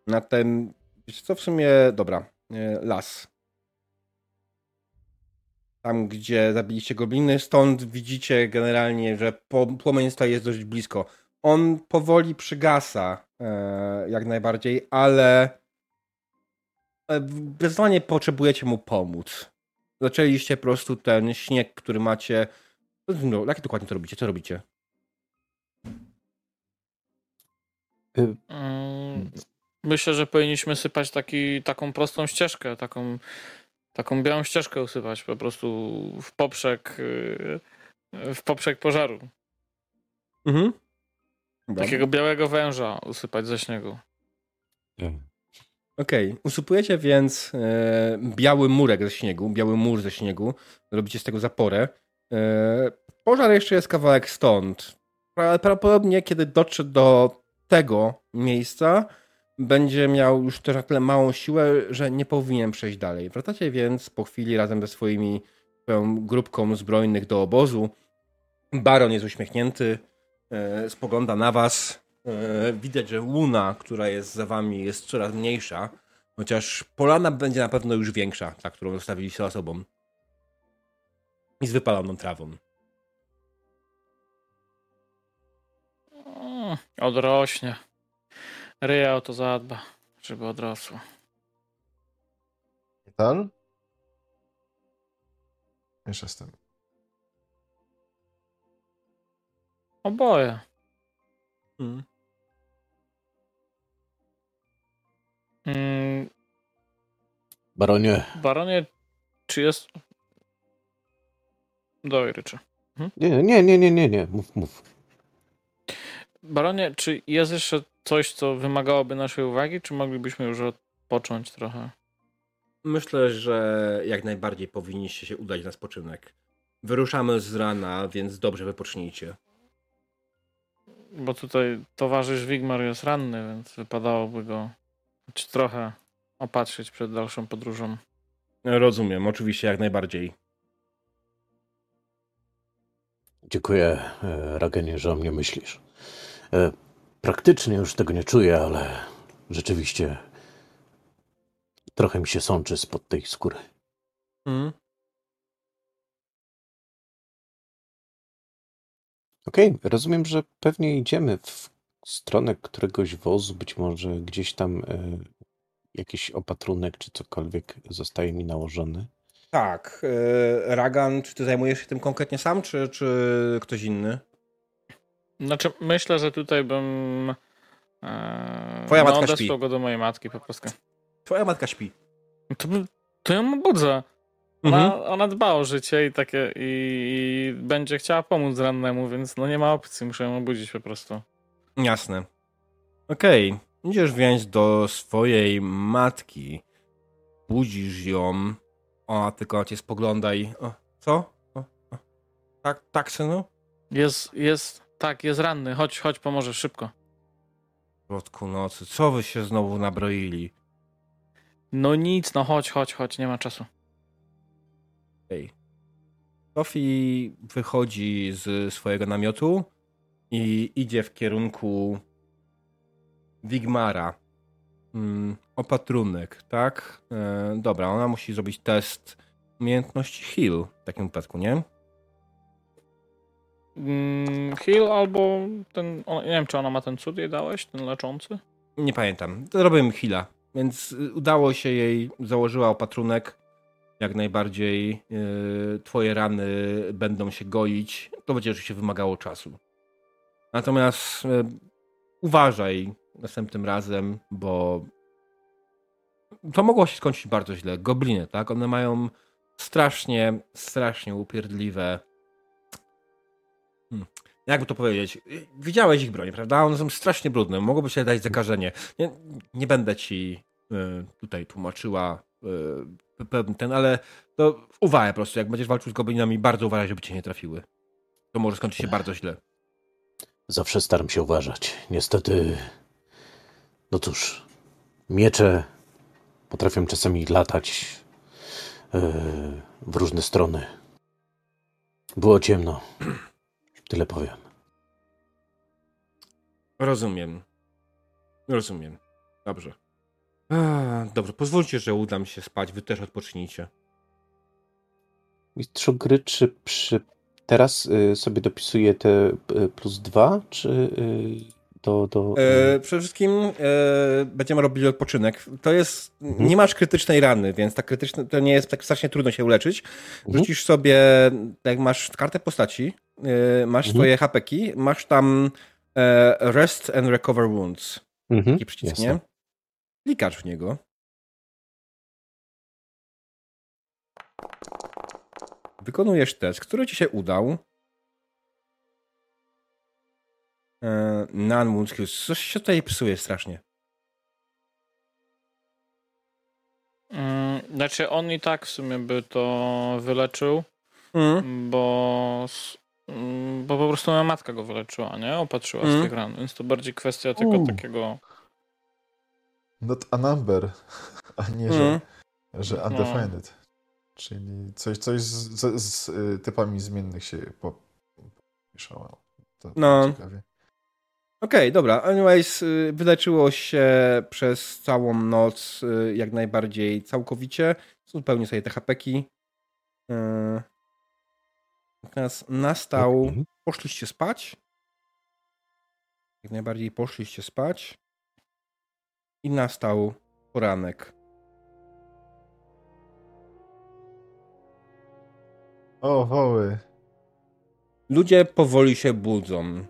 Na ten, wiecie co w sumie, dobra, e, las. Tam, gdzie zabiliście gobliny, stąd widzicie generalnie, że płomień stoi jest dość blisko. On powoli przygasa, e, jak najbardziej, ale Bezwanie potrzebujecie mu pomóc. Zaczęliście po prostu ten śnieg, który macie. No, jakie dokładnie to robicie? Co robicie? Y, mm, myślę, że powinniśmy sypać taki, taką prostą ścieżkę, taką, taką białą ścieżkę usypać po prostu w poprzek y, w poprzek pożaru. Mhm. Takiego białego węża usypać ze śniegu. Okej, okay. usypujecie więc e, biały murek ze śniegu, biały mur ze śniegu, robicie z tego zaporę. E, pożar jeszcze jest kawałek stąd. Prawdopodobnie, kiedy dotrze do tego miejsca, będzie miał już też na tyle małą siłę, że nie powinien przejść dalej. Wracacie więc po chwili razem ze swoimi grupką zbrojnych do obozu. Baron jest uśmiechnięty, e, spogląda na was. E, widać, że łuna, która jest za wami, jest coraz mniejsza, chociaż polana będzie na pewno już większa, ta, którą zostawiliście za sobą. I z wypaloną trawą. Mm, odrośnie. Ryja o to zadba, żeby odrosło. Metal? Jeszcze z tym. Oboje. Hmm. Mm. Baronie. Baronie, czy jest. Ryczę. Mhm. Nie, nie, nie, nie, nie, nie, mów, mów. Baronie, czy jest jeszcze coś, co wymagałoby naszej uwagi, czy moglibyśmy już odpocząć trochę? Myślę, że jak najbardziej powinniście się udać na spoczynek. Wyruszamy z rana, więc dobrze wypocznijcie. Bo tutaj towarzysz Wigmar jest ranny, więc wypadałoby go czy trochę opatrzyć przed dalszą podróżą. Rozumiem, oczywiście, jak najbardziej. Dziękuję, e, Ragenie, że o mnie myślisz. Praktycznie już tego nie czuję, ale rzeczywiście trochę mi się sączy spod tej skóry. Mm. Okej, okay, rozumiem, że pewnie idziemy w stronę któregoś wozu, być może gdzieś tam e, jakiś opatrunek czy cokolwiek zostaje mi nałożony. Tak. E, Ragan, czy ty zajmujesz się tym konkretnie sam, czy, czy ktoś inny? Znaczy, myślę, że tutaj bym. E, Twoja no, matka śpi. go do mojej matki po prostu. Twoja matka śpi. To, to ją budzę. Ona, mhm. ona dba o życie i takie i, i, będzie chciała pomóc rannemu, więc no nie ma opcji, muszę ją obudzić po prostu. Jasne. Okej. Okay. Idziesz więc do swojej matki. Budzisz ją. Ona tylko cię spogląda i... O, co? O, o. Tak, tak, synu? Jest, jest, tak, jest ranny. Chodź, chodź, pomożesz szybko. W środku nocy. Co wy się znowu nabroili? No nic, no chodź, chodź, chodź, nie ma czasu. Ej. Sophie wychodzi z swojego namiotu i idzie w kierunku Wigmara. Hmm, opatrunek, tak? E, dobra, ona musi zrobić test umiejętności heal w takim wypadku, nie? Mm, heal albo ten, nie wiem czy ona ma ten cud jej dałeś, ten leczący? Nie pamiętam. Zrobiłem heala, więc udało się jej, założyła opatrunek. Jak najbardziej yy, twoje rany będą się goić. To będzie oczywiście wymagało czasu. Natomiast e, uważaj następnym razem, bo to mogło się skończyć bardzo źle. Gobliny, tak? One mają strasznie, strasznie upierdliwe. Hmm. Jakby to powiedzieć? Widziałeś ich broń, prawda? One są strasznie brudne. Mogłoby się dać zakażenie. Nie, nie będę ci y, tutaj tłumaczyła y, ten, ale to uważaj po prostu. Jak będziesz walczył z goblinami, bardzo uważaj, żeby cię nie trafiły. To może skończyć się bardzo źle. Zawsze staram się uważać. Niestety, no cóż, miecze potrafią czasami latać w różne strony. Było ciemno. Tyle powiem. Rozumiem. Rozumiem. Dobrze. A, dobrze, pozwólcie, że udam się spać. Wy też odpocznijcie. Mistrzu gry, czy przy... teraz y, sobie dopisuje te y, plus dwa, czy y, do... do e, przede wszystkim e, będziemy robili odpoczynek. To jest... Mhm. Nie masz krytycznej rany, więc ta krytyczna, to nie jest tak strasznie trudno się uleczyć. Mhm. Rzucisz sobie, jak masz kartę postaci, masz mhm. swoje hapeki, masz tam e, Rest and Recover Wounds. Mhm. Taki przycisk, nie? Klikasz w niego. Wykonujesz test, który ci się udał. E, non Coś się tutaj psuje strasznie. Mm, znaczy on i tak w sumie by to wyleczył, mm. bo, bo po prostu moja matka go wyleczyła, nie? Opatrzyła mm. z tych ran, więc to bardziej kwestia tylko uh. takiego... Not a number, a nie, że, mm. że no. undefined. No. Czyli coś, coś z, z, z, y, typami zmiennych się pomieszało. To no. ciekawie. Okej, okay, dobra. Anyways, y, wyleczyło się przez całą noc y, jak najbardziej całkowicie. Zupełnie sobie te hapeki. Teraz nastał. Okay. Poszliście spać. Jak najbardziej poszliście spać. I nastał poranek. O, woły. Ludzie powoli się budzą.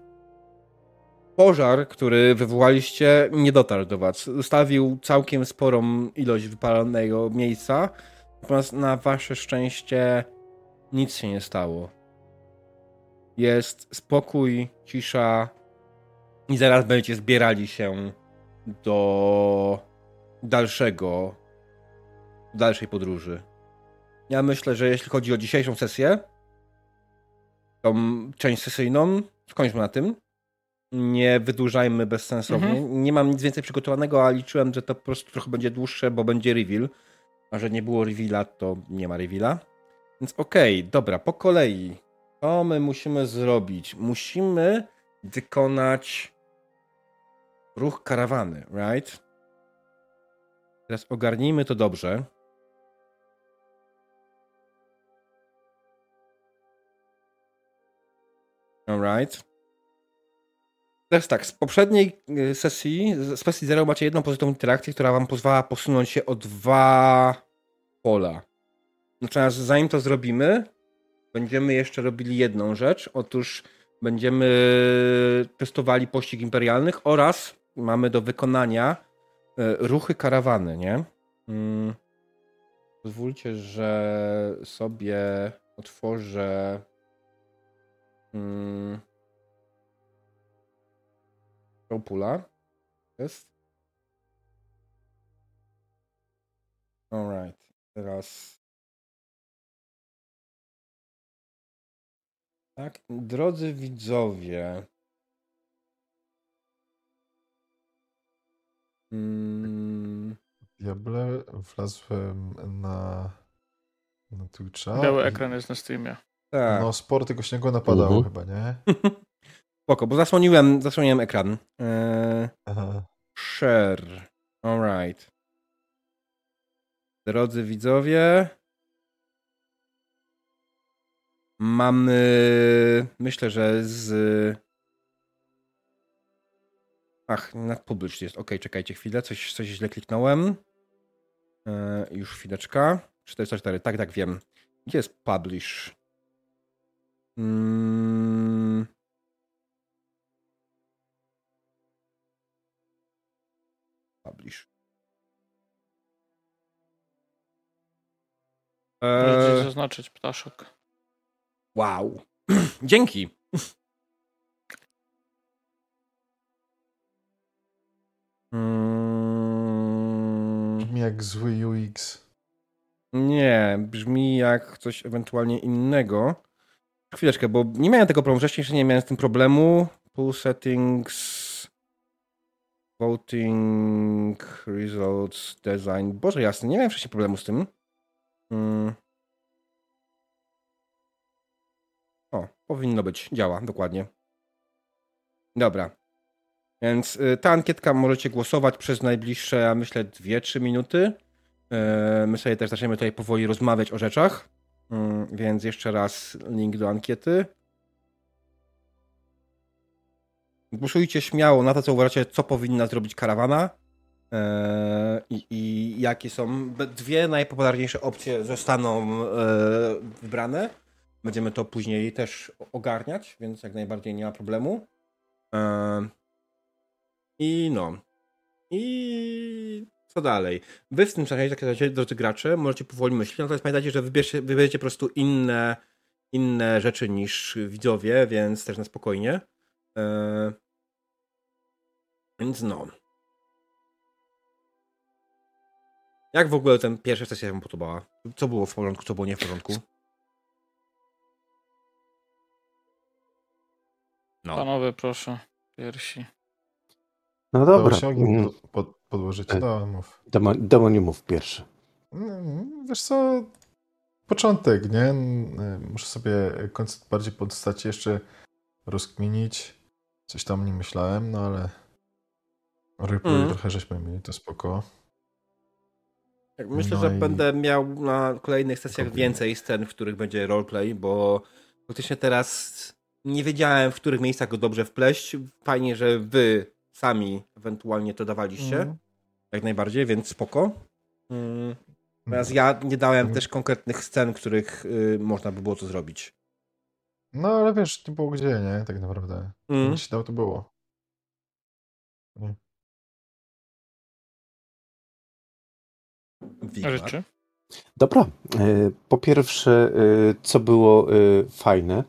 Pożar, który wywołaliście, nie dotarł do was. Zostawił całkiem sporą ilość wypalonego miejsca, natomiast na wasze szczęście nic się nie stało. Jest spokój, cisza i zaraz będziecie zbierali się do dalszego, dalszej podróży. Ja myślę, że jeśli chodzi o dzisiejszą sesję, tą część sesyjną, skończmy na tym. Nie wydłużajmy bezsensownie. Mhm. Nie mam nic więcej przygotowanego, a liczyłem, że to po prostu trochę będzie dłuższe, bo będzie reveal. A że nie było reveala, to nie ma reveala. Więc okej, okay, dobra, po kolei. Co my musimy zrobić? Musimy wykonać ruch karawany, right? Teraz ogarnijmy to dobrze. Alright. Teraz tak, z poprzedniej y, sesji, z sesji Zero macie jedną pozytywną interakcję, która wam pozwala posunąć się o dwa pola. Natomiast zanim to zrobimy, będziemy jeszcze robili jedną rzecz. Otóż będziemy testowali pościg imperialnych oraz mamy do wykonania y, ruchy karawany, nie? Hmm. Pozwólcie, że sobie otworzę Hmm. Pula jest. Alright. Teraz. Tak, drodzy widzowie. Hmm. Diable, wlazłem na, na Twitcha. Biały i... ekran jest na streamie. Tak. No, sporo tego śniegu napadało uh -huh. chyba, nie? Spoko, bo zasłoniłem, zasłoniłem ekran. Eee, Aha. Share. Alright. Drodzy widzowie. Mamy. Myślę, że z. Ach, na publish jest. Ok, czekajcie chwilę. Coś, coś źle kliknąłem. Eee, już chwileczka. 404. Tak, tak, wiem. Gdzie jest publish? Mm. Publish. Eee... zaznaczyć ptaszek. Wow. Dzięki. Mm. Brzmi jak zły UX. Nie, brzmi jak coś ewentualnie innego. Chwileczkę, bo nie miałem tego problemu. Wcześniej jeszcze nie miałem z tym problemu. Pool settings, voting, results, design. Boże jasny, nie miałem wcześniej problemu z tym. Mm. O, powinno być. Działa, dokładnie. Dobra. Więc y, ta ankietka możecie głosować przez najbliższe, ja myślę, 2-3 minuty. Y, my sobie też zaczniemy tutaj powoli rozmawiać o rzeczach. Y, więc jeszcze raz link do ankiety. Głosujcie śmiało na to, co uważacie, co powinna zrobić karawana. E, I, I, jakie są. Dwie najpopularniejsze opcje zostaną wybrane. Będziemy to później też ogarniać, więc jak najbardziej nie ma problemu. E, I no. I co dalej? Wy w tym czasie, jak razie, drodzy gracze, możecie powoli myśleć, natomiast pamiętajcie, że wybierzcie, wybierzecie po prostu inne, inne rzeczy niż widzowie, więc też na spokojnie. Więc no. Jak w ogóle ten pierwsza sesja wam podobała? Co było w porządku, co było nie w porządku? No. Panowie, proszę, pierwsi. No dobra. To mm. pod, pod, podłożyć. E, no, mów. Nie pierwszy. Mm, wiesz co, początek, nie? Muszę sobie koncept bardziej postaci jeszcze rozkminić. Coś tam nie myślałem, no ale roleplay mm. trochę żeśmy mieli, to spoko. Tak, myślę, no że i... będę miał na kolejnych sesjach więcej scen, w których będzie roleplay, bo faktycznie teraz nie wiedziałem, w których miejscach go dobrze wpleść. Fajnie, że wy sami ewentualnie to dawaliście. Mm. Jak najbardziej, więc spoko. Mm. Natomiast ja nie dałem mm. też konkretnych scen, których y, można by było to zrobić. No ale wiesz, nie było gdzie, nie? Tak naprawdę. Mm. Jeśli dał, to było. Nie. Rzeczy? Dobra. E, po pierwsze, e, co było e, fajne,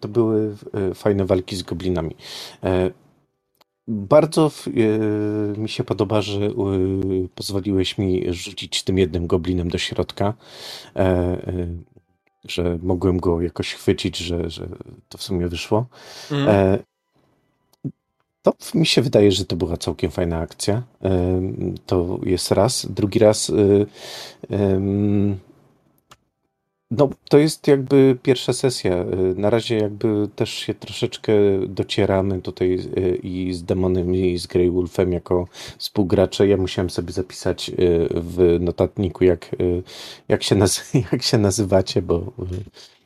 to były fajne walki z goblinami. Bardzo mi się podoba, że pozwoliłeś mi rzucić tym jednym goblinem do środka, że mogłem go jakoś chwycić, że, że to w sumie wyszło. Mm. To mi się wydaje, że to była całkiem fajna akcja. To jest raz. Drugi raz. No, to jest jakby pierwsza sesja. Y, na razie jakby też się troszeczkę docieramy tutaj y, i z Demonem i z Grey Wolfem jako współgracze. Ja musiałem sobie zapisać w notatniku, jak, jak, się, jak się nazywacie, bo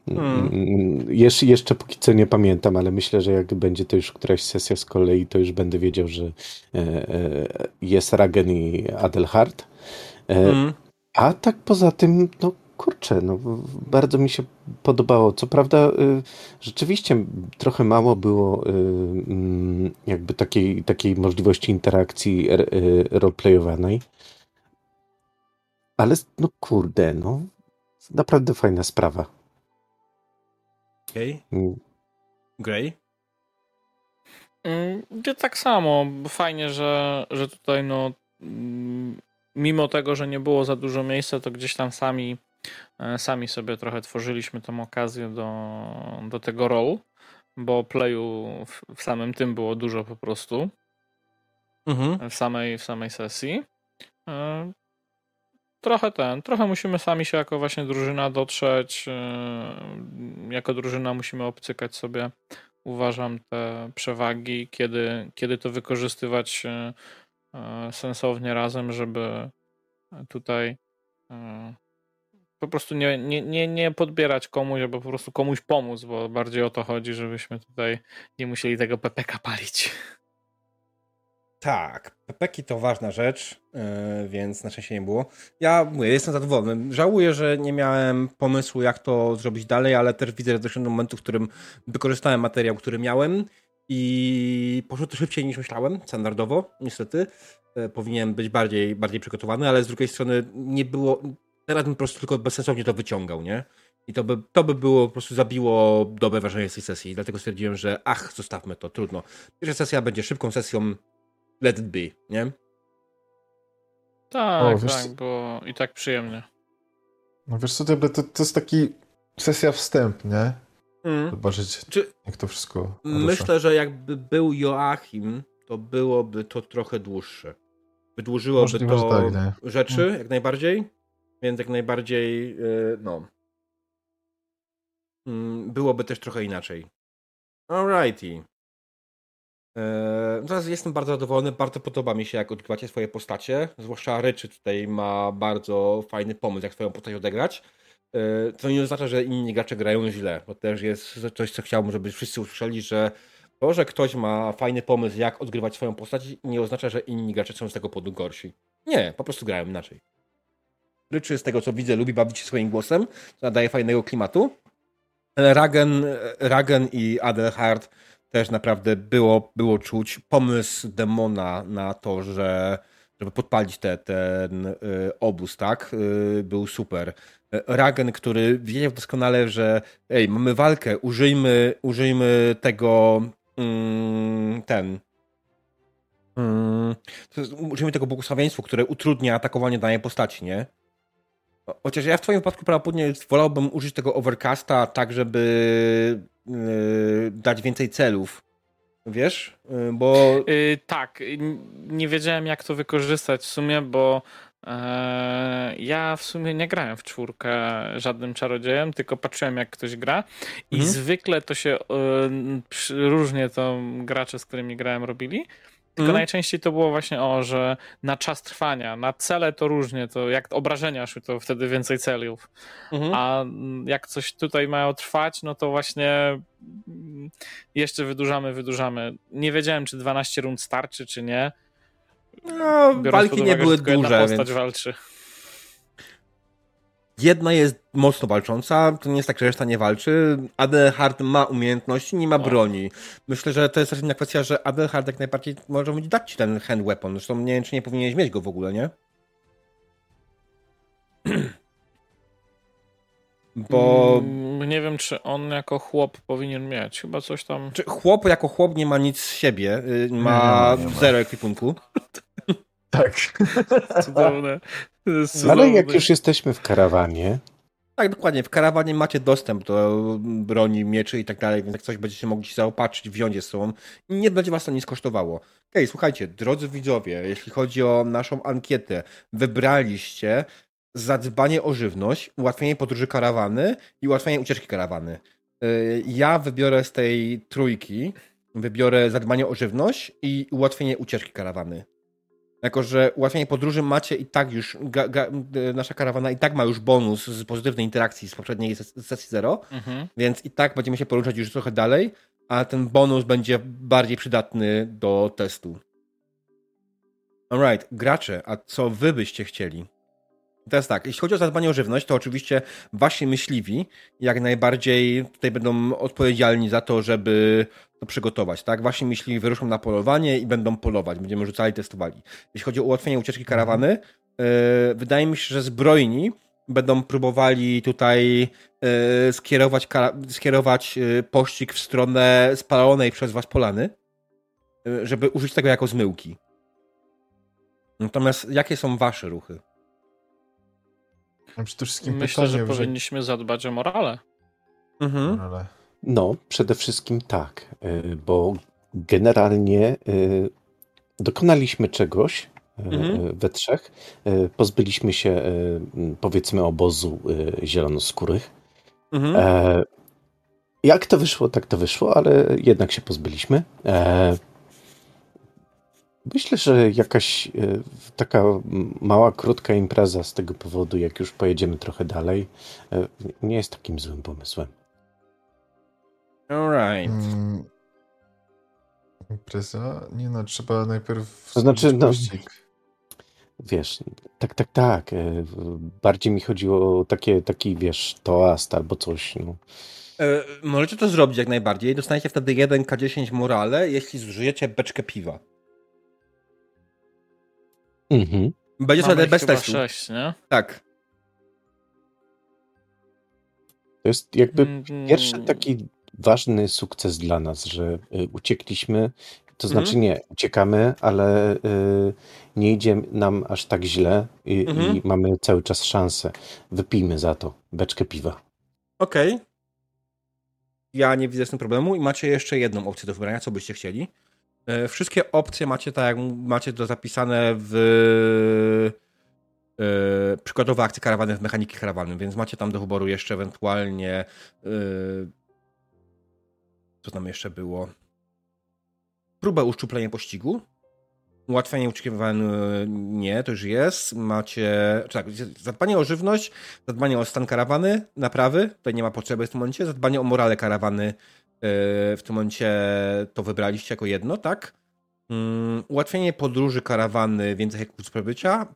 Hmm. Jesz, jeszcze póki co nie pamiętam, ale myślę, że jak będzie to już któraś sesja z kolei, to już będę wiedział, że e, e, jest Ragen i Adelhard. E, hmm. A tak poza tym, no kurczę, no, bardzo mi się podobało. Co prawda, rzeczywiście trochę mało było mm, jakby takiej, takiej możliwości interakcji roleplayowanej. Ale no kurde, no naprawdę fajna sprawa. Okej. Okay. Grey? Mm, tak samo. Fajnie, że, że tutaj no mm, mimo tego, że nie było za dużo miejsca, to gdzieś tam sami sami sobie trochę tworzyliśmy tą okazję do, do tego rolu, bo playu w, w samym tym było dużo po prostu. Mhm. W, samej, w samej sesji. E, trochę ten, trochę musimy sami się jako właśnie drużyna dotrzeć, yy, jako drużyna musimy obcykać sobie, uważam, te przewagi, kiedy, kiedy to wykorzystywać sensownie razem, żeby tutaj po prostu nie, nie, nie, nie podbierać komuś, albo po prostu komuś pomóc, bo bardziej o to chodzi, żebyśmy tutaj nie musieli tego PPK palić. Tak, pepeki to ważna rzecz, yy, więc na szczęście nie było. Ja mówię, jestem zadowolony. Żałuję, że nie miałem pomysłu, jak to zrobić dalej, ale też widzę, że doszedłem do momentu, w którym wykorzystałem materiał, który miałem i poszło to szybciej niż myślałem, standardowo, niestety. Yy, powinienem być bardziej, bardziej przygotowany, ale z drugiej strony nie było. Teraz bym po prostu tylko bezsensownie to wyciągał, nie? I to by, to by było, po prostu zabiło dobre wrażenie z tej sesji. Dlatego stwierdziłem, że ach, zostawmy to, trudno. Pierwsza sesja będzie szybką sesją, let it be, nie? Tak, o, tak, bo i tak przyjemnie. No wiesz co, to, to jest taki sesja wstęp, nie? Mm. Zobaczyć, Czy... jak to wszystko Myślę, że jakby był Joachim, to byłoby to trochę dłuższe. Wydłużyłoby Możliwe, to tak, rzeczy, mm. jak najbardziej. Więc jak najbardziej, yy, no. Mm, byłoby też trochę inaczej. Alrighty. Yy, teraz jestem bardzo zadowolony, bardzo podoba mi się, jak odgrywacie swoje postacie. Zwłaszcza Ryczy tutaj ma bardzo fajny pomysł, jak swoją postać odegrać. Yy, co nie oznacza, że inni gracze grają źle, bo też jest coś, co chciałbym, żeby wszyscy usłyszeli, że to, że ktoś ma fajny pomysł, jak odgrywać swoją postać, nie oznacza, że inni gracze są z tego powodu gorsi. Nie, po prostu grają inaczej. Ryczy z tego, co widzę, lubi bawić się swoim głosem, co nadaje fajnego klimatu. Ragen, Ragen i Adelhard też naprawdę było, było czuć pomysł demona na to, że żeby podpalić te, ten y, obóz, tak? Y, był super. Ragen, który wiedział doskonale, że ej, mamy walkę, użyjmy, użyjmy tego mm, ten mm, użyjmy tego błogosławieństwa, które utrudnia atakowanie danej postaci, nie? Chociaż ja w twoim wypadku prawdopodobnie wolałbym użyć tego overcasta tak, żeby yy, dać więcej celów. Wiesz? Yy, bo... Yy, tak, nie wiedziałem jak to wykorzystać w sumie, bo e, ja w sumie nie grałem w czwórkę żadnym czarodziejem, tylko patrzyłem jak ktoś gra i mhm. zwykle to się e, różnie to gracze, z którymi grałem robili. Tylko mm. najczęściej to było właśnie o, że na czas trwania, na cele to różnie, to jak obrażenia szły, to wtedy więcej celów. Mm -hmm. A jak coś tutaj mają trwać, no to właśnie jeszcze wydłużamy, wydłużamy. Nie wiedziałem, czy 12 rund starczy, czy nie. No, walki uwagę, nie były duże. Jedna postać więc... walczy. Jedna jest mocno walcząca, to nie jest tak, że reszta nie walczy. Adelhard ma umiejętności, nie ma broni. Myślę, że to jest też inna kwestia, że Adelhard jak najbardziej może dać ci ten hand weapon. Zresztą nie wiem, czy nie powinieneś mieć go w ogóle, nie? Bo. Mm, nie wiem, czy on jako chłop powinien mieć. Chyba coś tam. Czy chłop jako chłop nie ma nic z siebie. Y, ma nie, nie, nie zero ekwipunku. Tak. Cudowne. Ale jak już jesteśmy w karawanie. Tak, dokładnie. W karawanie macie dostęp do broni, mieczy i tak dalej, więc jak coś będziecie mogli się zaopatrzyć, wziąć ze sobą i nie będzie was to nic kosztowało. Okej, okay, słuchajcie, drodzy widzowie, jeśli chodzi o naszą ankietę, wybraliście zadbanie o żywność, ułatwienie podróży karawany i ułatwienie ucieczki karawany. Y, ja wybiorę z tej trójki, wybiorę zadbanie o żywność i ułatwienie ucieczki karawany. Jako, że ułatwienie podróży macie i tak już, ga, ga, nasza karawana i tak ma już bonus z pozytywnej interakcji z poprzedniej sesji zero, mhm. więc i tak będziemy się poruszać już trochę dalej, a ten bonus będzie bardziej przydatny do testu. Alright, gracze, a co wy byście chcieli? Teraz tak, jeśli chodzi o zadbanie o żywność, to oczywiście wasi myśliwi jak najbardziej tutaj będą odpowiedzialni za to, żeby to przygotować, tak? Wasi myśliwi wyruszą na polowanie i będą polować, będziemy rzucali, testowali. Jeśli chodzi o ułatwienie ucieczki karawany, yy, wydaje mi się, że zbrojni będą próbowali tutaj yy, skierować, skierować yy, pościg w stronę spalonej przez was polany, żeby użyć tego jako zmyłki. Natomiast jakie są wasze ruchy? Przede wszystkim Myślę, pytanie, że powinniśmy zadbać o morale. Mhm. No, przede wszystkim tak, y, bo generalnie y, dokonaliśmy czegoś y, mhm. we trzech. Pozbyliśmy się, powiedzmy, obozu zielonoskórych. Mhm. E, jak to wyszło, tak to wyszło, ale jednak się pozbyliśmy. Myślę, że jakaś e, taka mała, krótka impreza z tego powodu, jak już pojedziemy trochę dalej, e, nie jest takim złym pomysłem. Alright. Hmm. Impreza? Nie no, trzeba najpierw. To znaczy, no, wiesz, tak, tak, tak. E, bardziej mi chodziło o takie, taki, wiesz, toast albo coś. No. możecie to zrobić jak najbardziej. Dostaniecie wtedy 1K10 morale, jeśli zużyjecie beczkę piwa. Mhm. Będzie sobie bez testu. 6, nie? Tak. To jest jakby mm, pierwszy taki ważny sukces dla nas, że y, uciekliśmy. To mhm. znaczy nie, uciekamy, ale y, nie idzie nam aż tak źle i, mhm. i mamy cały czas szansę. Wypijmy za to beczkę piwa. Okej. Okay. Ja nie widzę z tym problemu i macie jeszcze jedną opcję do wybrania, co byście chcieli. E, wszystkie opcje macie tak jak macie to zapisane w, e, przykładowe akcje karawany w mechaniki karawany, więc macie tam do wyboru jeszcze ewentualnie yy, co tam jeszcze było? Próbę uszczuplenia pościgu. Ułatwianie nie, to już jest. Macie. Tak, zadbanie o żywność, zadbanie o stan karawany, naprawy, tutaj nie ma potrzeby w tym momencie. Zadbanie o morale karawany, yy, w tym momencie to wybraliście jako jedno, tak? Um, ułatwienie podróży karawany, więcej hektów przebycia,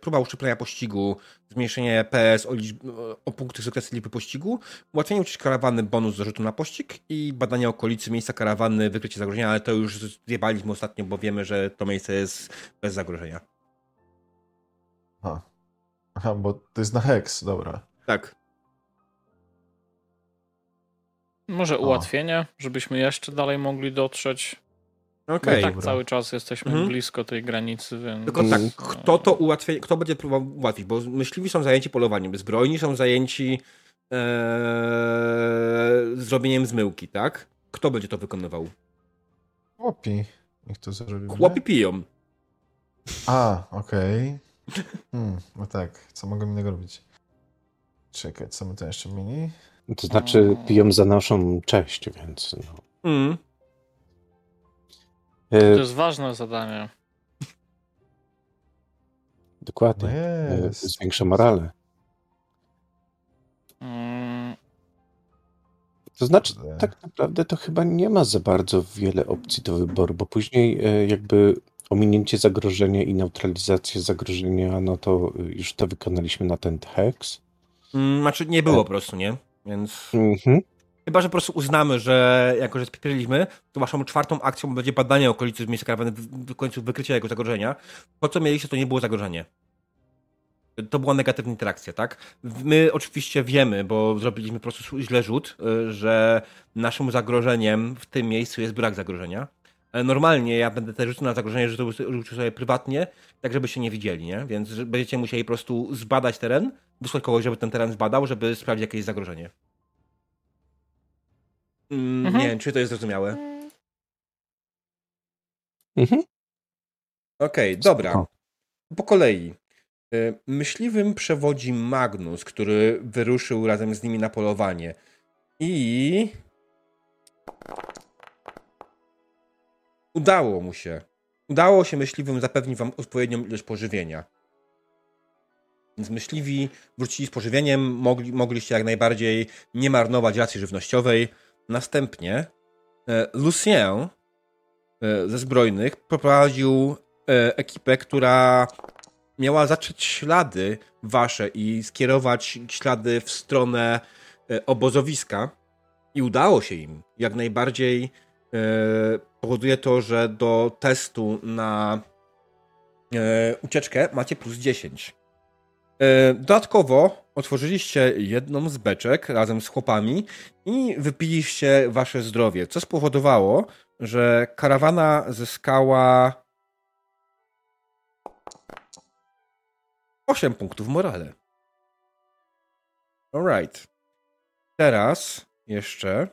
próba uszczuplenia pościgu, zmniejszenie PS o, liczb, o punkty sukcesu liczby pościgu, ułatwienie ucieczki karawany, bonus do rzutu na pościg i badanie okolicy miejsca karawany, wykrycie zagrożenia, ale to już zjebaliśmy ostatnio, bo wiemy, że to miejsce jest bez zagrożenia. Aha, Aha bo to jest na hex, dobra. Tak. Może ułatwienie, żebyśmy jeszcze dalej mogli dotrzeć. Okej. Okay, tak cały czas jesteśmy mhm. blisko tej granicy, więc... Tylko tak, kto to ułatwi, kto będzie próbował ułatwić, bo myśliwi są zajęci polowaniem, zbrojni są zajęci ee, zrobieniem zmyłki, tak? Kto będzie to wykonywał? Chłopi. Niech to zrobi. Chłopi piją. A, okej. Okay. Hmm, no tak, co mogę innego robić? Czekaj, co my to jeszcze mini? To znaczy piją za naszą cześć, więc no. Mm. To e, jest ważne zadanie. Dokładnie. No jest. Zwiększa morale. Mm. To znaczy, tak naprawdę to chyba nie ma za bardzo wiele opcji do wyboru, bo później e, jakby ominięcie zagrożenia i neutralizację zagrożenia, no to już to wykonaliśmy na ten hex. Mm, znaczy nie było po prostu, nie? Więc... Mhm. Chyba, że po prostu uznamy, że jako, że spieriliśmy, to waszą czwartą akcją będzie badanie okolicy miejsca karawany, w końcu wykrycie jego zagrożenia. Po co mieliście, to nie było zagrożenie. To była negatywna interakcja, tak? My oczywiście wiemy, bo zrobiliśmy po prostu źle rzut, y, że naszym zagrożeniem w tym miejscu jest brak zagrożenia. Ale normalnie ja będę te rzuty na zagrożenie rzucił sobie prywatnie, tak żeby się nie widzieli, nie? Więc będziecie musieli po prostu zbadać teren, wysłać kogoś, żeby ten teren zbadał, żeby sprawdzić, jakie jest zagrożenie. Mm, mhm. Nie wiem, czy to jest zrozumiałe. Mhm. Okej, okay, dobra. Po kolei. Y, myśliwym przewodzi Magnus, który wyruszył razem z nimi na polowanie. I. Udało mu się. Udało się myśliwym zapewnić wam odpowiednią ilość pożywienia. Więc myśliwi wrócili z pożywieniem, mogli, mogliście jak najbardziej nie marnować racji żywnościowej. Następnie e, Lucien e, ze Zbrojnych poprowadził e, ekipę, która miała zacząć ślady wasze i skierować ślady w stronę obozowiska. I udało się im. Jak najbardziej powoduje to, że do testu na ucieczkę macie plus 10. Dodatkowo otworzyliście jedną z beczek razem z chłopami i wypiliście wasze zdrowie, co spowodowało, że karawana zyskała 8 punktów morale. Alright. Teraz jeszcze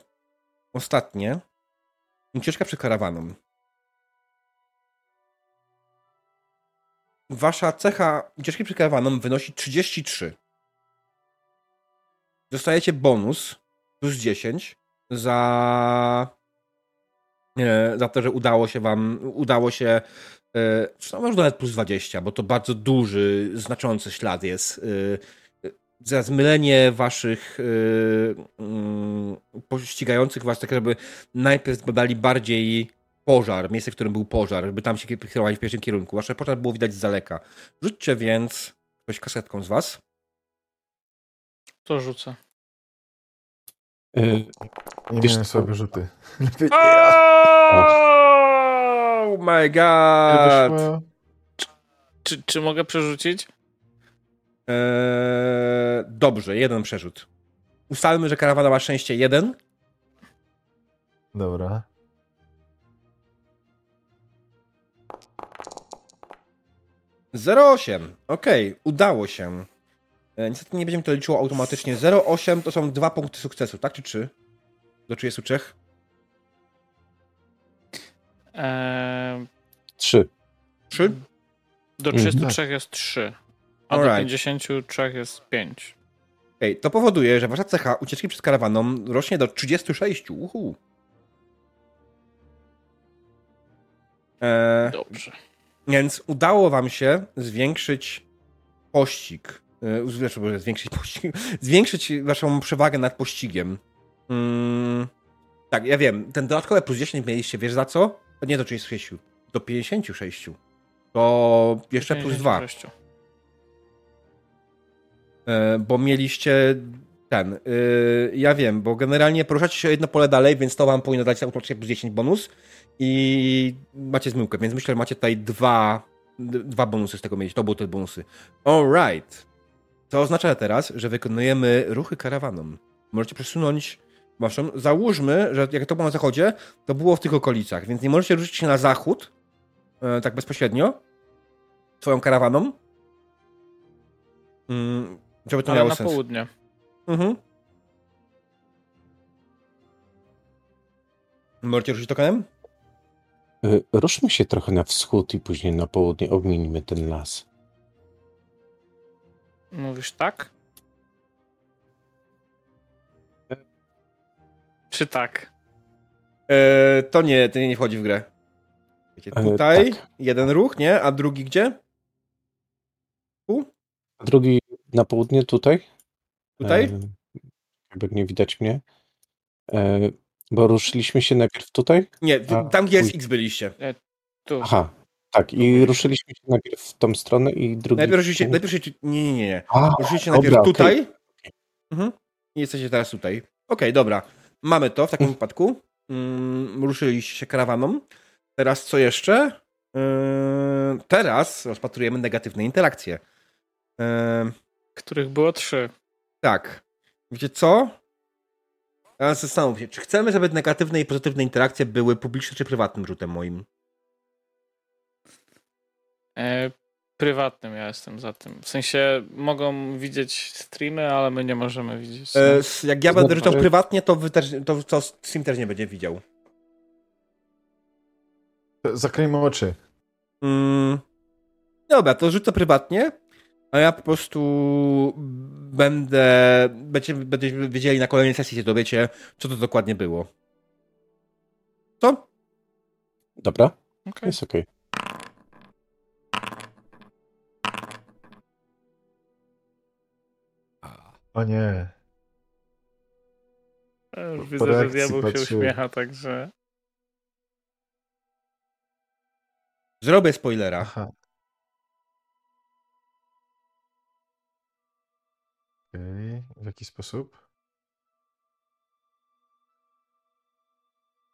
ostatnie. Ucieczka przed karawaną. Wasza cecha ucieczki przed karawaną wynosi 33 dostajecie bonus plus 10 za, e, za to, że udało się wam, udało się, e, no może nawet plus 20, bo to bardzo duży, znaczący ślad jest. E, za zmylenie waszych pościgających was, tak żeby najpierw badali bardziej pożar, miejsce, w którym był pożar, żeby tam się kierowali w pierwszym kierunku. Wasze pożar było widać z daleka. Rzućcie więc ktoś kasetką z was. To rzucę. Yy, nie wiem sobie rzuty. Oh my god! Czy, czy mogę przerzucić? Eee, dobrze, jeden przerzut. Ustalmy, że karawana ma szczęście jeden. Dobra. Zero osiem. Okej, okay, udało się. E, niestety nie będziemy to liczyło automatycznie. 0,8 to są dwa punkty sukcesu, tak czy 3? Do 33? Eee... 3. 3? Do 33 mm. jest 3. A do Alright. 53 jest 5. Okej, to powoduje, że wasza cecha ucieczki przed karawaną rośnie do 36. Uhu. E, Dobrze. więc udało wam się zwiększyć pościg. E, może zwiększyć pościg. Zwiększyć waszą przewagę nad pościgiem. Mm, tak, ja wiem. Ten dodatkowe plus 10 mieliście, wiesz za co? To nie do 36, do 56. To jeszcze plus 2. 56. E, bo mieliście ten. y, ja wiem, bo generalnie poruszacie się jedno pole dalej, więc to wam powinno dać automatycznie plus 10 bonus i macie zmyłkę, więc myślę, że macie tutaj dwa, dwa bonusy z tego mieć. To były te bonusy. Alright. To oznacza teraz, że wykonujemy ruchy karawaną. Możecie przesunąć waszą. Załóżmy, że jak to było na zachodzie, to było w tych okolicach, więc nie możecie ruszyć się na zachód, e, tak bezpośrednio, swoją karawaną. Mm, żeby to Ale miało na sens. południe. Mhm. Możecie ruszyć tokenem? Y, Ruszmy się trochę na wschód i później na południe obminimy ten las. Mówisz tak? Czy tak? E, to nie, to nie wchodzi w grę. Wiecie, E, tutaj tak. jeden ruch, nie? A drugi gdzie? Tu? A drugi na południe tutaj? Tutaj? E, Jakby nie widać mnie. E, Bo ruszyliśmy się najpierw tutaj? Nie, a, tam gdzie X byliście. Tu. Aha, tak. I ruszyliśmy się najpierw w tą stronę i drugi... Najpierw ruszyliście, najpierw ruszyliście, nie, nie, nie, nie. A, Ruszyliście dobra, najpierw tutaj. Mhm. I jesteście teraz tutaj. Okej, dobra. Mamy to w takim wypadku. Mm, ruszyliście się karawaną. Teraz co jeszcze? Yy, teraz rozpatrujemy negatywne interakcje. Yy, Których było trzy. tak. Wiecie co? Teraz zastanów się, czy chcemy, żeby negatywne i pozytywne interakcje były publicznym czy prywatnym rzutem moim? E, prywatnym ja jestem za tym. W sensie mogą widzieć streamy, ale my nie możemy widzieć. E, s- jak ja będę rzucał prywatnie, to, wy też, to, to Steam też nie będzie widział. Zakryjmy oczy. Mm, dobra, to rzucę prywatnie, a ja po prostu będę. Będziecie, będziecie wiedzieli na kolejnej sesji, się dowiecie, co to dokładnie było. Co? Dobra, Okej. jest okej. O nie. Po Widzę, że diabeł się uśmiecha, także. Zrobię spoilera. Aha. Okej, w jaki sposób?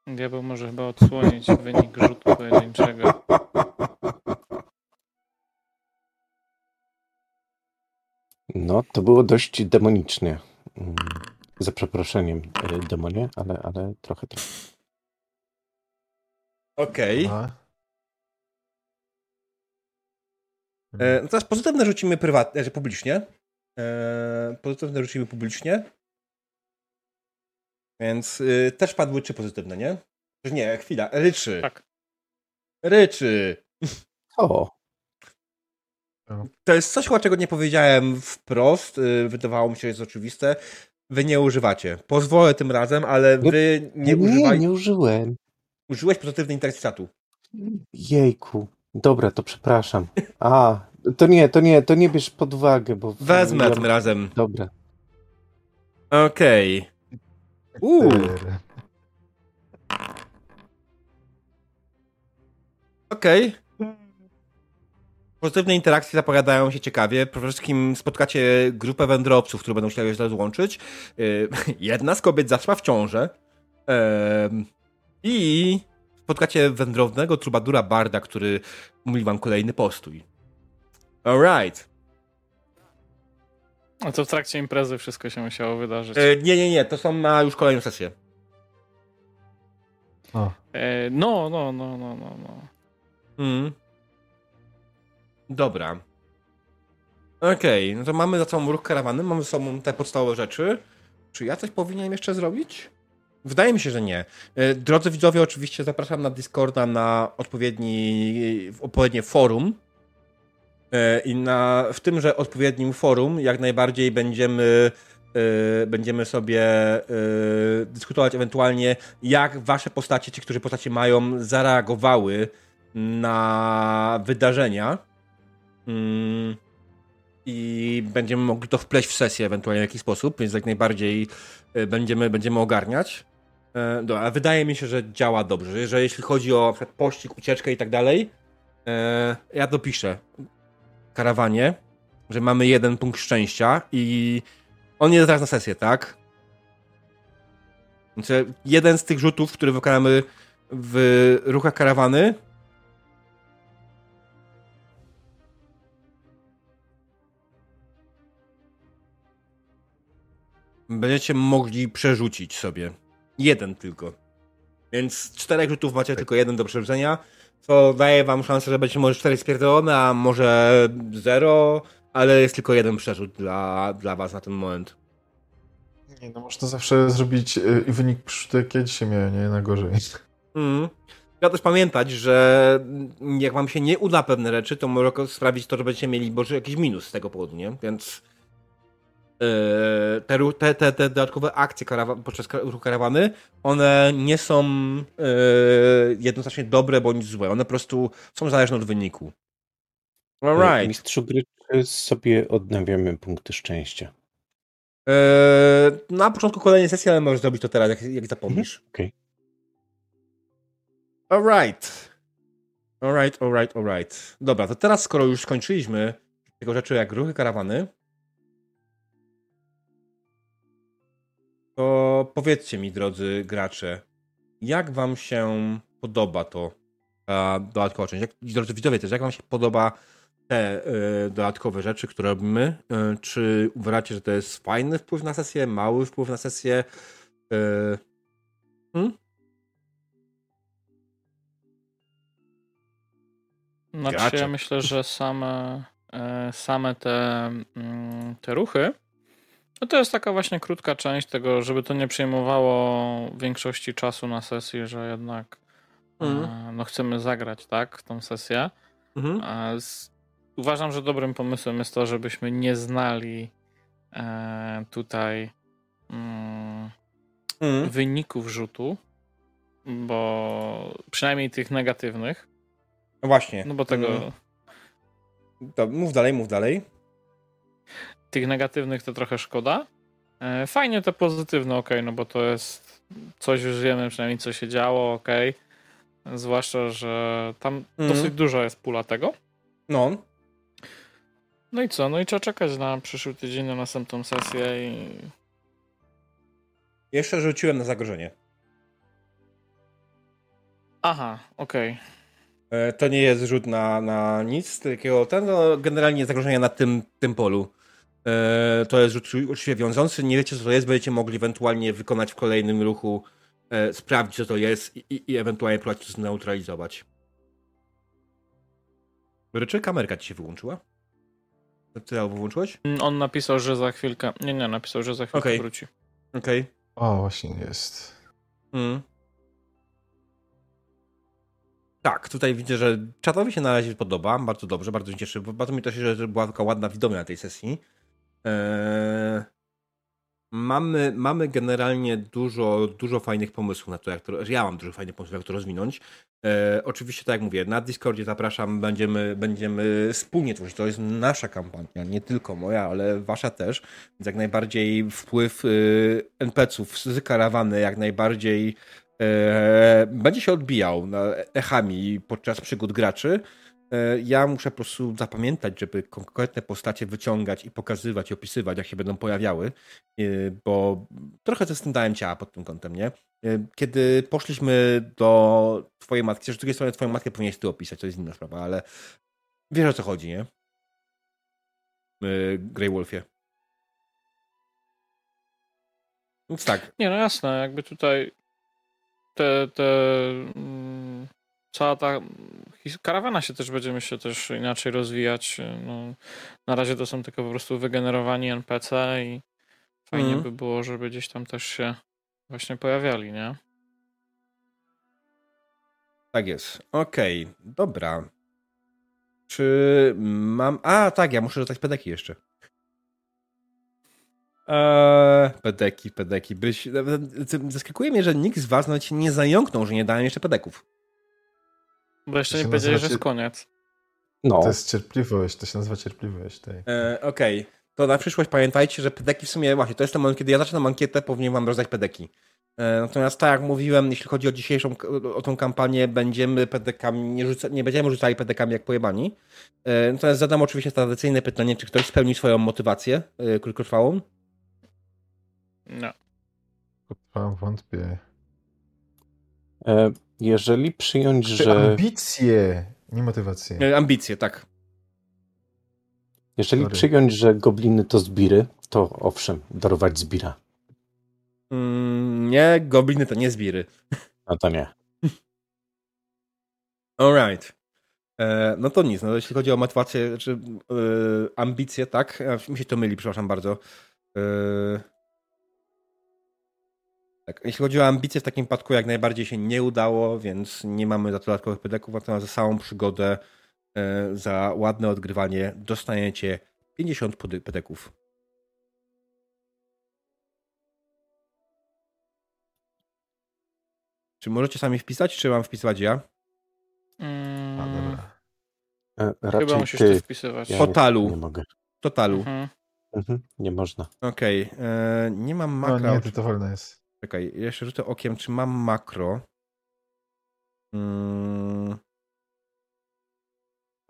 Diabeł może chyba odsłonić wynik rzutu pojedynczego. No, to było dość demonicznie. Mm, Za przeproszeniem, e, demonie, ale, ale trochę tak. Okej. E, no teraz pozytywne rzucimy prywatnie, że publicznie. E, pozytywne rzucimy publicznie. Więc y, też padły trzy pozytywne, nie? Nie, chwila. Ryczy. Tak. Ryczy. O, To jest coś, chyba, czego nie powiedziałem wprost. y, Wydawało mi się, że jest oczywiste. Wy nie używacie. Pozwolę tym razem, ale wy nie, nie, używaj... nie użyłem. Użyłeś pozytywnej interakcji czatu. Jejku. Dobra, to przepraszam. A, to nie, to nie, to nie bierz pod uwagę, bo... Wezmę ja- tym razem. Dobra. Okej. Ter. Okej. Pozytywne interakcje zapowiadają się ciekawie. Przede wszystkim spotkacie grupę wędrowców, które będą chciały się złączyć. Yy, Jedna z kobiet zaszła w ciążę. I spotkacie wędrownego trubadura Barda, który mówi wam kolejny postój. Alright. A to w trakcie imprezy wszystko się musiało wydarzyć. E, Nie, nie, nie, to są na już kolejną sesję. O, E, no, no, no, no, no, no. Mm. Dobra. Okej, no to mamy za sobą ruch karawany, mamy za sobą te podstawowe rzeczy. Czy ja coś powinienem jeszcze zrobić? Wydaje mi się, że nie. E, Drodzy widzowie, oczywiście zapraszam na Discorda na odpowiedni, odpowiednie forum. E, I na, w tymże odpowiednim forum jak najbardziej będziemy, e, będziemy sobie e, dyskutować ewentualnie, jak wasze postacie, ci, którzy postacie mają, zareagowały na wydarzenia. Mm, I będziemy mogli to wpleść w sesję ewentualnie w jakiś sposób, więc jak najbardziej będziemy, będziemy ogarniać. Dobra, wydaje mi się, że działa dobrze, że jeśli chodzi o pościg, ucieczkę i tak dalej, ja dopiszę karawanie, że mamy jeden punkt szczęścia i on jest teraz na sesję, tak? Znaczy, jeden z tych rzutów, który wykonamy w ruchach karawany będziecie mogli przerzucić sobie. Jeden tylko. Więc czterech rzutów macie tak. tylko jeden do przerzucenia co daje wam szansę, że będzie może 4 spierdolone, a może 0, ale jest tylko jeden przerzut dla, dla was na ten moment. Nie, no można zawsze zrobić y, i wynik przerzutu, jak ja dzisiaj miałem, nie? Na gorzej. Mm. Trzeba też pamiętać, że jak wam się nie uda pewne rzeczy, to może sprawić to, że będziecie mieli może jakiś minus z tego powodu, nie? Więc Yy, te, te, te, te dodatkowe akcje karawa podczas ruchu karawany, one nie są yy, jednoznacznie dobre bądź złe. One po prostu są zależne od wyniku. Alright. Mistrzu gry sobie odnawiamy punkty szczęścia. Yy, na początku kolejnej sesji, ale możesz zrobić to teraz, jak, jak zapomnisz. Mhm. Okej. Okay. Alright. Alright, alright, alright. Dobra, to teraz skoro już skończyliśmy tego rzeczy jak ruchy karawany, to powiedzcie mi, drodzy gracze, jak wam się podoba to ta dodatkowa część? Jak, drodzy widzowie też, jak wam się podoba te y, dodatkowe rzeczy, które robimy? Y, czy uważacie, że to jest fajny wpływ na sesję, mały wpływ na sesję? Y, hmm? Znaczy, ja myślę, że same, same te, mm, te ruchy no to jest taka właśnie krótka część tego, żeby to nie przejmowało większości czasu na sesji, że jednak mhm. no chcemy zagrać, tak, tą sesję. Mhm. Z, uważam, że dobrym pomysłem jest to, żebyśmy nie znali e, tutaj mm, mhm. wyników rzutu, bo przynajmniej tych negatywnych. No właśnie. No bo tego. To mów dalej, mów dalej tych negatywnych to trochę szkoda. E, fajnie te pozytywne, ok, no bo to jest coś już wiemy przynajmniej co się działo, ok. Zwłaszcza, że tam mm. dosyć dużo jest pula tego. No. No i co? No i trzeba czekać na przyszły tydzień, na następną sesję i... Jeszcze rzuciłem na zagrożenie. Aha, okej. Okay. E, to nie jest rzut na, na nic takiego. Ten, no, generalnie zagrożenie na tym, tym polu. E, to jest uczciwie wiążący. Nie wiecie, co to jest, będziecie mogli ewentualnie wykonać w kolejnym ruchu, e, sprawdzić, co to jest i, i ewentualnie próbować to zneutralizować. Ryczy, kamerka ci się wyłączyła? Ty albo wyłączyłeś? Mm, on napisał, że za chwilkę. Nie, nie, napisał, że za chwilkę okay. wróci. Okej. Okay. O, właśnie jest. Mm. Tak, tutaj widzę, że czatowi się na razie podoba, bardzo dobrze, bardzo się cieszy. Bardzo mi też się, że była taka ładna widownia na tej sesji. Eee, mamy, mamy generalnie dużo, dużo fajnych pomysłów na to, jak to. Ja mam dużo fajnych pomysłów, jak to rozwinąć. Eee, oczywiście, tak jak mówię, na Discordzie zapraszam, będziemy, będziemy wspólnie tworzyć. To jest nasza kampania, nie tylko moja, ale wasza też. Więc jak najbardziej wpływ y, NPC-ów z karawany, jak najbardziej e, będzie się odbijał na echami podczas przygód graczy. E, ja muszę po prostu zapamiętać, żeby konkretne postacie wyciągać i pokazywać i opisywać, jak się będą pojawiały, e, bo trochę dałem ciała pod tym kątem, nie? E, kiedy poszliśmy do twojej matki, z drugiej strony twoją matkę powinieneś ty opisać, to jest inna sprawa, ale wiesz o co chodzi, nie? Grey Wolfie. Więc tak. Nie, no jasne, jakby tutaj te, te mm, cała ta karawana się też będzie się też inaczej rozwijać. No, na razie to są tylko po prostu wygenerowani NPC i fajnie mm. by było, żeby gdzieś tam też się właśnie pojawiali, nie? Tak jest. Okej, okay. dobra. Czy mam... A, tak, ja muszę rzucać pedeki jeszcze. Eee, pedeki, pedeki. Byś... Zaskakuje mnie, że nikt z was nawet się nie zająknął, że nie dałem jeszcze pedeków. Bo jeszcze nie się powiedzieli, że jest koniec. No, To jest cierpliwość, to się nazywa cierpliwość. Tak. E, Okej, to na przyszłość pamiętajcie, że pedeki w sumie, właśnie, to jest ten moment, kiedy ja zaczynam ankietę, powinien wam rozdać pedeki. E, natomiast tak jak mówiłem, jeśli chodzi o dzisiejszą, o tą kampanię, będziemy pedekami, nie, rzuca, nie będziemy rzucali pedekami jak pojebani. E, natomiast zadam oczywiście tradycyjne pytanie, czy ktoś spełni swoją motywację e, krótkotrwałą? No. Wątpię. e, jeżeli przyjąć, Czy że ambicje, nie motywacje. E, ambicje, tak. jeżeli Sorry. przyjąć, że gobliny to zbiry, to owszem, darować zbira. Mm, nie, gobliny to nie zbiry. No to nie. Alright. E, no to nic, no jeśli chodzi o motywację, czy e, ambicje, tak? Mi się to myli, przepraszam bardzo. E, tak, jeśli chodzi o ambicje, w takim przypadku jak najbardziej się nie udało, więc nie mamy za to dodatkowych pedeków, natomiast za całą przygodę, e, za ładne odgrywanie dostaniecie 50 pody- pedeków. Czy możecie sami wpisać, czy mam wpisywać ja? A, Mm, dobra. E, chyba musisz ty. to wpisywać. Ja Totalu. Nie, nie mogę. Totalu. Mhm. Mhm, nie można. Okej, e, nie mam No makra. nie, to, to wolne jest. Czekaj, jeszcze rzucę okiem, czy mam makro. Mm.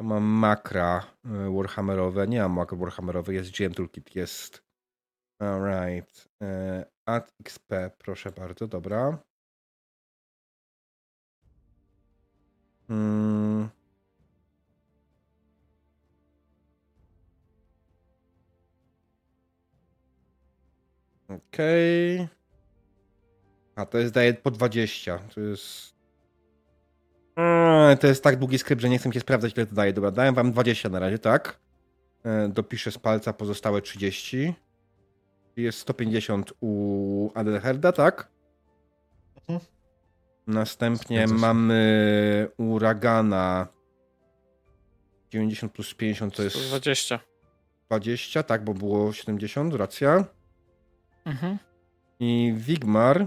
Mam makra e, Warhammerowe. Nie mam makro Warhammerowe, jest GM Toolkit, jest. Alright. E, Add XP, proszę bardzo, dobra. Mm. Okej. A to jest daje po 20. To jest. Eee, To jest tak długi skrypt, że nie chcę się sprawdzać, ile to daje. Dobra, dałem wam 20 na razie, tak? E, Dopiszę z palca pozostałe 30. Jest 150 u Adelherda, tak? Mhm. Następnie mamy u Ragana 90 plus 50 to jest 120. 20, tak, bo było 70, racja. Mhm. I Wigmar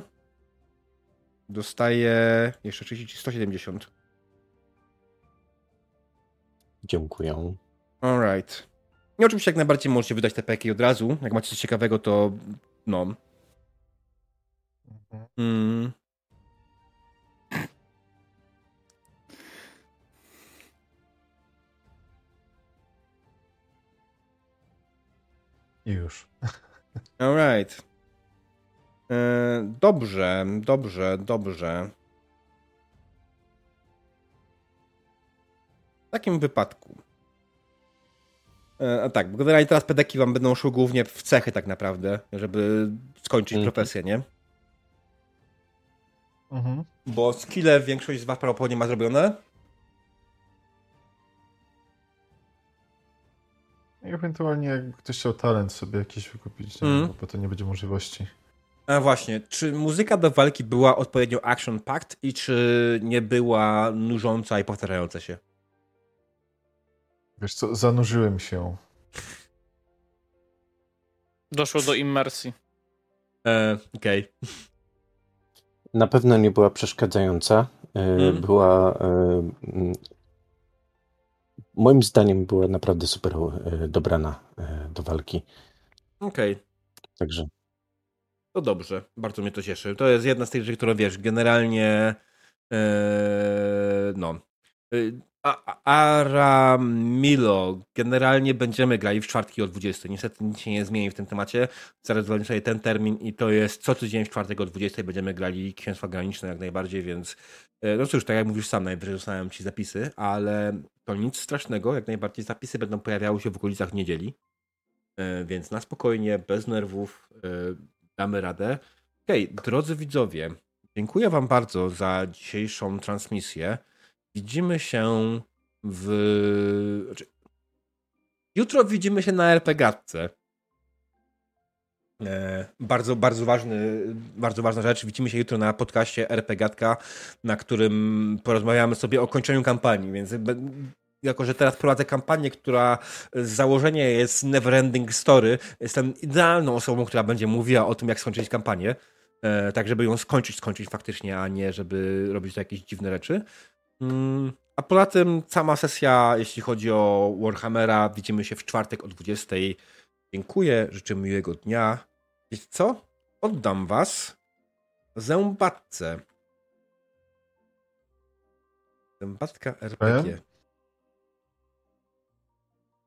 dostaje jeszcze 30, 170. Dziękuję. Alright. I oczywiście jak najbardziej możecie wydać te peki od razu. Jak macie coś ciekawego, to no. Mm. I już. Alright. E, Dobrze, dobrze, dobrze. W takim wypadku. E, A tak, bo generalnie teraz pedeki wam będą szły głównie w cechy tak naprawdę, żeby skończyć Mhm. profesję, nie? Mhm. Bo skille większość z was prawdopodobnie ma zrobione. I ewentualnie jakby ktoś chciał talent sobie jakiś wykupić, nie? Mhm. bo to nie będzie możliwości. A właśnie, czy muzyka do walki była odpowiednio action-packed i czy nie była nużąca i powtarzająca się? Wiesz co, zanurzyłem się. Doszło do immersji. E, Okej. Na pewno nie była przeszkadzająca. E, Mm. Była. e, Moim zdaniem była naprawdę super e, dobrana e, do walki. Okej. Także To dobrze, bardzo mnie to cieszy. To jest jedna z tych rzeczy, które wiesz, generalnie e, no. E, A- Aramilo, generalnie będziemy grali w czwartki o 20. Niestety nic się nie zmieni w tym temacie. Zarezerwowałem sobie ten termin i to jest co tydzień w czwartek o 20 będziemy grali Księstwa Graniczne jak najbardziej, więc e, no cóż, tak jak mówisz sam, najwyżej dostałem ci zapisy, ale to nic strasznego, jak najbardziej zapisy będą pojawiały się w okolicach niedzieli. Więc na spokojnie, bez nerwów, damy radę. Okej, drodzy widzowie, dziękuję Wam bardzo za dzisiejszą transmisję. Widzimy się w. Znaczy, jutro widzimy się na RPGatce. E, bardzo, bardzo ważny, bardzo ważna rzecz. Widzimy się jutro na podcaście RPGatka, na którym porozmawiamy sobie o kończeniu kampanii, więc jako że teraz prowadzę kampanię, która z założenia jest neverending story, jestem idealną osobą, która będzie mówiła o tym, jak skończyć kampanię. E, tak, żeby ją skończyć, skończyć faktycznie, a nie żeby robić jakieś dziwne rzeczy. Mm, a poza tym sama sesja, jeśli chodzi o Warhammera, widzimy się w czwartek o 20. Dziękuję, życzę miłego dnia. Wiecie co? Oddam was zębatce. Zębatka RPG.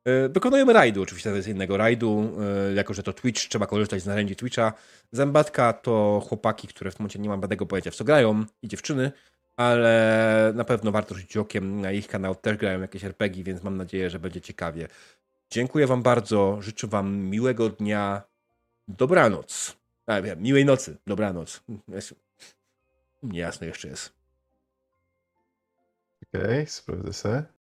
E, Dokonujemy rajdu, oczywiście tradycyjnego rajdu, e, jako że to Twitch, trzeba korzystać z narzędzi Twitcha. Zębatka to chłopaki, które w tym momencie nie mam żadnego pojęcia w co grają i dziewczyny, ale na pewno warto rzucić okiem na ich kanał, też grają jakieś RPG, więc mam nadzieję, że będzie ciekawie. Dziękuję wam bardzo, życzę wam miłego dnia, dobranoc. A, miłej nocy, dobranoc. Jest... Niejasne jeszcze jest. Okej, sprawdzę sobie.